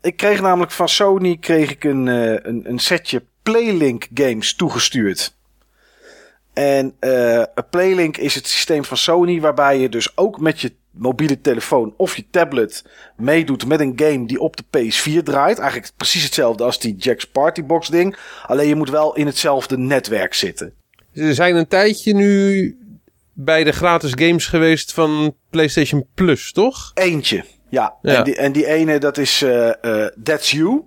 B: Ik kreeg namelijk van Sony kreeg ik een, eh, een, een setje Playlink games toegestuurd. En eh Playlink is het systeem van Sony waarbij je dus ook met je mobiele telefoon of je tablet meedoet met een game die op de PS4 draait. Eigenlijk precies hetzelfde als die Jack's Party Box ding. Alleen je moet wel in hetzelfde netwerk zitten.
C: Ze zijn een tijdje nu bij de gratis games geweest van PlayStation Plus, toch?
B: Eentje. Ja,
C: Ja.
B: En, die, en die ene, dat is eh That's You.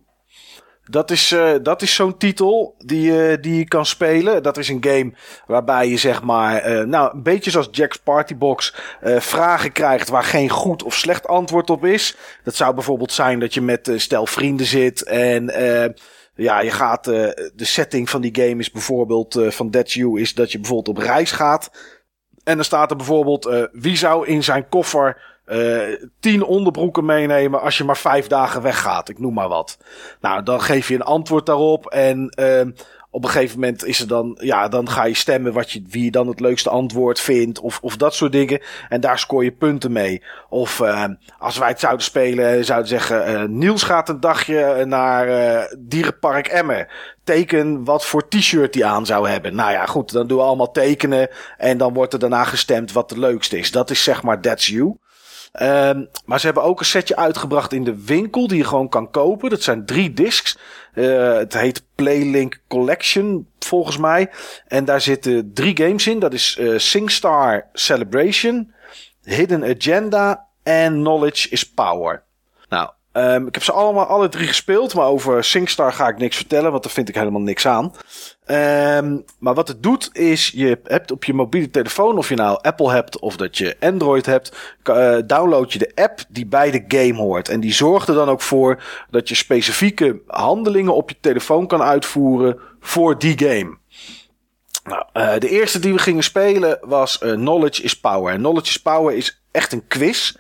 B: Dat is, eh, dat is zo'n titel die, eh, die je kan spelen. Dat is een game waarbij je zeg maar, eh, nou, een beetje zoals Jack's Party Box, eh, vragen krijgt waar geen goed of slecht antwoord op is. Dat zou bijvoorbeeld zijn dat je met stel vrienden zit en ja, je gaat, de setting van die game is bijvoorbeeld van That's You is dat je bijvoorbeeld op reis gaat. En dan staat er bijvoorbeeld, wie zou in zijn koffer tien onderbroeken meenemen als je maar vijf dagen weggaat? Ik noem maar wat. Nou, dan geef je een antwoord daarop. En ehm op een gegeven moment is er dan, ja, dan ga je stemmen wat je, wie je dan het leukste antwoord vindt. Of, of dat soort dingen. En daar scoor je punten mee. Of eh, als wij het zouden spelen, zouden zeggen: eh, Niels gaat een dagje naar eh, Dierenpark Emmen. Teken wat voor t-shirt hij aan zou hebben. Nou ja, goed, dan doen we allemaal tekenen. En dan wordt er daarna gestemd wat de leukste is. Dat is zeg maar That's You. Ehm, maar ze hebben ook een setje uitgebracht in de winkel die je gewoon kan kopen. Dat zijn drie discs. Eh, het heet Playlink Collection, volgens mij. En daar zitten drie games in. Dat is eh, SingStar Celebration, Hidden Agenda en Knowledge is Power. Nou, ehm, ik heb ze allemaal alle drie gespeeld. Maar over SingStar ga ik niks vertellen, want daar vind ik helemaal niks aan. Ehm, maar wat het doet is, je hebt op je mobiele telefoon, of je nou Apple hebt of dat je Android hebt, eh, download je de app die bij de game hoort. En die zorgt er dan ook voor dat je specifieke handelingen op je telefoon kan uitvoeren voor die game. Nou, eh, de eerste die we gingen spelen was eh, Knowledge is Power. En Knowledge is Power is echt een quiz.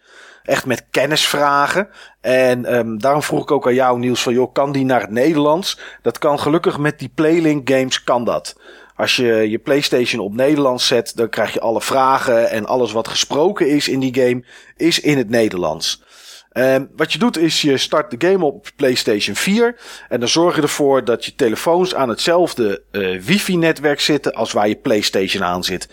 B: Echt met kennisvragen. En ehm, daarom vroeg ik ook aan jou, Niels, van joh, kan die naar het Nederlands? Dat kan gelukkig met die Playlink games, kan dat. Als je je PlayStation op Nederlands zet, dan krijg je alle vragen en alles wat gesproken is in die game, is in het Nederlands. Ehm, wat je doet is je start de game op PlayStation 4 en dan zorg je ervoor dat je telefoons aan hetzelfde eh, wifi-netwerk zitten als waar je PlayStation aan zit.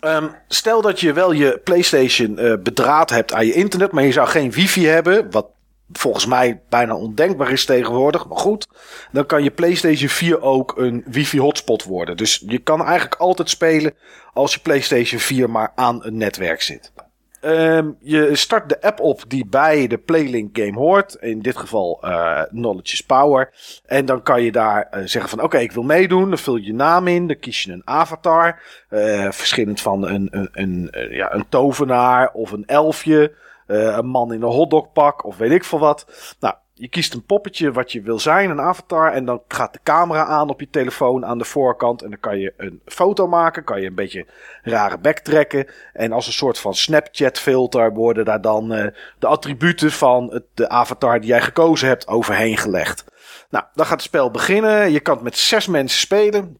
B: Ehm, stel dat je wel je PlayStation eh, bedraad hebt aan je internet, maar je zou geen wifi hebben, wat volgens mij bijna ondenkbaar is tegenwoordig, maar goed, dan kan je PlayStation 4 ook een wifi hotspot worden. Dus je kan eigenlijk altijd spelen als je PlayStation 4 maar aan een netwerk zit. Ehm, je start de app op die bij de Playlink game hoort. In dit geval eh, Knowledge is Power. En dan kan je daar eh, zeggen van oké, ik wil meedoen. Dan vul je je naam in. Dan kies je een avatar. Eh, verschillend van een, een, een, ja, een tovenaar of een elfje. een man in een hotdogpak of weet ik veel wat. Nou, je kiest een poppetje wat je wil zijn, een avatar. En dan gaat de camera aan op je telefoon aan de voorkant. En dan kan je een foto maken. Kan je een beetje rare bek trekken. En als een soort van Snapchat filter worden daar dan eh, de attributen van het, de avatar die jij gekozen hebt overheen gelegd. Nou, dan gaat het spel beginnen. Je kan het met zes mensen spelen.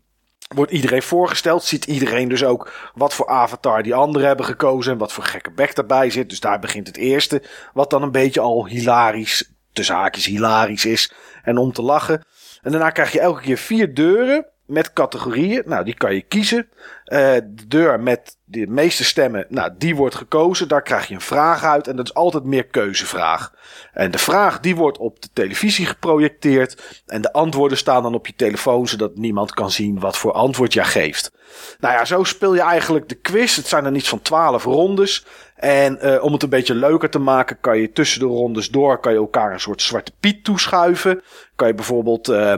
B: Wordt iedereen voorgesteld. Ziet iedereen dus ook wat voor avatar die anderen hebben gekozen. En wat voor gekke bek daarbij zit. Dus daar begint het eerste. Wat dan een beetje al hilarisch, tussen haakjes hilarisch is. En om te lachen. En daarna krijg je elke keer vier deuren met categorieën. Nou, die kan je kiezen. Eh, de deur met de meeste stemmen, nou, die wordt gekozen. Daar krijg je een vraag uit. En dat is altijd meer keuzevraag. En de vraag, die wordt op de televisie geprojecteerd. En de antwoorden staan dan op je telefoon, zodat niemand kan zien wat voor antwoord jij geeft. Nou ja, zo speel je eigenlijk de quiz. Het zijn er niets van twaalf rondes. En eh, om het een beetje leuker te maken, kan je tussen de rondes door kan je elkaar een soort zwarte piet toeschuiven. Kan je bijvoorbeeld eh,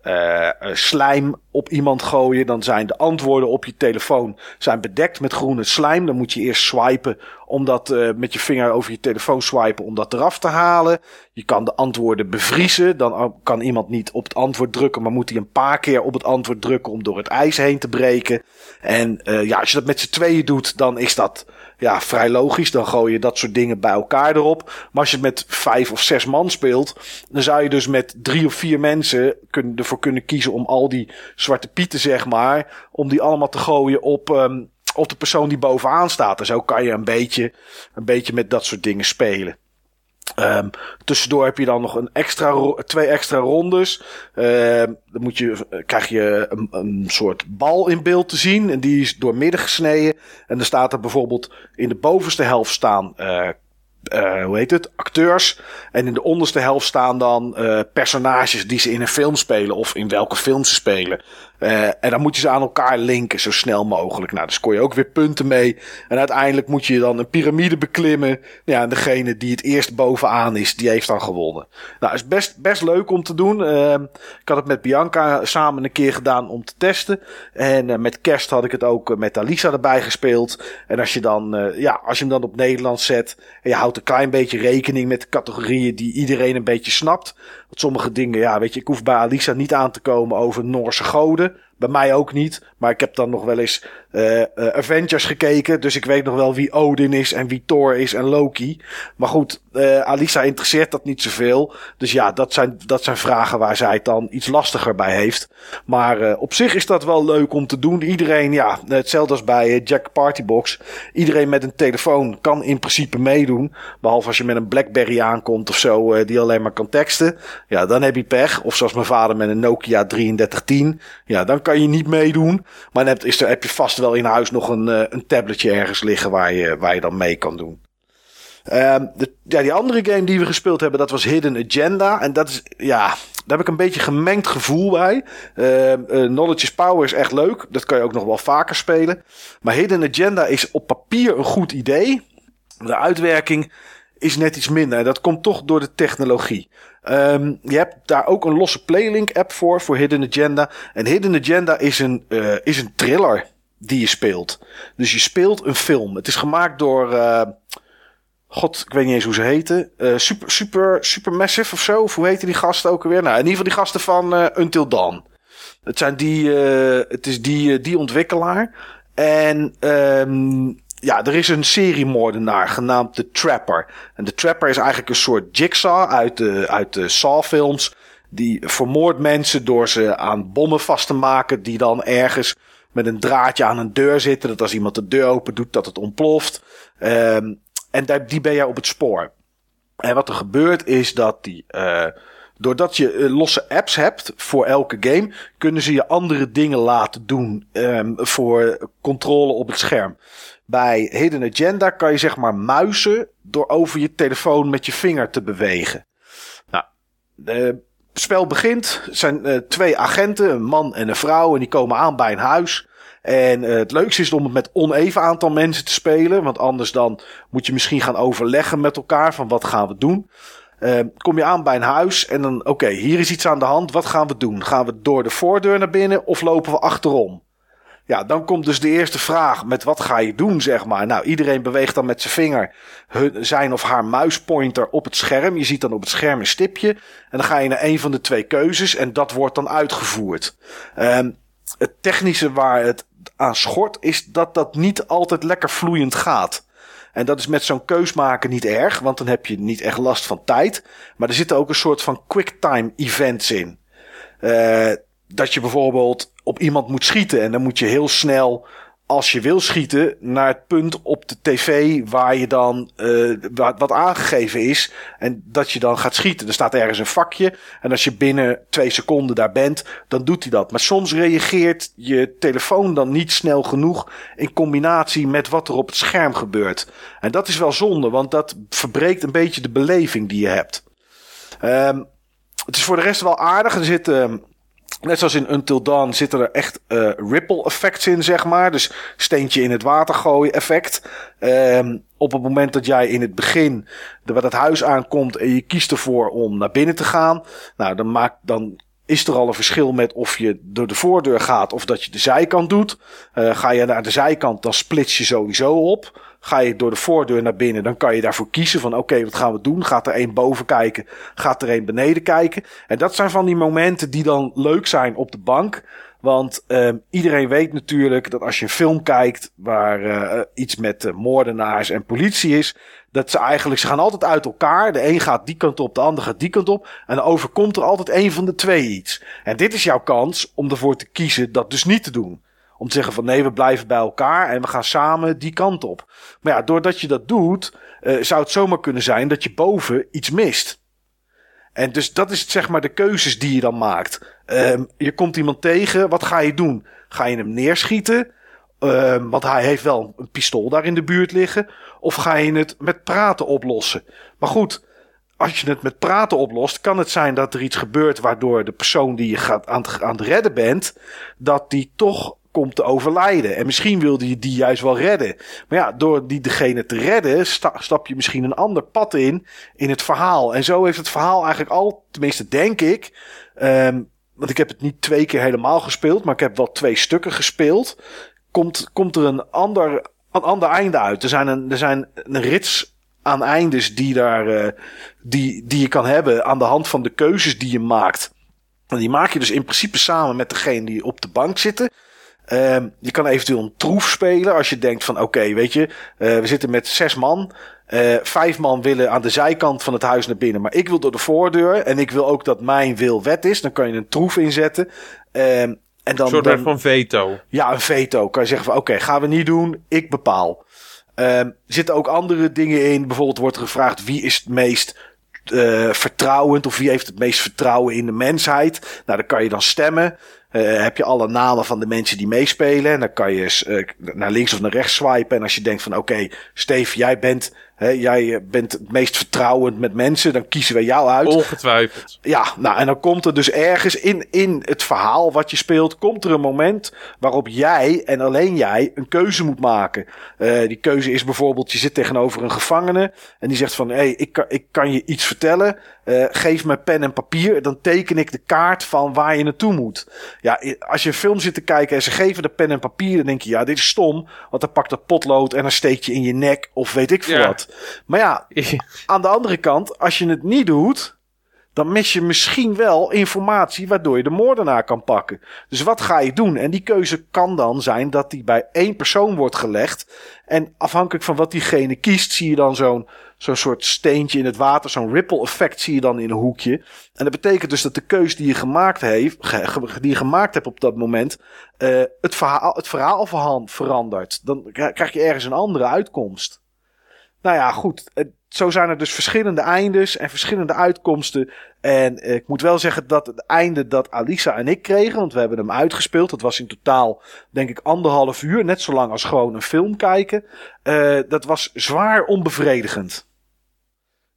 B: eh, slijm op iemand gooien, dan zijn de antwoorden op je telefoon zijn bedekt met groene slijm. Dan moet je eerst swipen om dat uh, met je vinger over je telefoon swipen om dat eraf te halen. Je kan de antwoorden bevriezen. Dan kan iemand niet op het antwoord drukken, maar moet hij een paar keer op het antwoord drukken om door het ijs heen te breken. En uh, ja, als je dat met z'n tweeën doet, dan is dat ja, vrij logisch. Dan gooi je dat soort dingen bij elkaar erop. Maar als je het met vijf of zes man speelt, dan zou je dus met drie of vier mensen kunnen, ervoor kunnen kiezen om al die zwarte pieten, zeg maar, om die allemaal te gooien op, um, op de persoon die bovenaan staat. En zo kan je een beetje, een beetje met dat soort dingen spelen. Um, tussendoor heb je dan nog een extra, twee extra rondes. Um, dan moet je, krijg je een, een, soort bal in beeld te zien. En die is door midden gesneden. En dan staat er bijvoorbeeld in de bovenste helft staan uh, uh, hoe heet het, acteurs. En in de onderste helft staan dan uh, personages die ze in een film spelen of in welke film ze spelen. Uh, en dan moet je ze aan elkaar linken zo snel mogelijk. Nou, dus kon je ook weer punten mee. En uiteindelijk moet je dan een piramide beklimmen. Ja, en degene die het eerst bovenaan is, die heeft dan gewonnen. Nou, is best, best leuk om te doen. Uh, ik had het met Bianca samen een keer gedaan om te testen. En uh, met kerst had ik het ook met Alisa erbij gespeeld. En als je dan, ja, als je hem dan op Nederlands zet. En je houdt een klein beetje rekening met de categorieën die iedereen een beetje snapt. Sommige dingen, ja, weet je, ik hoef bij Alisa niet aan te komen over Noorse goden. Bij mij ook niet. Maar ik heb dan nog wel eens uh, uh, Avengers gekeken. Dus ik weet nog wel wie Odin is en wie Thor is en Loki. Maar goed, uh, Alisa interesseert dat niet zoveel. Dus ja, dat zijn, dat zijn vragen waar zij het dan iets lastiger bij heeft. Maar op zich is dat wel leuk om te doen. Iedereen, ja, hetzelfde als bij Jack Partybox. Iedereen met een telefoon kan in principe meedoen. Behalve als je met een Blackberry aankomt of zo, die alleen maar kan teksten. Ja, dan heb je pech. Of zoals mijn vader met een Nokia 3310. Ja, dan kan je niet meedoen. Maar dan heb, is er, heb je vast wel in huis nog een, uh, een tabletje ergens liggen waar je, waar je dan mee kan doen. Um, de, ja, die andere game die we gespeeld hebben, dat was Hidden Agenda. En dat is, ja, daar heb ik een beetje gemengd gevoel bij. Uh, Knowledge is Power is echt leuk. Dat kan je ook nog wel vaker spelen. Maar Hidden Agenda is op papier een goed idee. De uitwerking is net iets minder. En dat komt toch door de technologie. Um, je hebt daar ook een losse Playlink app voor, voor Hidden Agenda. En Hidden Agenda is een, uh, is een thriller die je speelt. Dus je speelt een film. Het is gemaakt door. Uh, God, ik weet niet eens hoe ze heten. Uh, super, super, Supermassive of zo. Of hoe heten die gasten ook alweer? Nou, in ieder geval die gasten van uh, Until Dawn. Het zijn die, het is die, die ontwikkelaar. En um, ja, er is een seriemoordenaar genaamd The Trapper. En The Trapper is eigenlijk een soort jigsaw uit de, uit de Saw-films. Die vermoordt mensen door ze aan bommen vast te maken. Die dan ergens met een draadje aan een deur zitten. Dat als iemand de deur open doet, dat het ontploft. Um, en daar, die ben jij op het spoor. En wat er gebeurt is dat die. Uh, doordat je uh, losse apps hebt voor elke game, kunnen ze je andere dingen laten doen um, voor controle op het scherm. Bij Hidden Agenda kan je zeg maar muizen door over je telefoon met je vinger te bewegen. Nou, het spel begint. Er zijn uh, twee agenten, een man en een vrouw, en die komen aan bij een huis. En uh, het leukste is om het met oneven aantal mensen te spelen. Want anders dan moet je misschien gaan overleggen met elkaar van wat gaan we doen. Uh, kom je aan bij een huis en dan, oké, hier is iets aan de hand. Wat gaan we doen? Gaan we door de voordeur naar binnen of lopen we achterom? Ja, dan komt dus de eerste vraag met wat ga je doen, zeg maar. Nou, iedereen beweegt dan met zijn vinger hun, zijn of haar muispointer op het scherm. Je ziet dan op het scherm een stipje. En dan ga je naar een van de twee keuzes en dat wordt dan uitgevoerd. Um, het technische waar het aan schort is dat dat niet altijd lekker vloeiend gaat. En dat is met zo'n keus maken niet erg, want dan heb je niet echt last van tijd. Maar er zitten ook een soort van quicktime events in. Uh, dat je bijvoorbeeld op iemand moet schieten en dan moet je heel snel als je wil schieten naar het punt op de tv waar je dan uh, wat, aangegeven is en dat je dan gaat schieten. Er staat ergens een vakje en als je binnen twee seconden daar bent, dan doet hij dat. Maar soms reageert je telefoon dan niet snel genoeg in combinatie met wat er op het scherm gebeurt. En dat is wel zonde, want dat verbreekt een beetje de beleving die je hebt. Um, het is voor de rest wel aardig. Er zitten Net zoals in Until Dawn zitten er echt uh, ripple effects in, zeg maar. Dus steentje in het water gooien effect. Um, op het moment dat jij in het begin de, het huis aankomt en je kiest ervoor om naar binnen te gaan. Nou, dan, maakt, dan is er al een verschil met of je door de voordeur gaat of dat je de zijkant doet. Uh, ga je naar de zijkant, dan splits je sowieso op. Ga je door de voordeur naar binnen, dan kan je daarvoor kiezen van oké, wat gaan we doen? Gaat er één boven kijken? Gaat er één beneden kijken? En dat zijn van die momenten die dan leuk zijn op de bank. Want uh, iedereen weet natuurlijk dat als je een film kijkt waar uh, iets met uh, moordenaars en politie is, dat ze eigenlijk, ze gaan altijd uit elkaar. De een gaat die kant op, de ander gaat die kant op. En dan overkomt er altijd een van de twee iets. En dit is jouw kans om ervoor te kiezen dat dus niet te doen. Om te zeggen van nee, we blijven bij elkaar en we gaan samen die kant op. Maar ja, doordat je dat doet, uh, zou het zomaar kunnen zijn dat je boven iets mist. En dus dat is zeg maar de keuzes die je dan maakt. Um, je komt iemand tegen, wat ga je doen? Ga je hem neerschieten? Um, want hij heeft wel een pistool daar in de buurt liggen. Of ga je het met praten oplossen? Maar goed, als je het met praten oplost, kan het zijn dat er iets gebeurt waardoor de persoon die je gaat aan, aan het redden bent, dat die toch komt te overlijden. En misschien wilde je die juist wel redden. Maar ja, door die degene te redden, sta, stap je misschien een ander pad in, in het verhaal. En zo heeft het verhaal eigenlijk al, tenminste denk ik, um, want ik heb het niet twee keer helemaal gespeeld, maar ik heb wel twee stukken gespeeld. Komt, komt er een ander, een ander einde uit. Er zijn een, er zijn een rits aan eindes die, daar, uh, die, die je kan hebben aan de hand van de keuzes die je maakt. En die maak je dus in principe samen met degene die op de bank zitten. Um, je kan eventueel een troef spelen als je denkt van oké, okay, weet je, uh, we zitten met zes man. Uh, vijf man willen aan de zijkant van het huis naar binnen, maar ik wil door de voordeur en ik wil ook dat mijn wil wet is. Dan kan je een troef inzetten. Um, en dan,
C: een soort
B: dan,
C: van veto.
B: Ja, een veto. Kan je zeggen van oké, okay, gaan we niet doen, ik bepaal. Um, er zitten ook andere dingen in. Bijvoorbeeld wordt er gevraagd wie is het meest uh, vertrouwend of wie heeft het meest vertrouwen in de mensheid. Nou, dan kan je dan stemmen. Uh, heb je alle namen van de mensen die meespelen. En dan kan je uh, naar links of naar rechts swipen. En als je denkt van oké, Steve, jij bent, hè, jij bent het meest vertrouwend met mensen. Dan kiezen we jou uit.
C: Ongetwijfeld.
B: Ja, nou en dan komt er dus ergens in, in het verhaal wat je speelt. Komt er een moment waarop jij en alleen jij een keuze moet maken. Uh, die keuze is bijvoorbeeld, je zit tegenover een gevangene. En die zegt van hé, hey, ik, kan, ik kan je iets vertellen. Uh, geef me pen en papier. Dan teken ik de kaart van waar je naartoe moet. Ja, als je een film zit te kijken en ze geven de pen en papier, dan denk je, ja, dit is stom. Want dan pakt dat potlood en dan steek je in je nek of weet ik veel ja. wat. Maar ja, aan de andere kant, als je het niet doet, dan mis je misschien wel informatie waardoor je de moordenaar kan pakken. Dus wat ga je doen? En die keuze kan dan zijn dat die bij één persoon wordt gelegd. En afhankelijk van wat diegene kiest, zie je dan zo'n zo'n soort steentje in het water, zo'n ripple effect zie je dan in een hoekje. En dat betekent dus dat de keus die je gemaakt heeft, die je gemaakt hebt op dat moment, uh, het verhaal, het verhaal verandert. Dan krijg je ergens een andere uitkomst. Nou ja, goed. Zo zijn er dus verschillende eindes en verschillende uitkomsten. En ik moet wel zeggen dat het einde dat Alisa en ik kregen, want we hebben hem uitgespeeld. Dat was in totaal, denk ik, anderhalf uur. Net zo lang als gewoon een film kijken. Uh, dat was zwaar onbevredigend.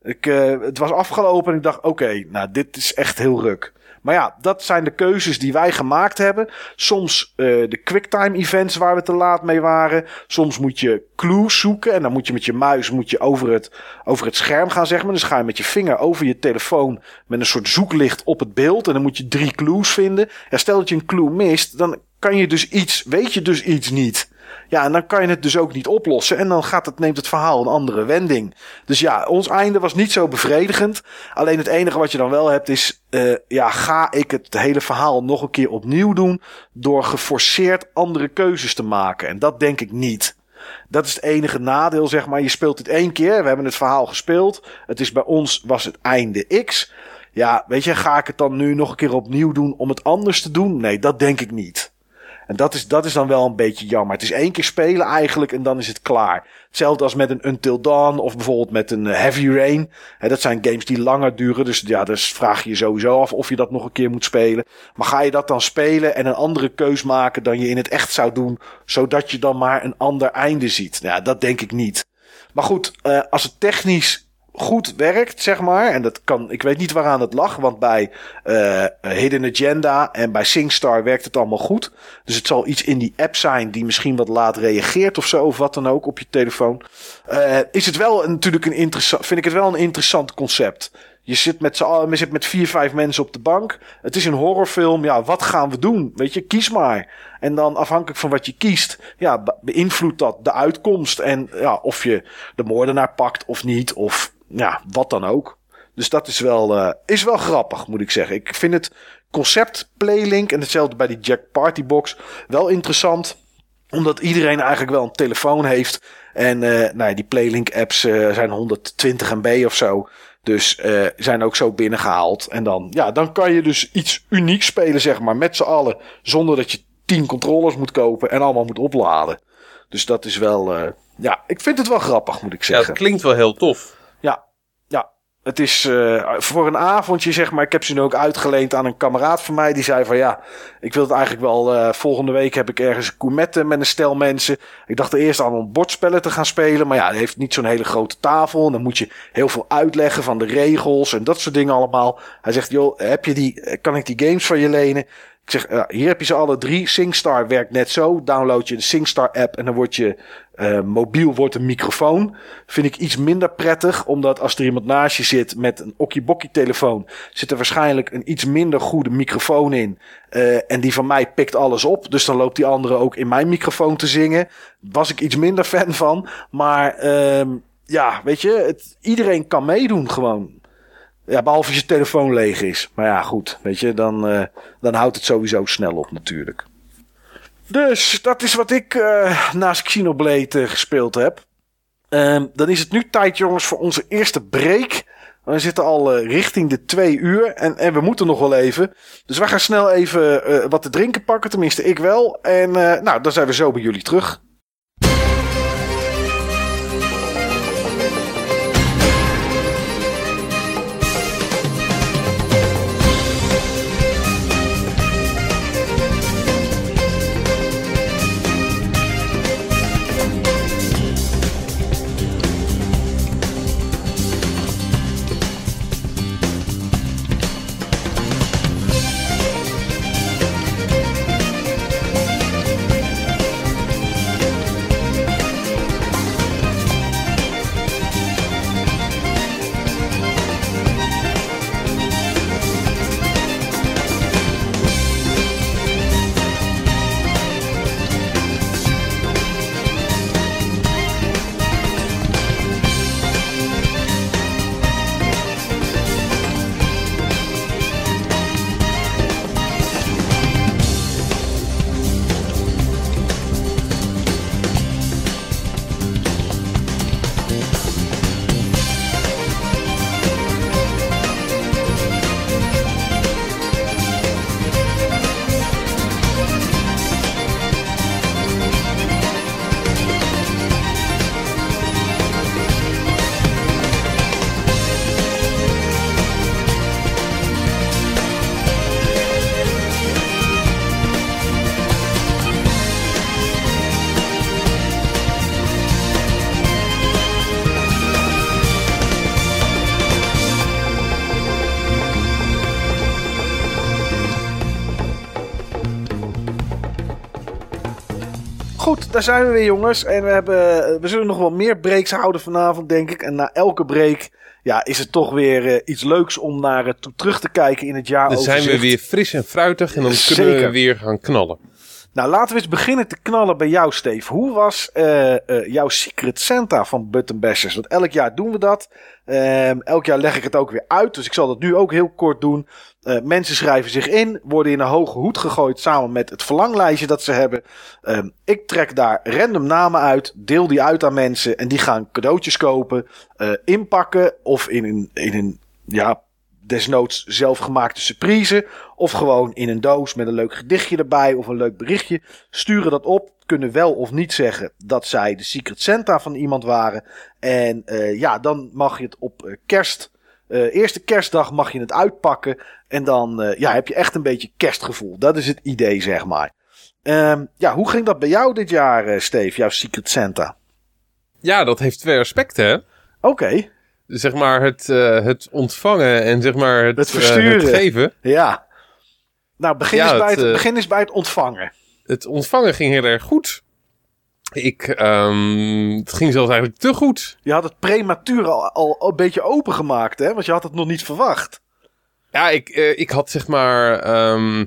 B: Ik, uh, het was afgelopen en ik dacht, oké, nou, dit is echt heel ruk. Maar ja, dat zijn de keuzes die wij gemaakt hebben. Soms uh, de quicktime events waar we te laat mee waren. Soms moet je clues zoeken en dan moet je met je muis moet je over, het, over het scherm gaan, zeg maar. Dus ga je met je vinger over je telefoon met een soort zoeklicht op het beeld. En dan moet je drie clues vinden. Ja, stel dat je een clue mist, dan kan je dus iets, weet je dus iets niet. Ja, en dan kan je het dus ook niet oplossen. En dan gaat het, neemt het verhaal een andere wending. Dus ja, ons einde was niet zo bevredigend. Alleen het enige wat je dan wel hebt is... Uh, ja, ga ik het hele verhaal nog een keer opnieuw doen... door geforceerd andere keuzes te maken? En dat denk ik niet. Dat is het enige nadeel, zeg maar. Je speelt het één keer. We hebben het verhaal gespeeld. Het is bij ons, was het einde X. Ja, weet je, ga ik het dan nu nog een keer opnieuw doen om het anders te doen? Nee, dat denk ik niet. En dat is, dat is dan wel een beetje jammer. Het is één keer spelen eigenlijk en dan is het klaar. Hetzelfde als met een Until Dawn of bijvoorbeeld met een eh, Heavy Rain. Dat zijn games die langer duren. Dus ja, dus vraag je je sowieso af of je dat nog een keer moet spelen. Maar ga je dat dan spelen en een andere keus maken dan je in het echt zou doen. Zodat je dan maar een ander einde ziet. Nou dat denk ik niet. Maar goed, uh, als het technisch goed werkt, zeg maar. En dat kan, ik weet niet waaraan het lag, want bij uh, Hidden Agenda en bij SingStar werkt het allemaal goed. Dus het zal iets in die app zijn die misschien wat laat reageert of zo, of wat dan ook op je telefoon. Uh, is het wel een, natuurlijk een interessant, vind ik het wel een interessant concept. Je zit met, je zit met vier, vijf mensen op de bank. Het is een horrorfilm. Ja, wat gaan we doen? Weet je, kies maar. En dan afhankelijk van wat je kiest, ja, be- beïnvloedt dat de uitkomst. En ja, of je de moordenaar pakt of niet. Of ja, wat dan ook. Dus dat is wel, eh, is wel grappig, moet ik zeggen. Ik vind het concept Playlink en hetzelfde bij die Jack Partybox wel interessant omdat iedereen eigenlijk wel een telefoon heeft. En eh nou ja, die Playlink-apps eh, zijn 120 MB of zo. Dus zijn ook zo binnengehaald. En dan, ja, dan kan je dus iets unieks spelen, zeg maar, met z'n allen. Zonder dat je 10 controllers moet kopen en allemaal moet opladen. Dus dat is wel, ja, ik vind het wel grappig, moet ik
C: Ja,
B: zeggen.
C: het klinkt wel heel tof.
B: Het is eh, voor een avondje, zeg maar. Ik heb ze nu ook uitgeleend aan een kameraad van mij. Die zei van ja, ik wil het eigenlijk wel. eh, volgende week heb ik ergens een met een stel mensen. Ik dacht eerst aan om bordspellen te gaan spelen. Maar ja, hij heeft niet zo'n hele grote tafel. En dan moet je heel veel uitleggen van de regels en dat soort dingen allemaal. Hij zegt, joh, heb je die, eh, kan ik die games van je lenen? Ik zeg, hier heb je ze alle drie. SingStar werkt net zo. Download je de SingStar app en dan wordt je eh, mobiel wordt een microfoon. Vind ik iets minder prettig, omdat als er iemand naast je zit met een okkiebokkie telefoon, zit er waarschijnlijk een iets minder goede microfoon in. Eh, en die van mij pikt alles op. Dus dan loopt die andere ook in mijn microfoon te zingen. Was ik iets minder fan van. Maar ehm, ja, weet je, het, iedereen kan meedoen gewoon. Ja, behalve als je telefoon leeg is. Maar ja, goed, weet je, dan, eh, dan houdt het sowieso snel op natuurlijk. Dus dat is wat ik eh, naast Xenoblade eh, gespeeld heb. Ehm, dan is het nu tijd, jongens, voor onze eerste break. We zitten al richting de twee uur en, en we moeten nog wel even. Dus wij gaan snel even wat te drinken pakken, tenminste ik wel. En nou, dan zijn we zo bij jullie terug. Daar zijn we weer jongens. En we, hebben, we zullen nog wel meer breaks houden vanavond, denk ik. En na elke break ja, is het toch weer eh, iets leuks om naar toe terug te kijken in het jaar.
C: Dan zijn we weer fris en fruitig en dan kunnen
B: Zeker.
C: we weer gaan knallen.
B: Nou, laten we eens beginnen te knallen bij jou, Steve. Hoe was eh, eh, jouw Secret Santa van Button Bashers? Want elk jaar doen we dat. Ehm, elk jaar leg ik het ook weer uit. Dus ik zal dat nu ook heel kort doen. Eh, mensen schrijven zich in, worden in een hoge hoed gegooid samen met het verlanglijstje dat ze hebben. Ehm, ik trek daar random namen uit, deel die uit aan mensen en die gaan cadeautjes kopen, inpakken of in een, in een ja, desnoods zelfgemaakte surprise. Of gewoon in een doos met een leuk gedichtje erbij of een leuk berichtje. Sturen dat op. Kunnen wel of niet zeggen dat zij de Secret Santa van iemand waren. En eh, ja, dan mag je het op eh, kerst. eh, eerste kerstdag mag je het uitpakken. En dan ja, heb je echt een beetje kerstgevoel. Dat is het idee, zeg maar. Ehm, ja, hoe ging dat bij jou dit jaar, Steve? Jouw Secret Santa?
C: Ja, dat heeft twee aspecten, hè?
B: Oké,
C: Zeg maar het, eh, het ontvangen en zeg maar het,
B: Het
C: eh,
B: versturen.
C: het geven.
B: ja. Nou, begin,
C: Ja,
B: eens bij
C: het,
B: het,
C: eh,
B: begin eens bij het ontvangen.
C: Het ontvangen ging heel erg goed. Ik, ehm, het ging zelfs eigenlijk te goed.
B: Je had het prematuur al, al een beetje opengemaakt, hè? Want je had het nog niet verwacht.
C: Ja, ik, ik had zeg maar... ehm,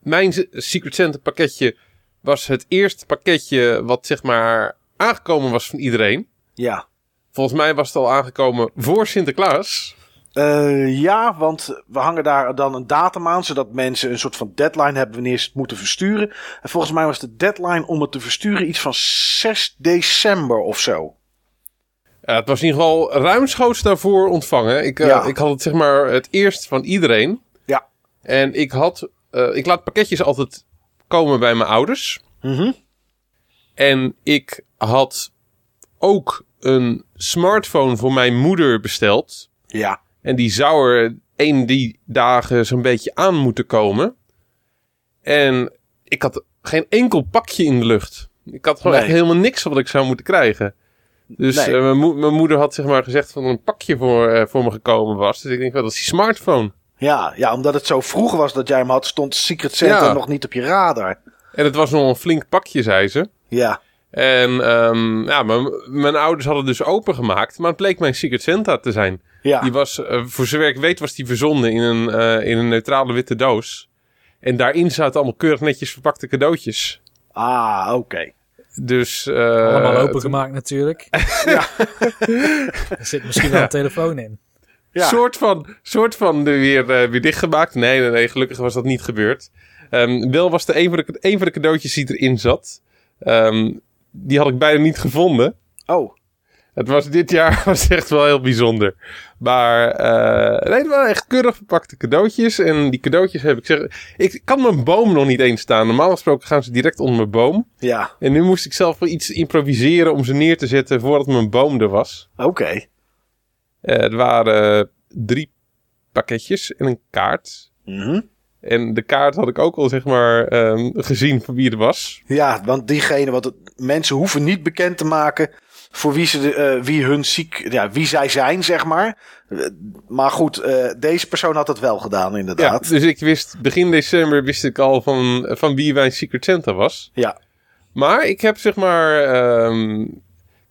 C: mijn Secret Santa pakketje was het eerste pakketje wat zeg maar aangekomen was van iedereen.
B: Ja.
C: Volgens mij was het al aangekomen voor Sinterklaas.
B: Eh, ja, want we hangen daar dan een datum aan, zodat mensen een soort van deadline hebben wanneer ze het moeten versturen. En volgens mij was de deadline om het te versturen iets van 6 december of zo.
C: Het was in ieder geval ruimschoots daarvoor ontvangen. Ik, eh,
B: Ja.
C: ik had het zeg maar het eerst van iedereen.
B: Ja.
C: En ik had... eh, ik laat pakketjes altijd komen bij mijn ouders.
B: Mhm.
C: En ik had ook een smartphone voor mijn moeder besteld.
B: Ja.
C: En die zou er een die dagen zo'n beetje aan moeten komen. En ik had geen enkel pakje in de lucht. Ik had gewoon
B: Nee.
C: echt helemaal niks wat ik zou moeten krijgen. Dus
B: Nee.
C: eh, mijn, mo- mijn moeder had zeg maar gezegd er een pakje voor, eh, voor me gekomen was. Dus ik denk, wel, dat is die smartphone.
B: Ja, ja, omdat het zo vroeg was dat jij hem had, stond Secret Santa
C: Ja.
B: nog niet op je radar.
C: En het was nog een flink pakje, zei ze.
B: Ja.
C: En ehm, ja, mijn, mijn ouders hadden het dus opengemaakt. Maar het bleek mijn Secret Santa te zijn.
B: Ja.
C: Die was, eh, voor zover ik weet, was die verzonden in een, eh, in een neutrale witte doos. En daarin zaten allemaal keurig netjes verpakte cadeautjes.
B: Ah, oké.
C: Dus... eh,
D: Allemaal opengemaakt natuurlijk. er zit misschien wel een telefoon in.
B: Ja.
C: soort van, soort van er weer, weer dichtgemaakt. Nee, nee, nee, gelukkig was dat niet gebeurd. Ehm, wel was de een van de, een van de cadeautjes die erin zat. ehm, die had ik bijna niet gevonden.
B: Oh,
C: Het was dit jaar was echt wel heel bijzonder. Maar eh nee, het waren echt keurig verpakte cadeautjes. En die cadeautjes heb ik zeg. Ik kan mijn boom nog niet eens staan. Normaal gesproken gaan ze direct onder mijn boom.
B: ja.
C: En nu moest ik zelf wel iets improviseren om ze neer te zetten voordat mijn boom er was.
B: Oké.
C: Eh, er waren drie pakketjes en een kaart.
B: Mhm.
C: En de kaart had ik ook al zeg maar ehm, gezien van wie er was.
B: Ja, want diegene, want het- mensen hoeven niet bekend te maken voor wie, ze de, eh, wie hun ziek, ja, wie zij zijn, zeg maar. Eh, maar goed, eh, deze persoon had het wel gedaan,
C: Ja,
B: inderdaad.
C: dus ik wist begin december wist ik al van, van wie mijn Secret Santa was.
B: Ja.
C: Maar ik heb zeg maar ehm,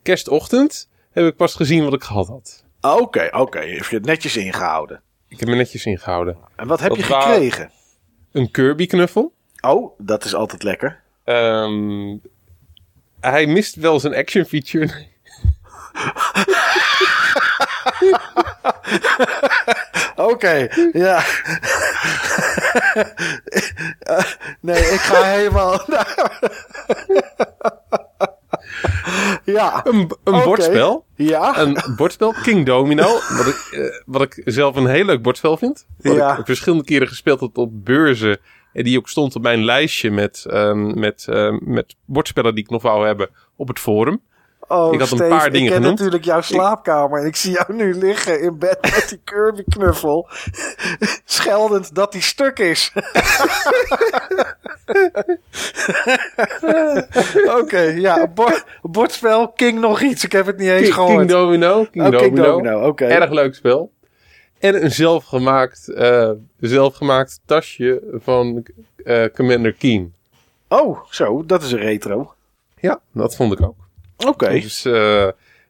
C: kerstochtend heb ik pas gezien wat ik gehad had.
B: Oké, oké. Heeft je het netjes ingehouden.
C: Ik heb me netjes ingehouden.
B: En wat heb
C: Dat
B: je gekregen?
C: Een Kirby knuffel.
B: Oh, dat is altijd lekker.
C: Ehm, hij mist wel zijn action feature.
B: Oké, ja. Eh, nee, ik ga helemaal. ja.
C: Een, bordspel.
B: Ja.
C: Een bordspel, King Domino. Wat ik, eh, wat ik zelf een heel leuk bordspel vind. Wat
B: Ja.
C: ik verschillende keren gespeeld heb op beurzen. En die ook stond op mijn lijstje met, ehm, met, ehm, met bordspellen die ik nog wou hebben op het forum.
B: Oh,
C: Ik had een paar dingen
B: Ik ken
C: genoemd.
B: natuurlijk jouw slaapkamer. En ik zie jou nu liggen in bed met die Kirby knuffel. Scheldend dat die stuk is. Oké, ja. Bord, bordspel, King nog iets. Ik heb het niet eens
C: King,
B: gehoord.
C: King Domino. King
B: Oh,
C: Domino.
B: King Domino, oké.
C: Erg leuk spel. En een zelfgemaakt, eh, zelfgemaakt tasje van eh, Commander Keen.
B: Oh, zo, dat is een retro.
C: Ja, dat vond ik ook.
B: Oké,
C: Dus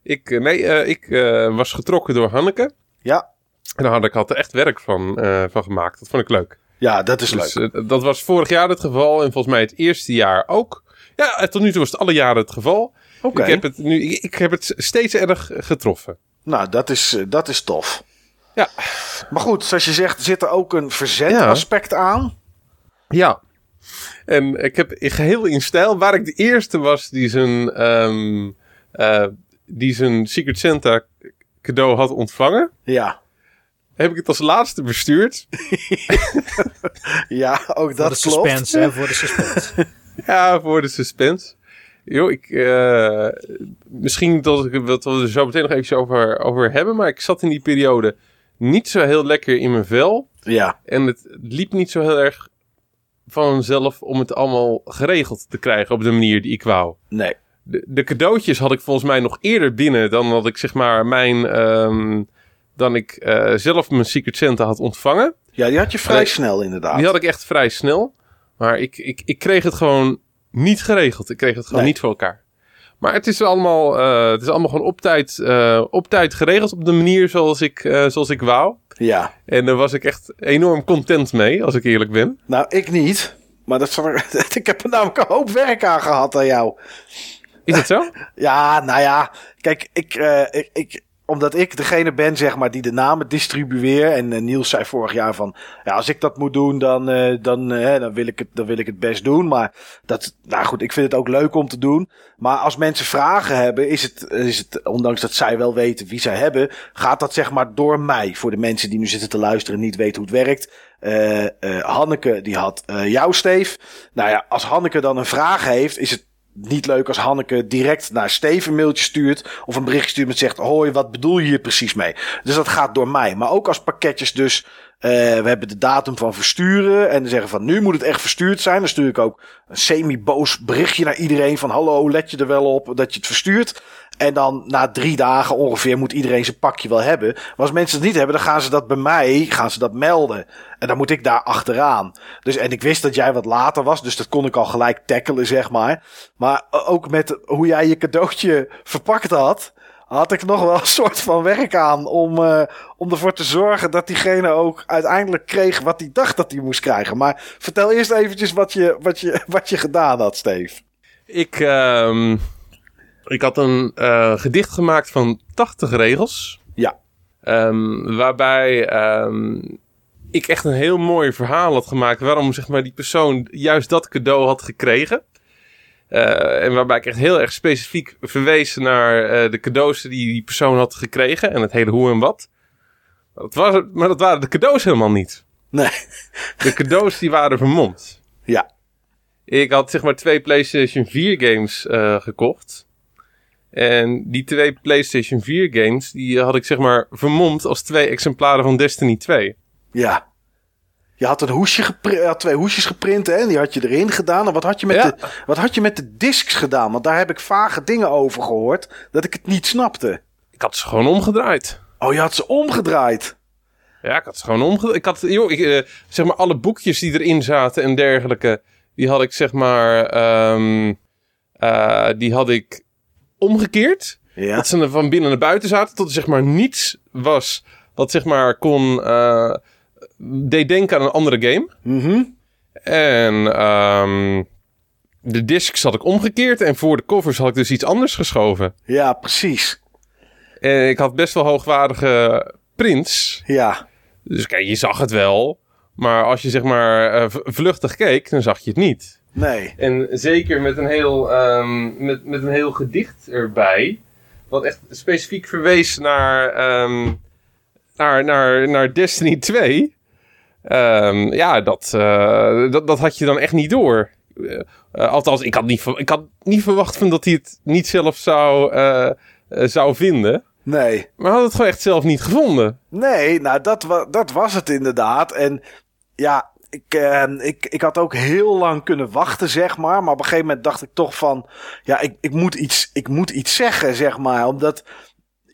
C: ik, eh, nee, eh, ik was getrokken door Hanneke.
B: ja.
C: En Hanneke had er echt werk van, van gemaakt. Dat vond ik leuk.
B: Ja, dat is
C: Dus,
B: leuk.
C: dat was vorig jaar het geval. En volgens mij het eerste jaar ook. Ja, tot nu toe was het alle jaren het geval.
B: Oké,
C: Ik, heb het nu, ik, ik heb het steeds erg getroffen.
B: nou, dat is, dat is tof.
C: Ja.
B: Maar goed, zoals je zegt, zit er ook een verzetaspect aan.
C: Ja. En ik heb geheel in stijl, waar ik de eerste was die zijn, ehm, eh, die zijn Secret Santa cadeau had ontvangen,
B: Ja,
C: heb ik het als laatste bestuurd.
B: ja ook
D: Voor de
B: dat klopt.
D: suspense, hè, voor de suspense.
C: Ja, voor de suspense. Yo, ik, eh, misschien dat, ik, dat we er zo meteen nog even over, over hebben, maar ik zat in die periode niet zo heel lekker in mijn vel.
B: Ja,
C: En het liep niet zo heel erg vanzelf om het allemaal geregeld te krijgen op de manier die ik wou.
B: nee.
C: De, de cadeautjes had ik volgens mij nog eerder binnen dan dat ik zeg maar mijn. ehm, dan ik eh, zelf mijn Secret Santa had ontvangen.
B: Ja, die had je vrij snel inderdaad.
C: Die had ik echt vrij snel. Maar ik, ik, ik kreeg het gewoon niet geregeld. Ik kreeg het gewoon
B: Nee.
C: niet voor elkaar. Maar het is allemaal, eh, het is allemaal gewoon op tijd, eh, op tijd geregeld op de manier zoals ik, eh, zoals ik wou.
B: Ja.
C: En daar was ik echt enorm content mee, als ik eerlijk ben.
B: Nou, ik niet. Maar dat ik heb er namelijk een hoop werk aan gehad aan jou.
C: Is dat zo?
B: Ja, nou ja. Kijk, ik, ik, ik, omdat ik degene ben, zeg maar, die de namen distribueer. En eh, Niels zei vorig jaar van, ja, als ik dat moet doen, dan, eh, dan, eh, dan, wil ik het, dan wil ik het best doen. Maar dat, nou goed, ik vind het ook leuk om te doen. Maar als mensen vragen hebben, is het, is het, ondanks dat zij wel weten wie zij hebben, gaat dat zeg maar door mij. Voor de mensen die nu zitten te luisteren en niet weten hoe het werkt. Eh, Hanneke, die had jou, Steef. Nou ja, als Hanneke dan een vraag heeft, is het niet leuk als Hanneke direct naar Steven een mailtje stuurt. Of een bericht stuurt met zegt: Hoi, wat bedoel je hier precies mee? Dus dat gaat door mij. Maar ook als pakketjes dus. eh, we hebben de datum van versturen. En zeggen van nu moet het echt verstuurd zijn. Dan stuur ik ook een semi-boos berichtje naar iedereen. Van hallo, let je er wel op dat je het verstuurt. En dan na drie dagen ongeveer moet iedereen zijn pakje wel hebben. Maar als mensen het niet hebben, dan gaan ze dat bij mij gaan ze dat melden. En dan moet ik daar achteraan. Dus, en ik wist dat jij wat later was, dus dat kon ik al gelijk tackelen, zeg maar. Maar ook met hoe jij je cadeautje verpakt had, had ik nog wel een soort van werk aan om, eh, om ervoor te zorgen dat diegene ook uiteindelijk kreeg wat hij dacht dat hij moest krijgen. Maar vertel eerst eventjes wat je, wat je, wat je gedaan had, Steve.
C: Ik, ehm, ik had een eh, gedicht gemaakt van 80 regels.
B: Ja.
C: Ehm, waarbij ehm, ik echt een heel mooi verhaal had gemaakt waarom zeg maar, die persoon juist dat cadeau had gekregen. Eh, en waarbij ik echt heel erg specifiek verwees naar eh, de cadeaus die die persoon had gekregen en het hele hoe en wat. Dat was, maar dat waren de cadeaus helemaal niet.
B: Nee.
C: De cadeaus die waren vermomd.
B: Ja.
C: Ik had zeg maar twee PlayStation 4 games gekocht. En die twee PlayStation 4 games, die had ik zeg maar vermomd als twee exemplaren van Destiny 2.
B: Ja. Je had, een hoesje gepri- je had twee hoesjes geprint hè, en die had je erin gedaan. En wat had, je met
C: Ja.
B: de, wat had je met de discs gedaan? Want daar heb ik vage dingen over gehoord dat ik het niet snapte.
C: Ik had ze gewoon omgedraaid.
B: Oh, je had ze omgedraaid.
C: Ja, ik had ze gewoon omgedraaid. Ik had, joh, ik, eh, zeg maar alle boekjes die erin zaten en dergelijke, die had ik zeg maar, ehm, eh, die had ik omgekeerd.
B: Ja.
C: Dat ze er van binnen naar buiten zaten. Tot er zeg maar niets was wat zeg maar kon... eh, deed denken aan een andere game.
B: Mhm.
C: En ehm, de discs had ik omgekeerd. En voor de covers had ik dus iets anders geschoven.
B: Ja, precies.
C: En ik had best wel hoogwaardige prints.
B: Ja.
C: Dus kijk, je zag het wel. Maar als je zeg maar eh, vluchtig keek, dan zag je het niet.
B: Nee.
C: En zeker met een heel, ehm, met, met een heel gedicht erbij. Wat echt specifiek verwees naar, ehm, naar, naar, naar Destiny 2. Ehm, ja, dat, eh, dat, dat had je dan echt niet door. Eh, eh, althans, ik had, niet, ik had niet verwacht van dat hij het niet zelf zou, zou vinden.
B: Nee.
C: Maar had het gewoon echt zelf niet gevonden.
B: Nee, nou dat, wa dat was het inderdaad. En ja, ik, eh, ik, ik had ook heel lang kunnen wachten, zeg maar. Maar op een gegeven moment dacht ik toch van... Ja, ik, ik, moet, iets, ik moet iets zeggen, zeg maar. Omdat,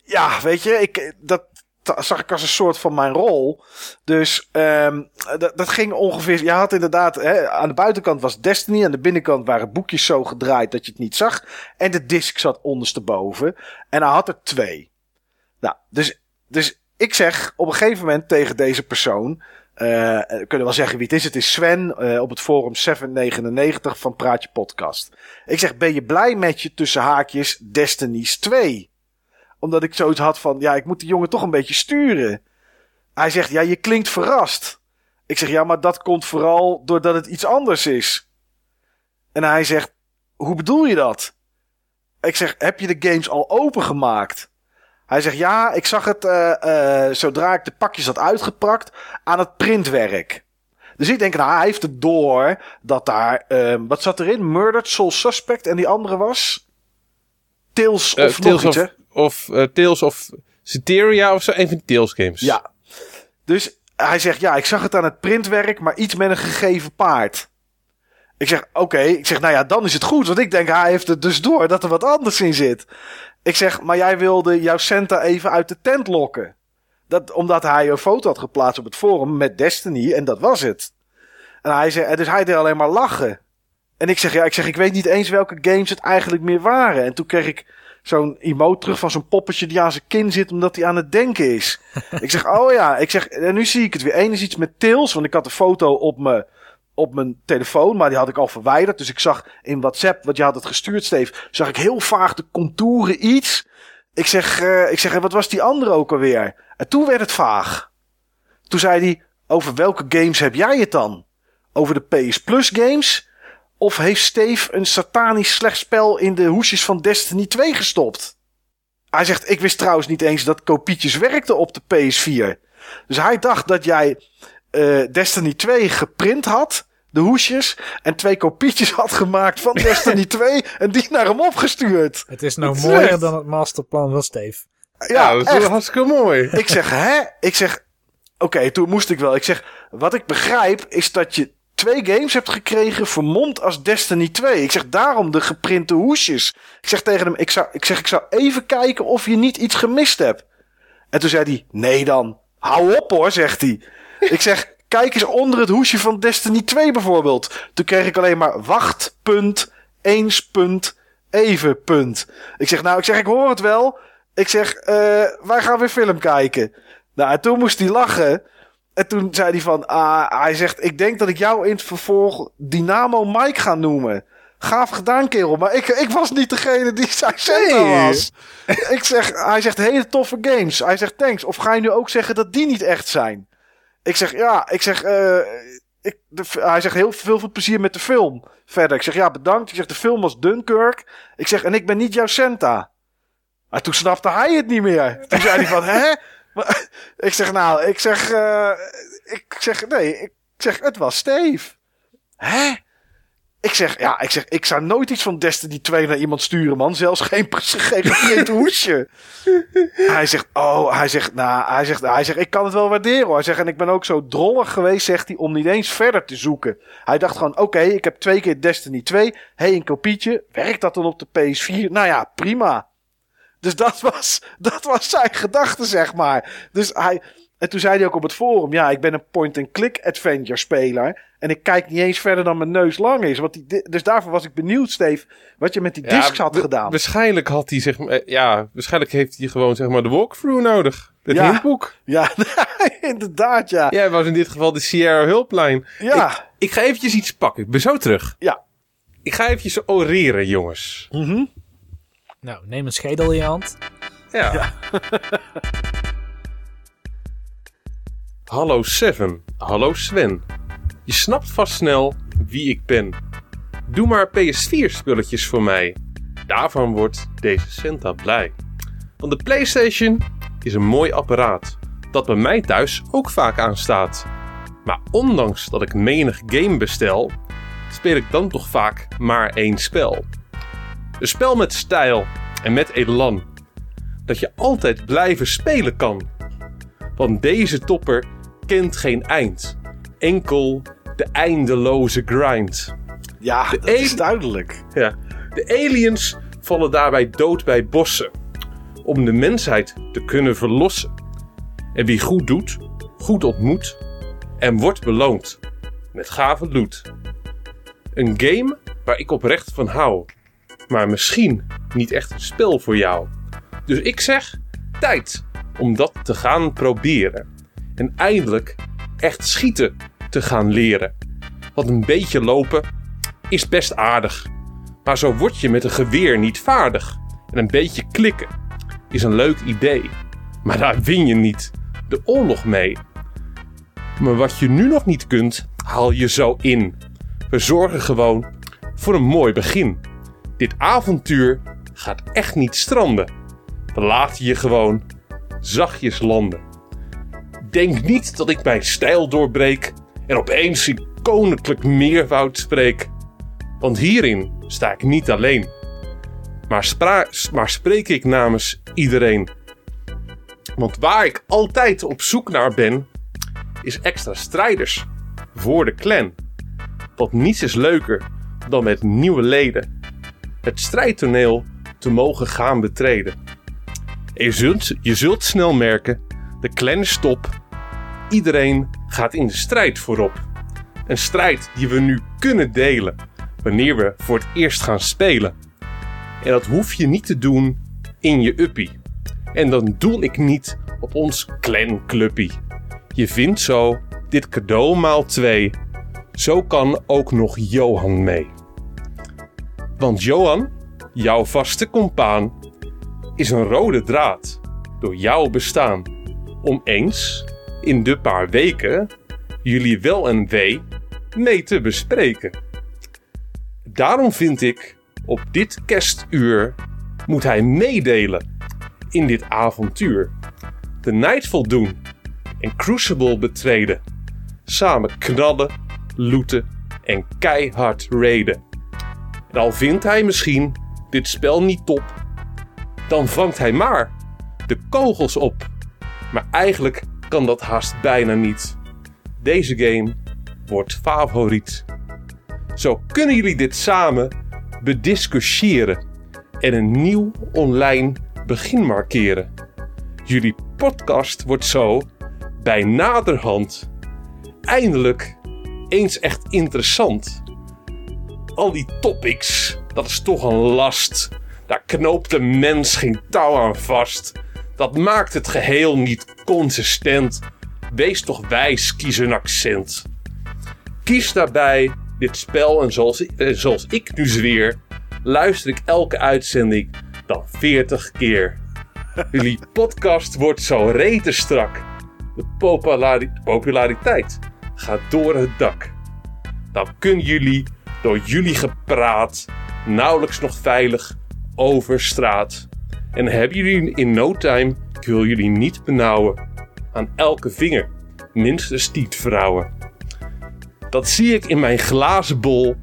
B: ja, weet je, ik, dat zag ik als een soort van mijn rol. Dus ehm dat, dat ging ongeveer... Je had inderdaad, hè, aan de buitenkant was Destiny. Aan de binnenkant waren boekjes zo gedraaid dat je het niet zag. En de disc zat ondersteboven. En hij had er twee. Nou, dus, dus ik zeg op een gegeven moment tegen deze persoon. Eh, eh, kunnen we wel zeggen wie het is. Het is Sven eh, op het forum 799 van Praatje Podcast. Ik zeg, ben je blij met je tussen haakjes Destiny's 2? Omdat ik zoiets had van, ja, ik moet die jongen toch een beetje sturen. Hij zegt, ja, je klinkt verrast. Ik zeg, ja, maar dat komt vooral doordat het iets anders is. En hij zegt, hoe bedoel je dat? Ik zeg, heb je de games al opengemaakt? Hij zegt, ja, ik zag het eh, eh, zodra ik de pakjes had uitgeprakt aan het printwerk. Dus ik denk, nou, hij heeft het door dat daar, ehm, wat zat erin? Murdered Soul Suspect en die andere was? Tales
C: Eh,
B: of nog
C: Tales
B: iets,
C: of, of eh, Tales of Citeria of zo. Een van die Tales games.
B: Ja. Dus hij zegt, ja, ik zag het aan het printwerk, maar iets met een gegeven paard. Ik zeg, oké. Ik zeg, nou ja, dan is het goed. Want ik denk, hij heeft het dus door dat er wat anders in zit. Ik zeg, maar jij wilde jouw Santa even uit de tent lokken. Dat, omdat hij een foto had geplaatst op het forum met Destiny en dat was het. En hij zei, dus hij deed alleen maar lachen. En ik zeg, ja, ik zeg, ik weet niet eens welke games het eigenlijk meer waren. En toen kreeg ik zo'n emote terug van zo'n poppetje die aan zijn kin zit omdat hij aan het denken is. ik zeg, oh ja, ik zeg, en nu zie ik het weer. Eén is iets met Tails, want ik had een foto op mijn op mijn telefoon, maar die had ik al verwijderd. Dus ik zag in WhatsApp, wat je had het gestuurd, Steve, zag ik heel vaag de contouren iets. Ik zeg, eh, ik zeg, wat was die andere ook alweer? En toen werd het vaag. Toen zei hij, over welke games heb jij het dan? Over de PS Plus games? Of heeft Steve een satanisch slecht spel in de hoesjes van Destiny 2 gestopt? Hij zegt, ik wist trouwens niet eens dat kopietjes werkten op de PS4. Dus hij dacht dat jij eh, Destiny 2 geprint had, de hoesjes, en twee kopietjes had gemaakt van Destiny 2 en die naar hem opgestuurd.
D: Het is nou
B: Het is
D: mooier
B: echt-
D: dan het masterplan van Steve.
C: Ja, dat is
B: echt.
C: wel hartstikke mooi.
B: Ik zeg, hè? Ik zeg, oké, toen moest ik wel. Ik zeg, wat ik begrijp is dat je twee games hebt gekregen vermomd als Destiny 2. Ik zeg, daarom de geprinte hoesjes. Ik zeg tegen hem, ik, zou, ik zeg, ik zou even kijken of je niet iets gemist hebt. En toen zei hij, nee dan. Hou op hoor, zegt hij. Ik zeg, kijk eens onder het hoesje van Destiny 2 bijvoorbeeld. Toen kreeg ik alleen maar wacht, punt, eens, punt, even, punt. Ik zeg, nou, ik zeg, ik hoor het wel. Ik zeg, eh, wij gaan weer film kijken. Nou, en toen moest hij lachen. En toen zei hij van, ah, hij zegt, ik denk dat ik jou in het vervolg Dynamo Mike ga noemen. Gaaf gedaan, kerel. Maar ik, ik was niet degene die zijn
C: Nee.
B: was. ik zeg, hij zegt hele toffe games. Hij zegt thanks. Of ga je nu ook zeggen dat die niet echt zijn? Ik zeg, ja, ik zeg, eh, ik, hij zegt heel veel, veel plezier met de film. Verder, ik zeg, ja, bedankt. Ik zeg, de film was Dunkirk. Ik zeg, en ik ben niet jouw Santa. Maar toen snapte hij het niet meer. Toen zei hij van, hè? Ik zeg, nou, ik zeg, eh, ik zeg, nee, ik zeg, het was Steve. Hè? Ik zeg, ja, ik zeg, ik zou nooit iets van Destiny 2 naar iemand sturen, man. Zelfs geen, geprint hoesje. Hij zegt, oh, hij zegt, nou, hij zegt, hij zegt, ik kan het wel waarderen hoor. Hij zegt, en ik ben ook zo drollig geweest, zegt hij, om niet eens verder te zoeken. Hij dacht gewoon, oké, ik heb twee keer Destiny 2. hey, een kopietje. Werkt dat dan op de PS4? Nou ja, prima. Dus dat was, dat was zijn gedachte, zeg maar. Dus hij, en toen zei hij ook op het forum, ja, ik ben een point-and-click adventure speler. En ik kijk niet eens verder dan mijn neus lang is. Want die, di- dus daarvoor was ik benieuwd, Steve, wat je met die discs had gedaan.
C: Waarschijnlijk had hij zeg maar, eh, ja, waarschijnlijk heeft hij gewoon zeg maar de walkthrough nodig. Het
B: Ja.
C: hintboek.
B: Ja, inderdaad, ja.
C: Jij was in dit geval de Sierra Hulpline.
B: Ja.
C: Ik, ik ga eventjes iets pakken. Ik ben zo terug.
B: Ja.
C: Ik ga eventjes oreren, jongens.
D: Nou, neem een schedel in je hand.
C: Ja. Hallo Seven. Hallo Sven. Je snapt vast snel wie ik ben. Doe maar PS4 spulletjes voor mij. Daarvan wordt deze Santa blij. Want de PlayStation is een mooi apparaat dat bij mij thuis ook vaak aanstaat. Maar ondanks dat ik menig game bestel, speel ik dan toch vaak maar één spel. Een spel met stijl en met elan dat je altijd blijven spelen kan. Want deze topper kent geen eind. Enkel de eindeloze grind.
B: Ja, dat is duidelijk.
C: Ja. De aliens vallen daarbij dood bij bossen. Om de mensheid te kunnen verlossen. En wie goed doet, goed ontmoet. En wordt beloond met gave loot. Een game waar ik oprecht van hou. Maar misschien niet echt een spel voor jou. Dus ik zeg, tijd om dat te gaan proberen. En eindelijk echt schieten te gaan leren. Want een beetje lopen is best aardig. Maar zo word je met een geweer niet vaardig. En een beetje klikken is een leuk idee. Maar daar win je niet de oorlog mee. Maar wat je nu nog niet kunt, haal je zo in. We zorgen gewoon voor een mooi begin. Dit avontuur gaat echt niet stranden. We laten je gewoon zachtjes landen. Denk niet dat ik mijn stijl doorbreek en opeens in koninklijk meervoud spreek. Want hierin sta ik niet alleen, maar, maar spreek ik namens iedereen. Want waar ik altijd op zoek naar ben, is extra strijders voor de clan. Want niets is leuker dan met nieuwe leden het strijdtoneel te mogen gaan betreden. En je zult, je zult snel merken, de clan is top. Iedereen gaat in de strijd voorop. Een strijd die we nu kunnen delen. wanneer we voor het eerst gaan spelen. En dat hoef je niet te doen in je uppie. En dan doel ik niet op ons clan clubpie. Je vindt zo dit cadeau maal 2. Zo kan ook nog Johan mee. Want Johan, jouw vaste compaan, is een rode draad door jouw bestaan. Om eens, in de paar weken, jullie wel en wee mee te bespreken. Daarom vind ik, op dit kerstuur moet hij meedelen in dit avontuur. De Nightfall doen en Crucible betreden. Samen knallen, looten en keihard raiden. En al vindt hij misschien dit spel niet top, dan vangt hij maar de kogels op. Maar eigenlijk kan dat haast bijna niet. Deze game wordt favoriet. Zo kunnen jullie dit samen bediscussiëren en een nieuw online begin markeren. Jullie podcast wordt zo bij naderhand eindelijk eens echt interessant. Al die topics, dat is toch een last. Daar knoopt de mens geen touw aan vast. Dat maakt het geheel niet consistent. Wees toch wijs, kies een accent. Kies daarbij dit spel en zoals, eh, zoals ik nu zweer, luister ik elke uitzending dan 40 keer. Jullie podcast wordt zo rete strak. De populari- populariteit gaat door het dak. Dan kunnen jullie door jullie gepraat nauwelijks nog veilig over straat. En hebben jullie in no time, ik wil jullie niet benauwen, aan elke vinger minstens tien vrouwen. Dat zie ik in mijn glazen bol,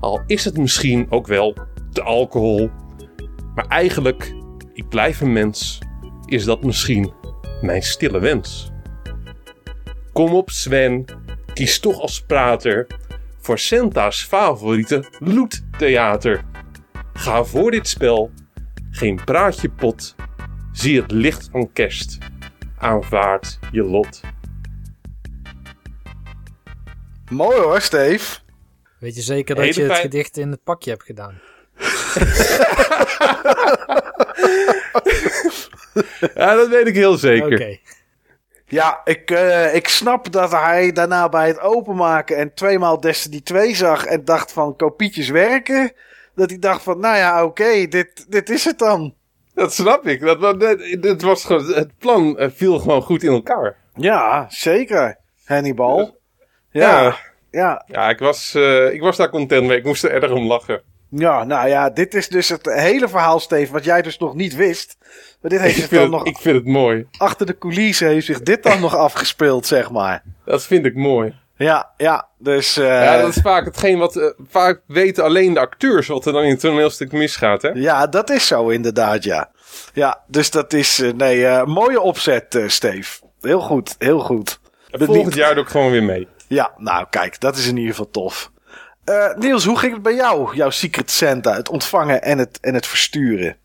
C: al is het misschien ook wel de alcohol. Maar eigenlijk, ik blijf een mens, is dat misschien mijn stille wens. Kom op Sven, kies toch als prater voor Senta's favoriete loettheater. Ga voor dit spel, geen praatje pot, zie het licht van kerst, aanvaard je lot.
B: Mooi hoor, Steve.
D: Weet je zeker dat
C: Hele
D: je het
C: fijn-
D: gedicht in het pakje hebt gedaan?
C: Ja, dat weet ik heel zeker.
D: Oké.
B: Ja, ik, eh, ik snap dat hij daarna bij het openmaken en tweemaal Destiny 2 zag en dacht van kopietjes werken. Dat hij dacht van, nou ja, oké, dit, dit is het dan.
C: Dat snap ik. Dat, dat, dat was het plan eh, viel gewoon goed in elkaar.
B: Ja, zeker. Hannibal.
C: Ja.
B: Ja, ja,
C: Ja, ik was, eh, ik was daar content mee. Ik moest er erg om lachen.
B: ja, nou ja, dit is dus het hele verhaal, Steve, wat jij dus nog niet wist. Maar dit heeft
C: Ik
B: zich dan
C: vind,
B: nog
C: het, ik vind het mooi.
B: achter de coulissen heeft zich dit dan nog afgespeeld, zeg maar.
C: Dat vind ik mooi.
B: Ja, ja, dus eh,
C: Ja, dat is vaak hetgeen wat... eh, vaak weten alleen de acteurs wat er dan in het toneelstuk misgaat, hè?
B: ja, dat is zo inderdaad, ja. Ja, dus dat is, eh, nee, eh, mooie opzet, eh, Steve. Heel goed, heel goed.
C: En volgend jaar doe ik gewoon weer mee.
B: Ja, nou kijk, dat is in ieder geval tof. Eh, Niels, hoe ging het bij jou, jouw Secret Santa? Het ontvangen en het, en het versturen.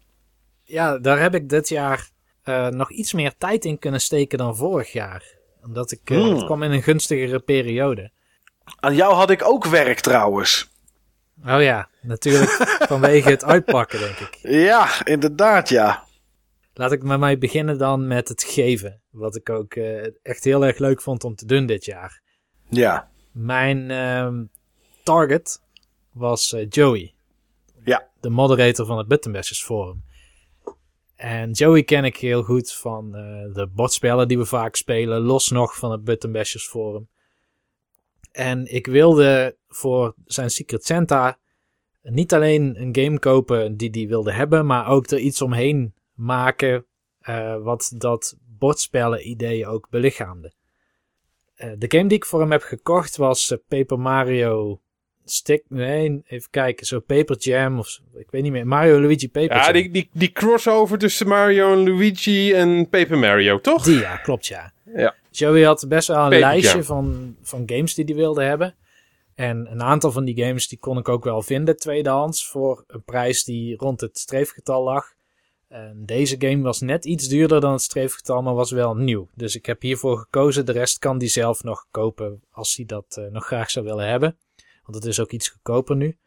D: Ja, daar heb ik dit jaar eh, nog iets meer tijd in kunnen steken dan vorig jaar. Omdat ik, eh,
B: Hmm.
D: het kwam in een gunstigere periode.
B: Aan jou had ik ook werk trouwens.
D: Oh ja, natuurlijk vanwege het uitpakken, denk ik.
B: Ja, inderdaad, ja.
D: Laat ik met mij beginnen dan met het geven. Wat ik ook eh, echt heel erg leuk vond om te doen dit jaar.
B: Ja,
D: Mijn ehm, target was eh, Joey.
B: Ja.
D: De moderator van het Buttonbashers Forum. En Joey ken ik heel goed van eh, de bordspellen die we vaak spelen. Los nog van het Buttonbashers Forum. En ik wilde voor zijn Secret Santa niet alleen een game kopen die hij wilde hebben. Maar ook er iets omheen maken eh, wat dat bordspellen idee ook belichaamde. Eh, de game die ik voor hem heb gekocht was Paper Mario Stick. Nee, even kijken. Zo Paper Jam of ik weet niet meer. Mario Luigi Paper
C: Ja,
D: Jam.
C: die, die, die crossover tussen Mario en Luigi en Paper Mario, toch?
D: Die, ja, klopt ja.
C: Ja.
D: Joey had best wel een
C: Paper
D: lijstje
C: Jam.
D: van, van games die hij wilde hebben. En een aantal van die games die kon ik ook wel vinden tweedehands voor een prijs die rond het streefgetal lag. En deze game was net iets duurder dan het streefgetal, maar was wel nieuw. Dus ik heb hiervoor gekozen. De rest kan die zelf nog kopen als hij dat eh, nog graag zou willen hebben. Want het is ook iets goedkoper nu.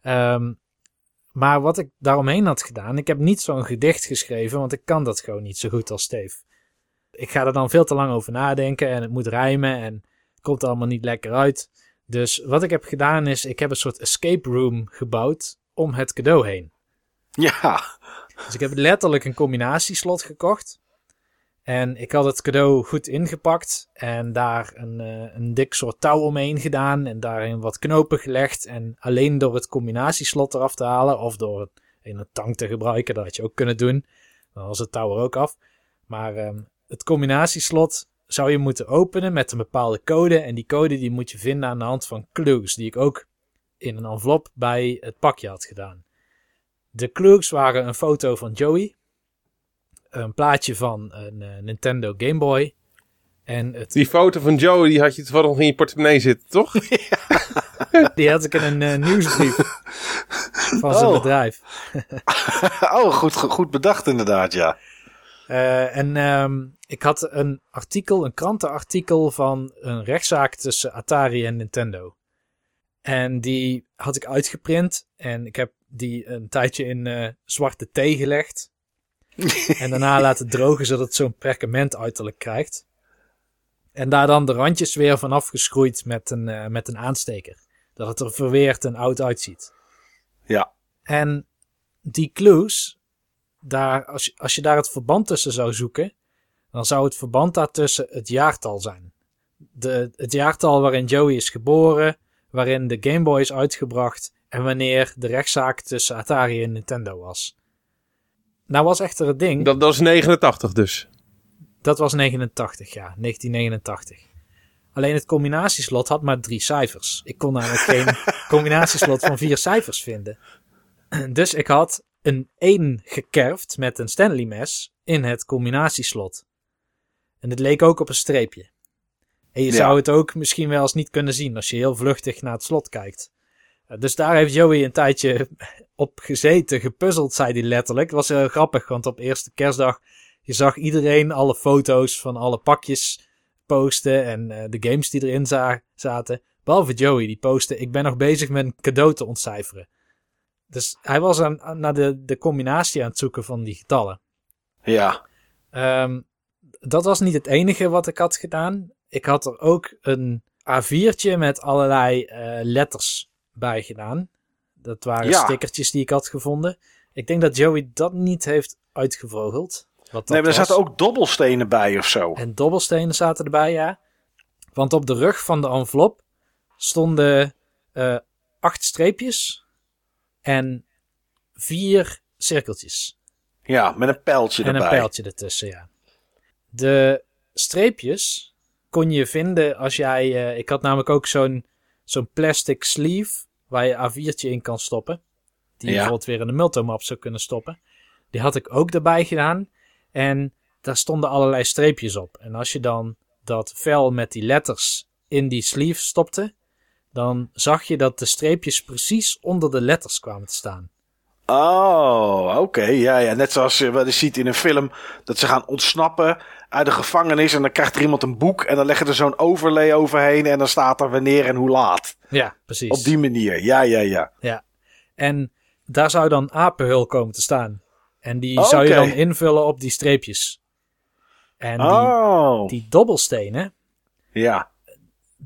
D: Ehm, maar wat ik daaromheen had gedaan, ik heb niet zo'n gedicht geschreven, want ik kan dat gewoon niet zo goed als Steve. Ik ga er dan veel te lang over nadenken en het moet rijmen en het komt allemaal niet lekker uit. Dus wat ik heb gedaan is, ik heb een soort escape room gebouwd om het cadeau heen.
B: Ja.
D: Dus ik heb letterlijk een combinatieslot gekocht. En ik had het cadeau goed ingepakt en daar een, eh, een dik soort touw omheen gedaan en daarin wat knopen gelegd. En alleen door het combinatieslot eraf te halen of door in een tang te gebruiken, dat had je ook kunnen doen. Dan was het touw er ook af. Maar ehm, het combinatieslot zou je moeten openen met een bepaalde code. En die code die moet je vinden aan de hand van clues, die ik ook in een envelop bij het pakje had gedaan. De clues waren een foto van Joey, een plaatje van een eh, Nintendo Game Boy en het,
C: Die foto van Joe, die had je toevallig nog in je portemonnee zitten, toch?
D: die had ik in een eh, nieuwsbrief van zijn
B: Oh.
D: bedrijf.
B: oh, goed, goed bedacht inderdaad, ja.
D: Eh, en ehm, ik had een artikel, een krantenartikel van een rechtszaak tussen Atari en Nintendo. En die had ik uitgeprint en ik heb die een tijdje in eh, zwarte thee gelegd. En daarna laten drogen zodat het zo'n perkament uiterlijk krijgt. En daar dan de randjes weer vanaf geschroeid met een, eh, met een aansteker. Dat het er verweerd en oud uitziet.
B: Ja.
D: En die clues, daar, als, je, als je daar het verband tussen zou zoeken, dan zou het verband daartussen het jaartal zijn. De, het jaartal waarin Joey is geboren, waarin de Game Boy is uitgebracht en wanneer de rechtszaak tussen Atari en Nintendo was. Nou was echter het ding, dat,
C: Dat, dat is 89 dus.
D: was 89, ja, 1989. Alleen het combinatieslot had maar drie cijfers. Ik kon namelijk geen combinatieslot van vier cijfers vinden. Dus ik had een 1 gekerfd met een Stanley mes in het combinatieslot. En het leek ook op een streepje. En je
B: Ja.
D: zou het ook misschien wel eens niet kunnen zien als je heel vluchtig naar het slot kijkt. Eh, Dus daar heeft Joey een tijdje op gezeten, gepuzzeld, zei hij letterlijk. Het was heel grappig, want op eerste kerstdag je zag iedereen alle foto's van alle pakjes posten en eh, de games die erin za- zaten. Behalve Joey, die postte, ik ben nog bezig met een cadeau te ontcijferen. Dus hij was aan, aan- naar de, de combinatie aan het zoeken van die getallen.
B: Ja.
D: Ehm, dat was niet het enige wat ik had gedaan. Ik had er ook een A4'tje met allerlei eh, letters bij gedaan. Dat waren
B: Ja.
D: stickertjes die ik had gevonden. Ik denk dat Joey dat niet heeft uitgevogeld. Wat dat
B: Nee, maar er
D: was.
B: zaten ook dobbelstenen bij of zo.
D: En dobbelstenen zaten erbij, ja. Want op de rug van de envelop stonden eh, acht streepjes en vier cirkeltjes.
B: Ja, met een pijltje
D: En
B: erbij.
D: een pijltje ertussen, ja. De streepjes kon je vinden als jij... eh, ik had namelijk ook zo'n zo'n plastic sleeve waar je A4'tje in kan stoppen. Die je
B: Ja.
D: bijvoorbeeld weer in de multomap zou kunnen stoppen. Die had ik ook erbij gedaan. En daar stonden allerlei streepjes op. En als je dan dat vel met die letters in die sleeve stopte... dan zag je dat de streepjes precies onder de letters kwamen te staan.
B: Oh, oké. Ja, ja. Net zoals je wel eens ziet in een film dat ze gaan ontsnappen uit de gevangenis. En dan krijgt er iemand een boek en dan leggen er zo'n overlay overheen. En dan staat er wanneer en hoe laat.
D: Ja, precies.
B: Op die manier. Ja, ja, ja.
D: Ja. En daar zou dan apenhul komen te staan. En die
B: Oh,
D: zou je dan invullen op die streepjes. En die,
B: Oh,
D: die dobbelstenen,
B: ja.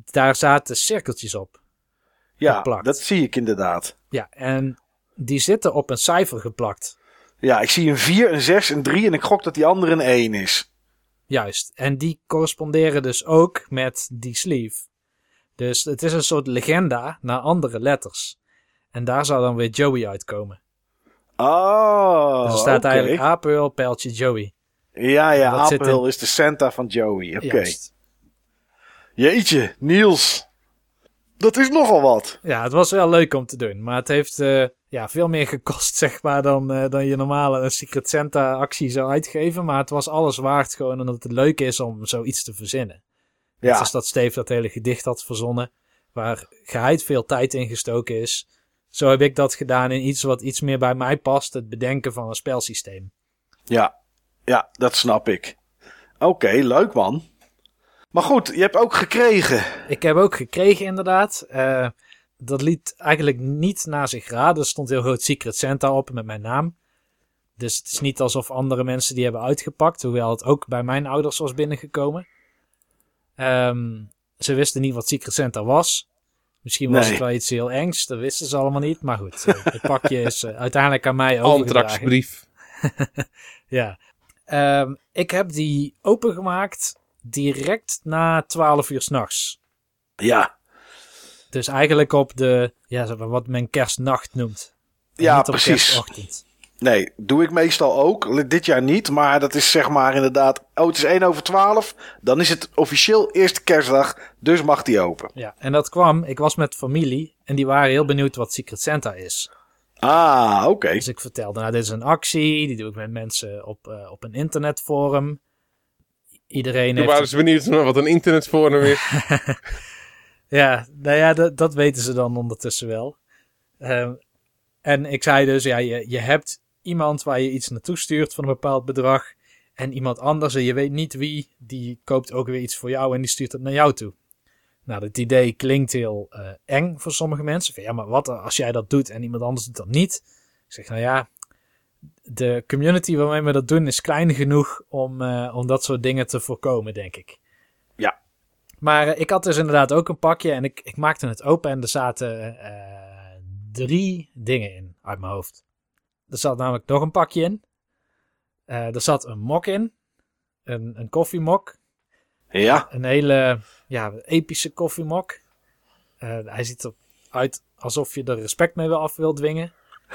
D: daar zaten cirkeltjes op.
B: Ja,
D: geplakt.
B: dat zie ik inderdaad.
D: Ja, en die zitten op een cijfer geplakt.
B: Ja, ik zie een 4, een 6, een 3 en ik gok dat die andere een 1 is.
D: Juist. En die corresponderen dus ook met die sleeve. Dus het is een soort legenda naar andere letters. En daar zou dan weer Joey uitkomen.
B: Oh,
D: dus er staat eigenlijk apenhul, pijltje Joey.
B: Ja, ja,
D: in-
B: is de Santa van Joey. Oké. Jeetje, Niels. Dat is nogal wat.
D: Ja, het was wel leuk om te doen. Maar het heeft eh, ja, veel meer gekost, zeg maar, dan, eh, dan je normale een Secret Santa actie zou uitgeven. Maar het was alles waard gewoon omdat het leuk is om zoiets te verzinnen. Net
B: Ja,
D: als dat Steve dat hele gedicht had verzonnen, waar geheid veel tijd in gestoken is. Zo heb ik dat gedaan in iets wat iets meer bij mij past, het bedenken van een spelsysteem.
B: ja, ja, dat snap ik. Oké, leuk man. Maar goed, je hebt ook gekregen.
D: Ik heb ook gekregen inderdaad. Eh, dat liet eigenlijk niet naar zich raden. Er stond heel groot Secret Santa op met mijn naam. Dus het is niet alsof andere mensen die hebben uitgepakt. Hoewel het ook bij mijn ouders was binnengekomen. Ehm, ze wisten niet wat Secret Santa was. Misschien was
B: Nee.
D: het wel iets heel engs. Dat wisten ze allemaal niet. Maar goed, eh, het pakje is eh, uiteindelijk aan mij overgedragen.
C: Antraxbrief.
D: Ja. Ehm, ik heb die opengemaakt direct na 12 uur s'nachts.
B: Ja,
D: Dus eigenlijk op de, ja, zeg maar wat men kerstnacht noemt. En
B: Ja, precies. nee, doe ik meestal ook. Dit jaar niet, maar dat is zeg maar inderdaad... Oh, het is 1 over 12. Dan is het officieel eerste kerstdag, dus mag die open.
D: Ja, en dat kwam, ik was met familie en die waren heel benieuwd wat Secret Santa is.
B: Ah, oké.
D: Dus ik vertelde, nou dit is een actie, die doe ik met mensen op, eh, op een internetforum. Iedereen
C: Toen waren ze benieuwd naar wat een internetforum is.
D: Ja, nou ja, dat, dat weten ze dan ondertussen wel. Ehm, en ik zei dus, ja, je, je hebt iemand waar je iets naartoe stuurt van een bepaald bedrag. En iemand anders, en je weet niet wie, die koopt ook weer iets voor jou en die stuurt het naar jou toe. Nou, het idee klinkt heel eh, eng voor sommige mensen. Van, ja, maar wat als jij dat doet en iemand anders doet dat niet? Ik zeg, nou ja, de community waarmee we dat doen is klein genoeg om, eh, om dat soort dingen te voorkomen, denk ik.
B: Ja.
D: Maar eh, ik had dus inderdaad ook een pakje en ik, ik maakte het open en er zaten eh, drie dingen in uit mijn hoofd. Er zat namelijk nog een pakje in. Er zat een mok in. Een, een koffiemok.
B: Ja,
D: Een hele ja, epische koffiemok. Hij ziet eruit alsof je er respect mee wil af wil dwingen.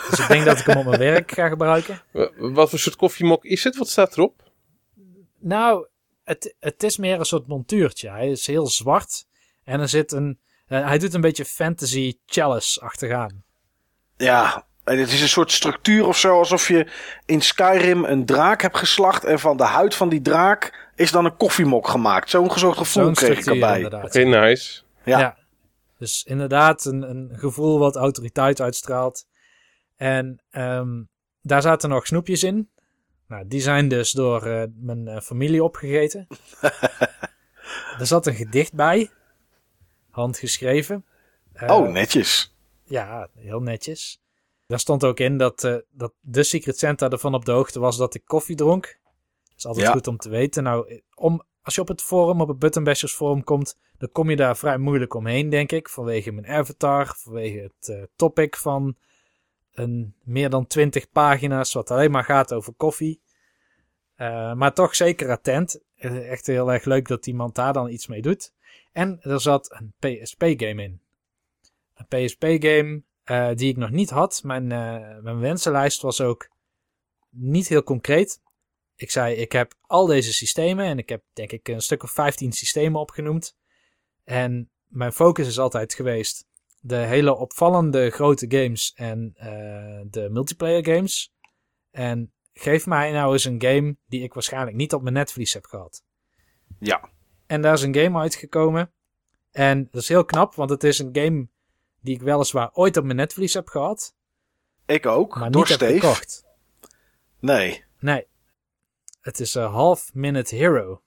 D: Dus ik denk dat ik hem op mijn werk ga gebruiken.
C: Wa- Wat voor soort koffiemok is het? Wat staat erop?
D: Nou, het, het is meer een soort montuurtje. Hij is heel zwart. En er zit een. eh, hij doet een beetje fantasy chalice achteraan.
B: ja. En het is een soort structuur of zo, alsof je in Skyrim een draak hebt geslacht. En van de huid van die draak is dan een koffiemok gemaakt. Zo'n gezocht gevoel
D: Zo'n
B: kreeg ik
D: structuur
B: erbij.
D: inderdaad.
C: Oké, nice.
B: Ja.
D: Dus inderdaad, een, een gevoel wat autoriteit uitstraalt. En ehm, daar zaten nog snoepjes in. Nou, die zijn dus door eh, mijn eh, familie opgegeten. er zat een gedicht bij. Handgeschreven. Eh,
B: Oh, netjes.
D: Ja, heel netjes. Daar stond ook in dat, dat de Secret Santa ervan op de hoogte was dat ik koffie dronk. Dat is altijd
B: Ja.
D: goed om te weten. Nou, om, als je op het forum, op het Buttonbashers forum komt, dan kom je daar vrij moeilijk omheen, denk ik. Vanwege mijn avatar, vanwege het topic van een meer dan 20 pagina's, wat alleen maar gaat over koffie. Eh, maar toch zeker attent. Eh, Echt heel erg leuk dat iemand daar dan iets mee doet. En er zat een PSP-game in. Een PSP-game eh, die ik nog niet had. Mijn, mijn wensenlijst was ook niet heel concreet. Ik zei, ik heb al deze systemen en ik heb denk ik een stuk of 15 systemen opgenoemd. En mijn focus is altijd geweest de hele opvallende grote games en eh, de multiplayer games. En geef mij nou eens een game die ik waarschijnlijk niet op mijn netvlies heb gehad.
B: Ja.
D: En daar is een game uitgekomen. En dat is heel knap, want het is een game die ik weliswaar ooit op mijn netvlies heb gehad,
B: Ik ook.
D: maar
B: door
D: niet heb gekocht.
B: Nee.
D: Nee. Het is een Half Minute Hero.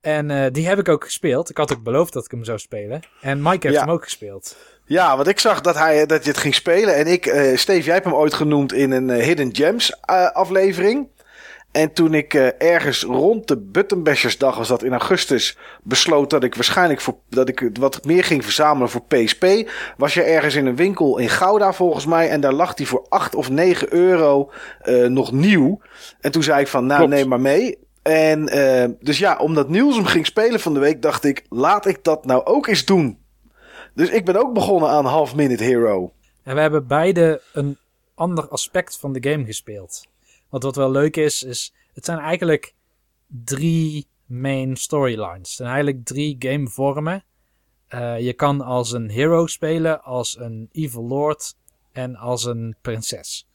D: En eh, die heb ik ook gespeeld. Ik had ook beloofd dat ik hem zou spelen. En Mike heeft
B: Ja.
D: hem ook gespeeld.
B: Ja, want ik zag dat, hij, dat je het ging spelen. En ik, eh Steve, jij hebt hem ooit genoemd in een eh, Hidden Gems eh, aflevering. En toen ik eh, ergens rond de Buttonbashers was dat in augustus besloot dat ik waarschijnlijk voor, dat ik wat meer ging verzamelen voor PSP. Was je ergens in een winkel in Gouda volgens mij. En daar lag die voor 8 of 9 euro eh, nog nieuw. En toen zei ik van nou
C: Klopt.
B: neem maar mee. En eh, dus ja, omdat Niels hem ging spelen van de week, dacht ik, laat ik dat nou ook eens doen. Dus ik ben ook begonnen aan Half Minute Hero.
D: En we hebben beide een ander aspect van de game gespeeld. Want wat wel leuk is, is het zijn eigenlijk drie main storylines. Het zijn eigenlijk drie gamevormen. Eh, je kan als een hero spelen, als een evil lord en als een prinses.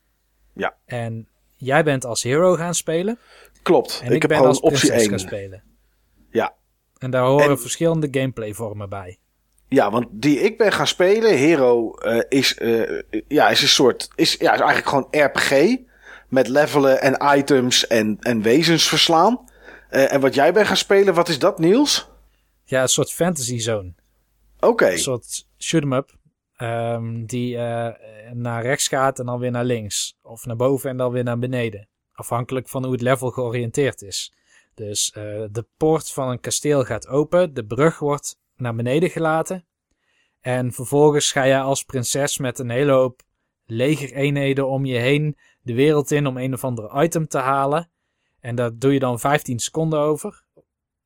B: Ja.
D: En jij bent als hero gaan spelen.
B: Klopt.
D: En
B: ik,
D: ik,
B: heb
D: ben
B: gewoon
D: als
B: optie
D: prinses gaan
B: 1.
D: spelen.
B: Ja.
D: En daar horen
B: En-
D: verschillende gameplayvormen bij.
B: Ja, want die ik ben gaan spelen, Hero, eh, is, eh, ja, is een soort. Is, ja, is eigenlijk gewoon RPG. Met levelen en items en, en wezens verslaan. Eh, en wat jij bent gaan spelen, wat is dat, Niels?
D: Ja, een soort fantasy zone.
B: Oké.
D: Een soort shoot 'em up. ehm, die naar rechts gaat en dan weer naar links. Of naar boven en dan weer naar beneden. Afhankelijk van hoe het level georiënteerd is. Dus eh, de poort van een kasteel gaat open, de brug wordt naar beneden gelaten. En vervolgens ga je als prinses met een hele hoop legereenheden om je heen de wereld in om een of ander item te halen. En daar doe je dan 15 seconden over.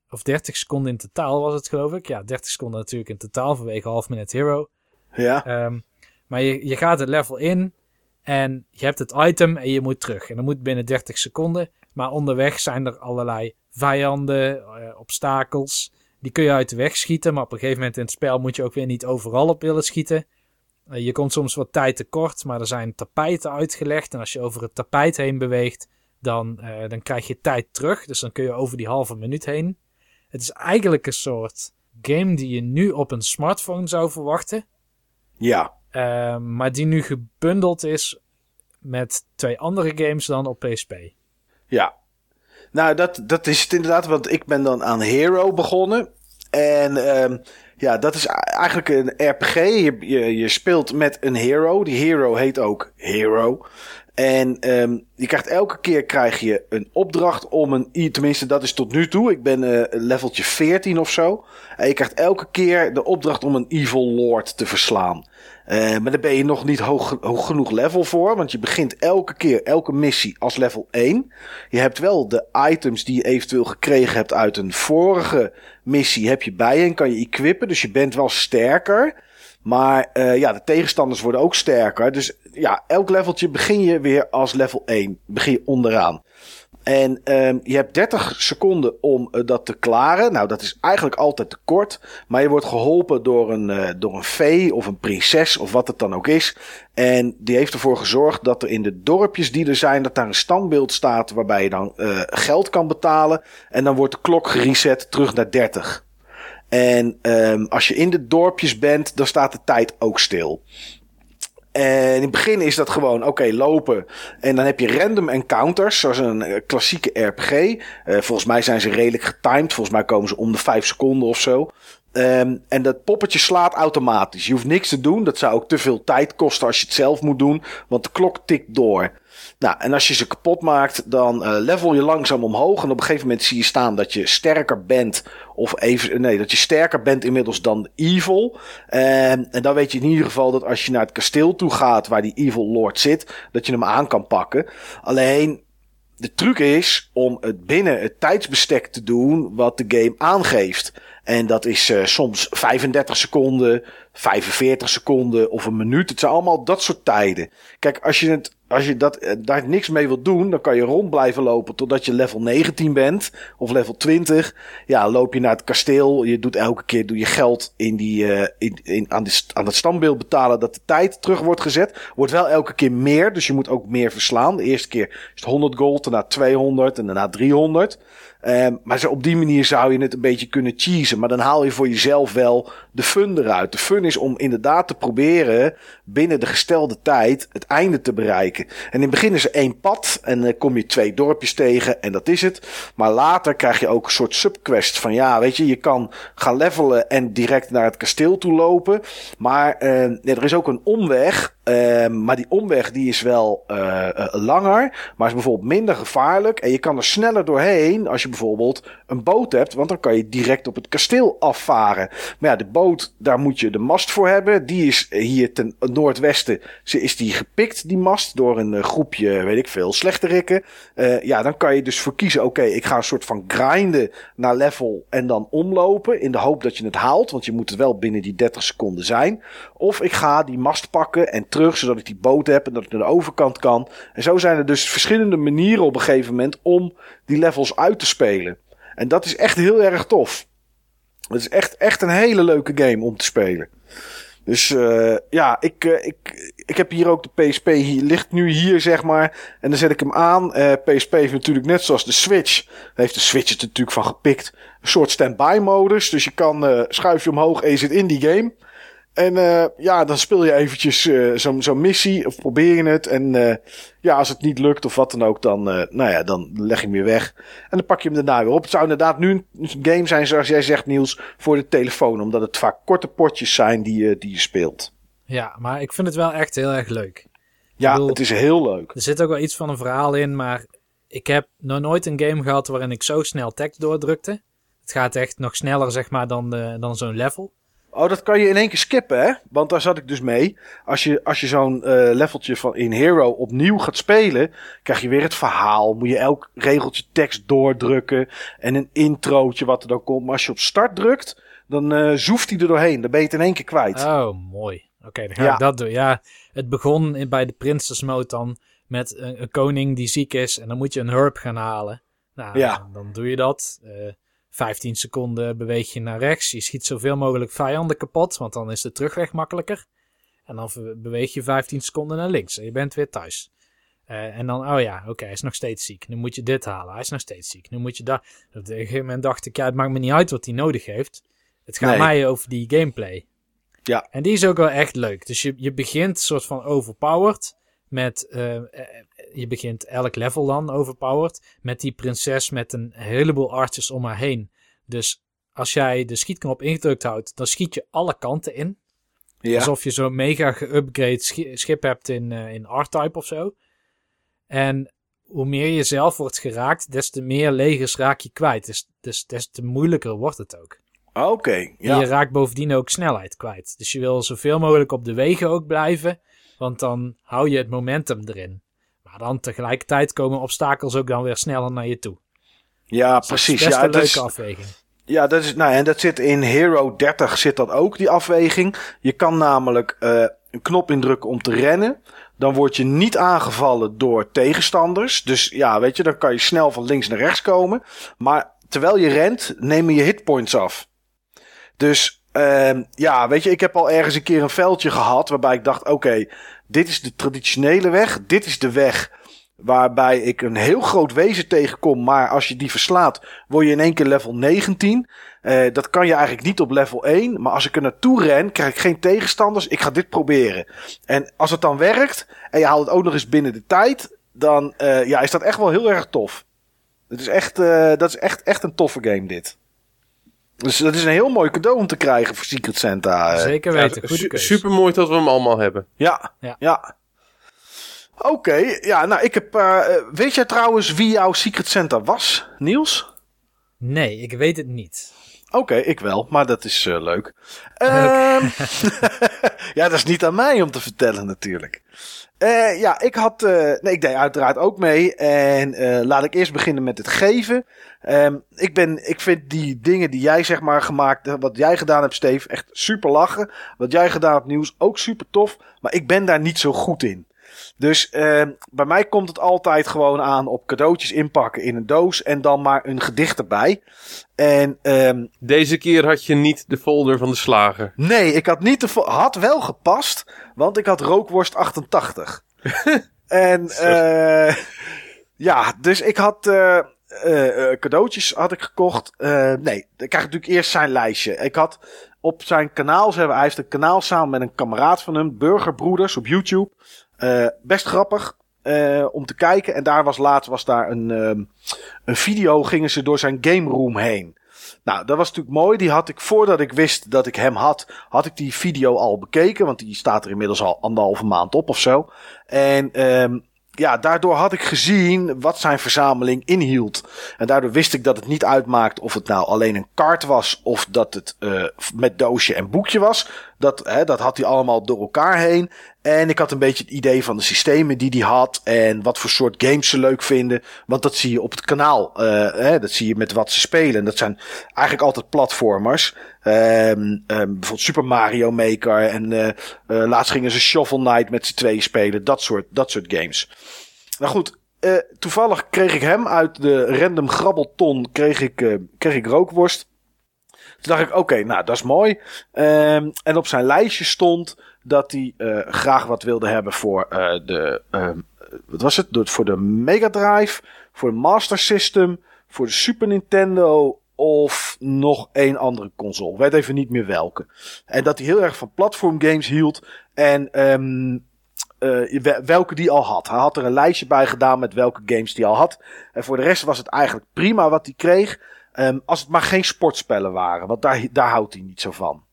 D: Of 30 seconden in totaal was het, geloof ik. Ja, 30 seconden natuurlijk in totaal vanwege Half Minute Hero.
B: Ja.
D: Ehm, maar je, je gaat het level in en je hebt het item en je moet terug. En dat moet binnen 30 seconden. Maar onderweg zijn er allerlei vijanden, eh, obstakels. Die kun je uit de weg schieten, maar op een gegeven moment in het spel moet je ook weer niet overal op willen schieten. Eh, je komt soms wat tijd tekort, maar er zijn tapijten uitgelegd. En als je over het tapijt heen beweegt, dan, eh, dan krijg je tijd terug. Dus dan kun je over die halve minuut heen. Het is eigenlijk een soort game die je nu op een smartphone zou verwachten.
B: Ja.
D: Eh, maar die nu gebundeld is met twee andere games dan op PSP.
B: Ja. Nou, dat, dat is het inderdaad, want ik ben dan aan Hero begonnen. En ehm, ja, dat is eigenlijk een RPG. Je, je, je speelt met een hero. Die hero heet ook Hero. En ehm, je krijgt elke keer krijg je een opdracht om een... Tenminste, dat is tot nu toe. Ik ben eh leveltje 14 of zo. En je krijgt elke keer de opdracht om een evil lord te verslaan. Eh, maar daar ben je nog niet hoog, hoog genoeg level voor. Want je begint elke keer, elke missie als level 1. Je hebt wel de items die je eventueel gekregen hebt uit een vorige missie. Heb je bij je en kan je equippen. Dus je bent wel sterker. Maar uh, ja, de tegenstanders worden ook sterker. Dus ja, elk leveltje begin je weer als level 1. Begin je onderaan. En um, je hebt 30 seconden om uh, dat te klaren. Nou, dat is eigenlijk altijd te kort. Maar je wordt geholpen door een, uh, door een vee of een prinses of wat het dan ook is. En die heeft ervoor gezorgd dat er in de dorpjes die er zijn, dat daar een standbeeld staat waarbij je dan uh, geld kan betalen. En dan wordt de klok gereset terug naar 30. En um, als je in de dorpjes bent, dan staat de tijd ook stil. En in het begin is dat gewoon, oké, lopen. En dan heb je random encounters, zoals een uh, klassieke RPG. Uh, volgens mij zijn ze redelijk getimed. Volgens mij komen ze om de 5 seconden of zo. Um, en dat poppetje slaat automatisch. Je hoeft niks te doen. Dat zou ook te veel tijd kosten als je het zelf moet doen. Want de klok tikt door. Nou, en als je ze kapot maakt, dan uh, level je langzaam omhoog. En op een gegeven moment zie je staan dat je sterker bent. Of even, nee, dat je sterker bent inmiddels dan evil. En, en dan weet je in ieder geval dat als je naar het kasteel toe gaat, waar die evil lord zit, dat je hem aan kan pakken. Alleen, de truc is om het binnen het tijdsbestek te doen wat de game aangeeft. En dat is uh, soms 35 seconden, 45 seconden of een minuut. Het zijn allemaal dat soort tijden. Kijk, als je, het, als je dat, uh, daar niks mee wilt doen, dan kan je rond blijven lopen totdat je level 19 bent. Of level 20. Ja, loop je naar het kasteel. Je doet elke keer doe je geld in die, uh, in, in, aan, die, aan het standbeeld betalen dat de tijd terug wordt gezet. Wordt wel elke keer meer, dus je moet ook meer verslaan. De eerste keer is het 100 gold, daarna 200 en daarna 300. Um, maar op die manier zou je het een beetje kunnen cheesen. Maar dan haal je voor jezelf wel de fun eruit. De fun is om inderdaad te proberen binnen de gestelde tijd het einde te bereiken. En in het begin is er één pad en dan kom je twee dorpjes tegen en dat is het. Maar later krijg je ook een soort subquest van ja, weet je, je kan gaan levelen en direct naar het kasteel toe lopen. Maar uh, er is ook een omweg. Uh, maar die omweg die is wel uh, uh, langer, maar is bijvoorbeeld minder gevaarlijk. En je kan er sneller doorheen als je bijvoorbeeld een boot hebt, want dan kan je direct op het kasteel afvaren. Maar ja, de boot, daar moet je de mast voor hebben. Die is hier ten noordwesten, is die gepikt, die mast, door een groepje, weet ik veel, slechterikken. Uh, ja, dan kan je dus voor kiezen, oké, ik ga een soort van grinden naar level en dan omlopen, in de hoop dat je het haalt, want je moet het wel binnen die 30 seconden zijn. Of ik ga die mast pakken en terug, zodat ik die boot heb en dat ik naar de overkant kan. En zo zijn er dus verschillende manieren op een gegeven moment om die levels uit te spelen. En dat is echt heel erg tof. Het is echt, echt een hele leuke game om te spelen. Dus uh, ja, ik, uh, ik, ik heb hier ook de PSP. Hier ligt nu hier, zeg maar. En dan zet ik hem aan. PSP heeft natuurlijk net zoals de Switch. Heeft de Switch het natuurlijk van gepikt. Een soort standby modus. Dus je kan schuif je omhoog en je zit in die game. En uh, ja, dan speel je eventjes uh, zo'n zo missie of probeer je het. En uh, ja, als het niet lukt of wat dan ook, dan, nou ja, dan leg je hem weer weg. En dan pak je hem daarna weer op. Het zou inderdaad nu een game zijn, zoals jij zegt Niels, voor de telefoon. Omdat het vaak korte potjes zijn die, die je speelt.
D: Ja, maar ik vind het wel echt heel erg leuk.
B: Ja,
D: bedoel-
B: het is heel leuk.
D: Er zit ook wel iets van een verhaal in, maar ik heb nog nooit een game gehad waarin ik zo snel tekst doordrukte. Het gaat echt nog sneller, zeg maar, dan, dan zo'n level.
B: Oh, dat kan je in één keer skippen, hè? Want daar zat ik dus mee. Als je, als je zo'n eh, leveltje van in Hero opnieuw gaat spelen, krijg je weer het verhaal. Moet je elk regeltje tekst doordrukken. En een introotje wat er dan komt. Maar als je op start drukt, dan eh zoeft hij er doorheen. Dan ben je het in één keer kwijt.
D: Oh, mooi. Oké, dan ga
B: Ja.
D: ik dat doen. Ja, het begon in, bij de Princess Mode dan met een, een koning die ziek is. En dan moet je een herb gaan halen. Nou,
B: Ja.
D: dan, dan doe je dat. Eh 15 seconden beweeg je naar rechts. Je schiet zoveel mogelijk vijanden kapot, want dan is de terugweg makkelijker. En dan beweeg je 15 seconden naar links en je bent weer thuis. Eh, en dan, oh ja, oké, hij is nog steeds ziek. Nu moet je dit halen. Hij is nog steeds ziek. Nu moet je dat. Op een gegeven moment dacht ik, ja, het maakt me niet uit wat hij nodig heeft. Het gaat
B: Nee.
D: mij over die gameplay.
B: Ja.
D: En die is ook wel echt leuk. Dus je, je begint soort van overpowered. Met, eh, eh, je begint elk level dan overpowered. Met die prinses met een heleboel archers om haar heen. Dus als jij de schietknop ingedrukt houdt, dan schiet je alle kanten in.
B: ja.
D: Alsof je zo'n mega geüpgrade schi- schip hebt in, eh, in R-Type of zo. En hoe meer je zelf wordt geraakt, des te meer legers raak je kwijt. Dus, dus des te moeilijker wordt het ook.
B: Oké, ja.
D: je raakt bovendien ook snelheid kwijt. Dus je wil zoveel mogelijk op de wegen ook blijven. Want dan hou je het momentum erin. Maar dan tegelijkertijd komen obstakels ook dan weer sneller naar je toe.
B: Ja,
D: Dus dat is
B: precies.
D: best
B: Ja,
D: een leuke
B: is,
D: afweging.
B: Ja, dat is, nou, en dat zit in Hero 30 zit dat ook, die afweging. Je kan namelijk eh, een knop indrukken om te rennen. Dan word je niet aangevallen door tegenstanders. Dus ja, weet je, dan kan je snel van links naar rechts komen. Maar terwijl je rent, nemen je hitpoints af. Dus ehm, ja, weet je, ik heb al ergens een keer een veldje gehad waarbij ik dacht, oké, dit is de traditionele weg. Dit is de weg waarbij ik een heel groot wezen tegenkom. Maar als je die verslaat, word je in één keer level 19. Eh, dat kan je eigenlijk niet op level 1. Maar als ik er naartoe ren, krijg ik geen tegenstanders. Ik ga dit proberen. En als het dan werkt, en je haalt het ook nog eens binnen de tijd, dan eh, ja, is dat echt wel heel erg tof. Het is echt, eh, dat is echt, echt een toffe game dit. Dus dat is een heel mooi cadeau om te krijgen voor Secret Santa.
D: Zeker weten, goede keuze.
C: super mooi dat we hem allemaal hebben.
B: Ja,
D: Ja.
B: ja. Oké, ja, nou ik heb... eh, eh, weet jij trouwens wie jouw Secret Santa was, Niels?
D: Nee, ik weet het niet.
B: Oké, ik wel, maar dat is eh, leuk. Ehm, ja, dat is niet aan mij om te vertellen natuurlijk. Eh, ja, ik had... eh, nee, ik deed uiteraard ook mee. En eh, laat ik eerst beginnen met het geven. Ehm, ik, ben, ik vind die dingen die jij zeg maar gemaakt... Wat jij gedaan hebt, Steve, echt super lachen. Wat jij gedaan hebt, Nieuws, ook super tof. Maar ik ben daar niet zo goed in. Dus ehm, bij mij komt het altijd gewoon aan op cadeautjes inpakken in een doos. En dan maar een gedicht erbij. En ehm,
C: Deze keer had je niet de folder van de slager.
B: Nee, ik had niet de had wel gepast, want ik had rookworst 88. en eh ja, dus ik had eh, eh, eh, cadeautjes had ik gekocht. Eh, nee, ik krijg natuurlijk eerst zijn lijstje. Ik had op zijn kanaal, ze hebben, hij heeft een kanaal samen met een kameraad van hem, Burgerbroeders op YouTube. Eh, best grappig eh, om te kijken. En daar was laatst was daar een, ehm, een video, gingen ze door zijn game room heen. Nou, dat was natuurlijk mooi. Die had ik voordat ik wist dat ik hem had, had ik die video al bekeken. Want die staat er inmiddels al anderhalve maand op of zo. En ehm ja, daardoor had ik gezien wat zijn verzameling inhield. En daardoor wist ik dat het niet uitmaakt of het nou alleen een kaart was of dat het eh, met doosje en boekje was. Dat, hè, dat had hij allemaal door elkaar heen. En ik had een beetje het idee van de systemen die hij had en wat voor soort games ze leuk vinden. Want dat zie je op het kanaal. eh, hè, dat zie je met wat ze spelen. Dat zijn eigenlijk altijd platformers. Ehm, ehm, bijvoorbeeld Super Mario Maker. En eh, eh, laatst gingen ze Shovel Knight met z'n tweeën spelen. Dat soort, dat soort games. Nou goed, toevallig kreeg ik hem uit de random grabbelton. Kreeg ik, kreeg ik rookworst. Toen dacht ik, oké, nou dat is mooi. Ehm, en op zijn lijstje stond dat hij eh, graag wat wilde hebben voor eh, de, ehm, wat was het? Voor de Mega Drive, voor de Master System, voor de Super Nintendo of nog één andere console. Weet even niet meer welke. En dat hij heel erg van platformgames hield. En ehm, eh, we- welke die al had. Hij had er een lijstje bij gedaan met welke games die al had. En voor de rest was het eigenlijk prima wat hij kreeg. Ehm, als het maar geen sportspellen waren. Want daar, daar houdt hij niet zo van.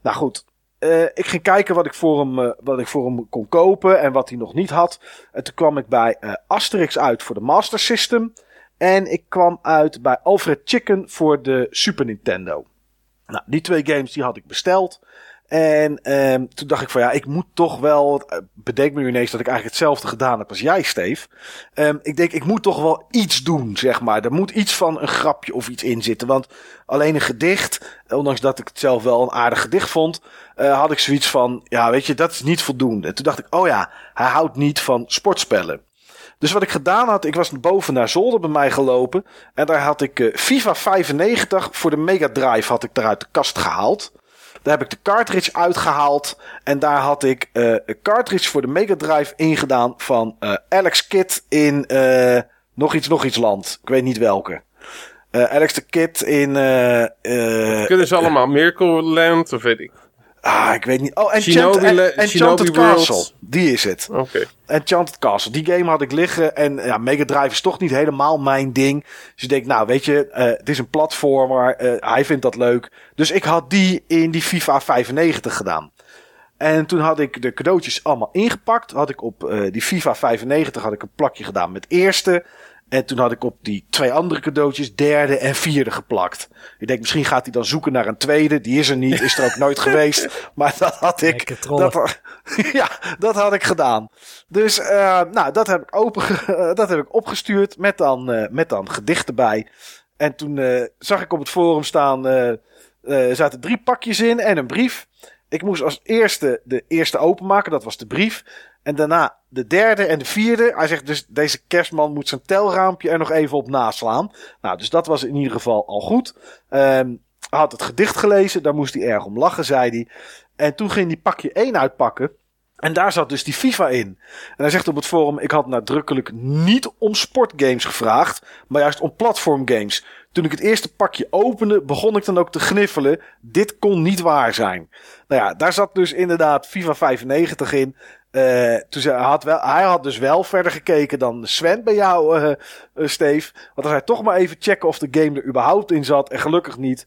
B: Nou goed. eh, ik ging kijken wat ik, voor hem, eh, wat ik voor hem kon kopen en wat hij nog niet had. En toen kwam ik bij eh, Asterix uit voor de Master System. En ik kwam uit bij Alfred Chicken voor de Super Nintendo. Nou, die twee games die had ik besteld. En ehm, toen dacht ik van ja, ik moet toch wel. eh, Bedenk me nu ineens dat ik eigenlijk hetzelfde gedaan heb als jij, Steve. Ehm, ik denk, ik moet toch wel iets doen, zeg maar. Er moet iets van een grapje of iets in zitten. Want alleen een gedicht, ondanks dat ik het zelf wel een aardig gedicht vond, eh, had ik zoiets van, ja, weet je, dat is niet voldoende. En toen dacht ik, oh ja, hij houdt niet van sportspellen. Dus wat ik gedaan had, ik was boven naar zolder bij mij gelopen. En daar had ik eh, FIFA 95 voor de Mega Drive had ik daar uit de kast gehaald. Daar heb ik de cartridge uitgehaald. En daar had ik eh, een cartridge voor de Mega Drive ingedaan van eh, Alex Kidd in eh, nog iets, nog iets land. Ik weet niet welke. Alex the Kid in.
C: Kunnen ze allemaal Miracle Land of weet ik.
B: Ah, ik weet niet. Oh, Enchant,
C: Shinobi
B: en, Enchanted
C: World.
B: Castle. Die is het.
C: Oké.
B: Enchanted Castle. Die game had ik liggen. En ja, Mega Drive is toch niet helemaal mijn ding. Dus ik denk, nou weet je, eh, het is een platformer. eh, hij vindt dat leuk. Dus ik had die in die FIFA 95 gedaan. En toen had ik de cadeautjes allemaal ingepakt. Had ik op eh, die FIFA 95 had ik een plakje gedaan met eerste. En toen had ik op die twee andere cadeautjes derde en vierde geplakt. Ik denk, misschien gaat hij dan zoeken naar een tweede. Die is er niet, is er ook nooit geweest. Maar dat had ik. Dat, ja, dat had ik gedaan. Dus uh, nou, dat heb ik, open, dat heb ik opgestuurd met dan, uh, met dan gedichten bij. En toen zag ik op het forum staan, uh, zaten drie pakjes in en een brief. Ik moest als eerste de eerste openmaken, dat was de brief. En daarna de derde en de vierde. Hij zegt dus, deze kerstman moet zijn telraampje er nog even op naslaan. Nou, dus dat was in ieder geval al goed. Um, hij had het gedicht gelezen, daar moest hij erg om lachen, zei hij. En toen ging hij pakje 1 uitpakken. En daar zat dus die FIFA in. En hij zegt op het forum: Ik had nadrukkelijk niet om sportgames gevraagd, maar juist om platformgames. Toen ik het eerste pakje opende, begon ik dan ook te gniffelen. Dit kon niet waar zijn. Nou ja, daar zat dus inderdaad FIFA 95 in. Uh, toen zei, hij, had wel, hij had dus wel verder gekeken dan Sven bij jou, uh, uh, Steve. Want zei toch maar even checken of de game er überhaupt in zat. En gelukkig niet.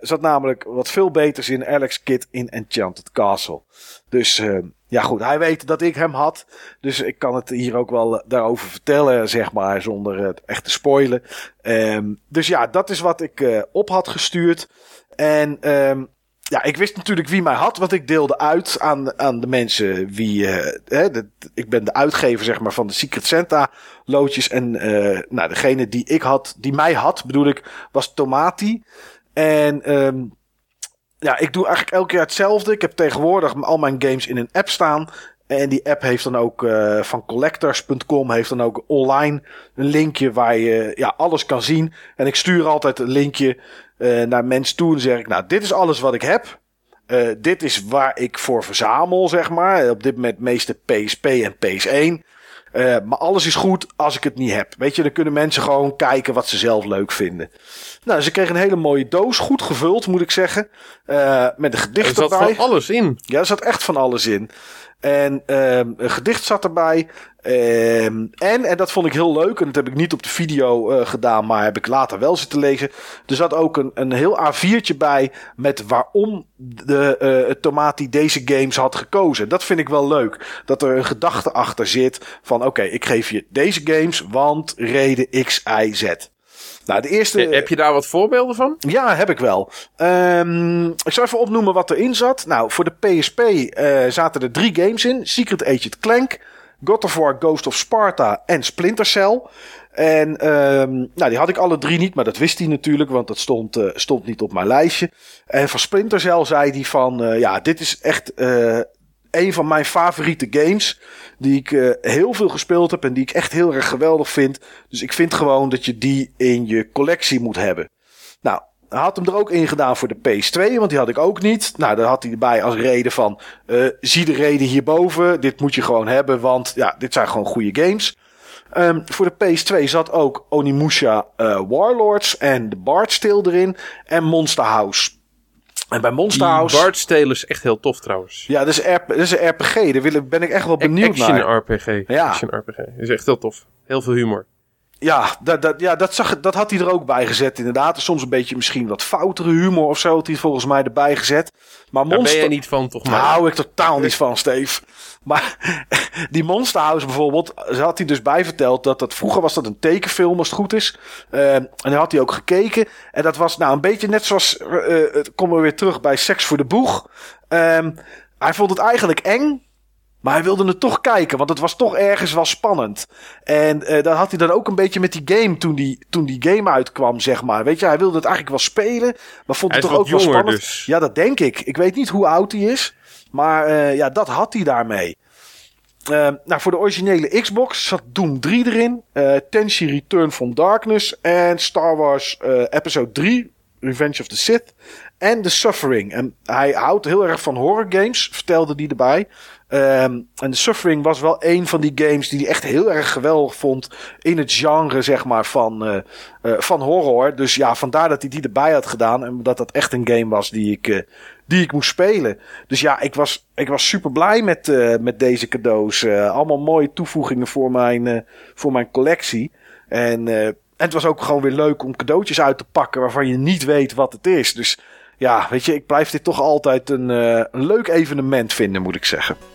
B: Zat namelijk wat veel beters in Alex Kidd in Enchanted Castle. Dus ja goed, hij weet dat ik hem had. Dus ik kan het hier ook wel daarover vertellen, zeg maar, zonder echt te spoilen. Um, dus ja, dat is wat ik op had gestuurd. En um, ja, ik wist natuurlijk wie mij had, want ik deelde uit aan, aan de mensen wie. Uh, hè, ik ben de uitgever, zeg maar, van de Secret Santa loodjes. En uh, nou, degene die ik had, die mij had, bedoel ik, was Tomati. En um, ja, ik doe eigenlijk elke keer hetzelfde. Ik heb tegenwoordig al mijn games in een app staan. En die app heeft dan ook uh, van collectors.com heeft dan ook online een linkje waar je ja, alles kan zien. En ik stuur altijd een linkje uh, naar mensen toe en zeg ik, nou, dit is alles wat ik heb. Uh, dit is waar ik voor verzamel, zeg maar. Op dit moment meeste PSP en PS1. Uh, maar alles is goed als ik het niet heb. Weet je, dan kunnen mensen gewoon kijken wat ze zelf leuk vinden. Nou, ze kregen een hele mooie doos. Goed gevuld, moet ik zeggen. Uh, met een gedicht
C: er zat
B: erbij.
C: van alles in.
B: Ja, er zat echt van alles in. En um, een gedicht zat erbij. Um, en, en dat vond ik heel leuk. En dat heb ik niet op de video uh, gedaan, maar heb ik later wel zitten lezen. Er zat ook een, een heel A4'tje bij met waarom de uh, Tomati deze games had gekozen. Dat vind ik wel leuk. Dat er een gedachte achter zit van oké, ik geef je deze games, want reden X, Y, Z. Nou, de eerste...
C: Heb je daar wat voorbeelden van?
B: Ja, heb ik wel. Um, ik zal even opnoemen wat erin zat. Nou, voor de PSP uh, zaten er drie games in. Secret Agent Clank, God of War Ghost of Sparta en Splinter Cell. En um, nou, die had ik alle drie niet, maar dat wist hij natuurlijk, want dat stond, uh, stond niet op mijn lijstje. En van Splinter Cell zei hij van, uh, ja, dit is echt een van mijn favoriete games. Die ik uh, heel veel gespeeld heb en die ik echt heel erg geweldig vind. Dus ik vind gewoon dat je die in je collectie moet hebben. Nou, had hem er ook in gedaan voor de PS2, want die had ik ook niet. Nou, daar had hij erbij als reden van, uh, zie de reden hierboven. Dit moet je gewoon hebben, want ja, dit zijn gewoon goede games. Um, voor de PS2 zat ook Onimusha uh, Warlords en de Bard's erin. En Monster House. En bij Monster House...
C: Bard's Tale is echt heel tof trouwens.
B: Ja, dat is, R dat is een RPG. Daar wil, ben ik echt wel benieuwd
C: Action
B: naar.
C: RPG.
B: Ja.
C: Action RPG. is echt heel tof. Heel veel humor.
B: Ja, dat, dat, ja dat, zag, dat had hij er ook bij gezet, inderdaad. Soms een beetje misschien wat foutere humor of zo had hij volgens mij erbij gezet. Maar
C: Daar
B: Monster...
C: ben je niet van, toch
B: Daar hou ik totaal niet van, Steve. Maar die Monster House bijvoorbeeld, had hij dus bij verteld dat dat vroeger was dat een tekenfilm, als het goed is. Eh, en dan had hij ook gekeken. En dat was nou een beetje net zoals, het komen we weer terug bij Seks voor de Boeg. Ehm, hij vond het eigenlijk eng. Maar hij wilde het toch kijken, want het was toch ergens wel spannend. En eh dat had hij dan ook een beetje met die game toen die, toen die game uitkwam, zeg maar. Weet je, hij wilde het eigenlijk wel spelen, maar vond
C: Hij
B: het toch ook wel
C: jonger
B: spannend.
C: dus.
B: Ja, dat denk ik. Ik weet niet hoe oud hij is, maar eh, ja, dat had hij daarmee. Eh, nou, voor de originele Xbox zat Doom 3 erin, Tenchi Return from Darkness en Star Wars Episode 3, Revenge of the Sith en The Suffering. En hij houdt heel erg van horror games, vertelde hij erbij. Ehm, en Suffering was wel een van die games die hij echt heel erg geweldig vond in het genre, zeg maar, van, eh, eh, van horror. Dus ja, vandaar dat hij die erbij had gedaan en dat dat echt een game was die ik, eh, die ik moest spelen. Dus ja, ik was, ik was super blij met, met deze cadeaus. Allemaal mooie toevoegingen voor mijn, voor mijn collectie. En, en het was ook gewoon weer leuk om cadeautjes uit te pakken waarvan je niet weet wat het is. Dus ja, weet je, ik blijf dit toch altijd een, een leuk evenement vinden, moet ik zeggen.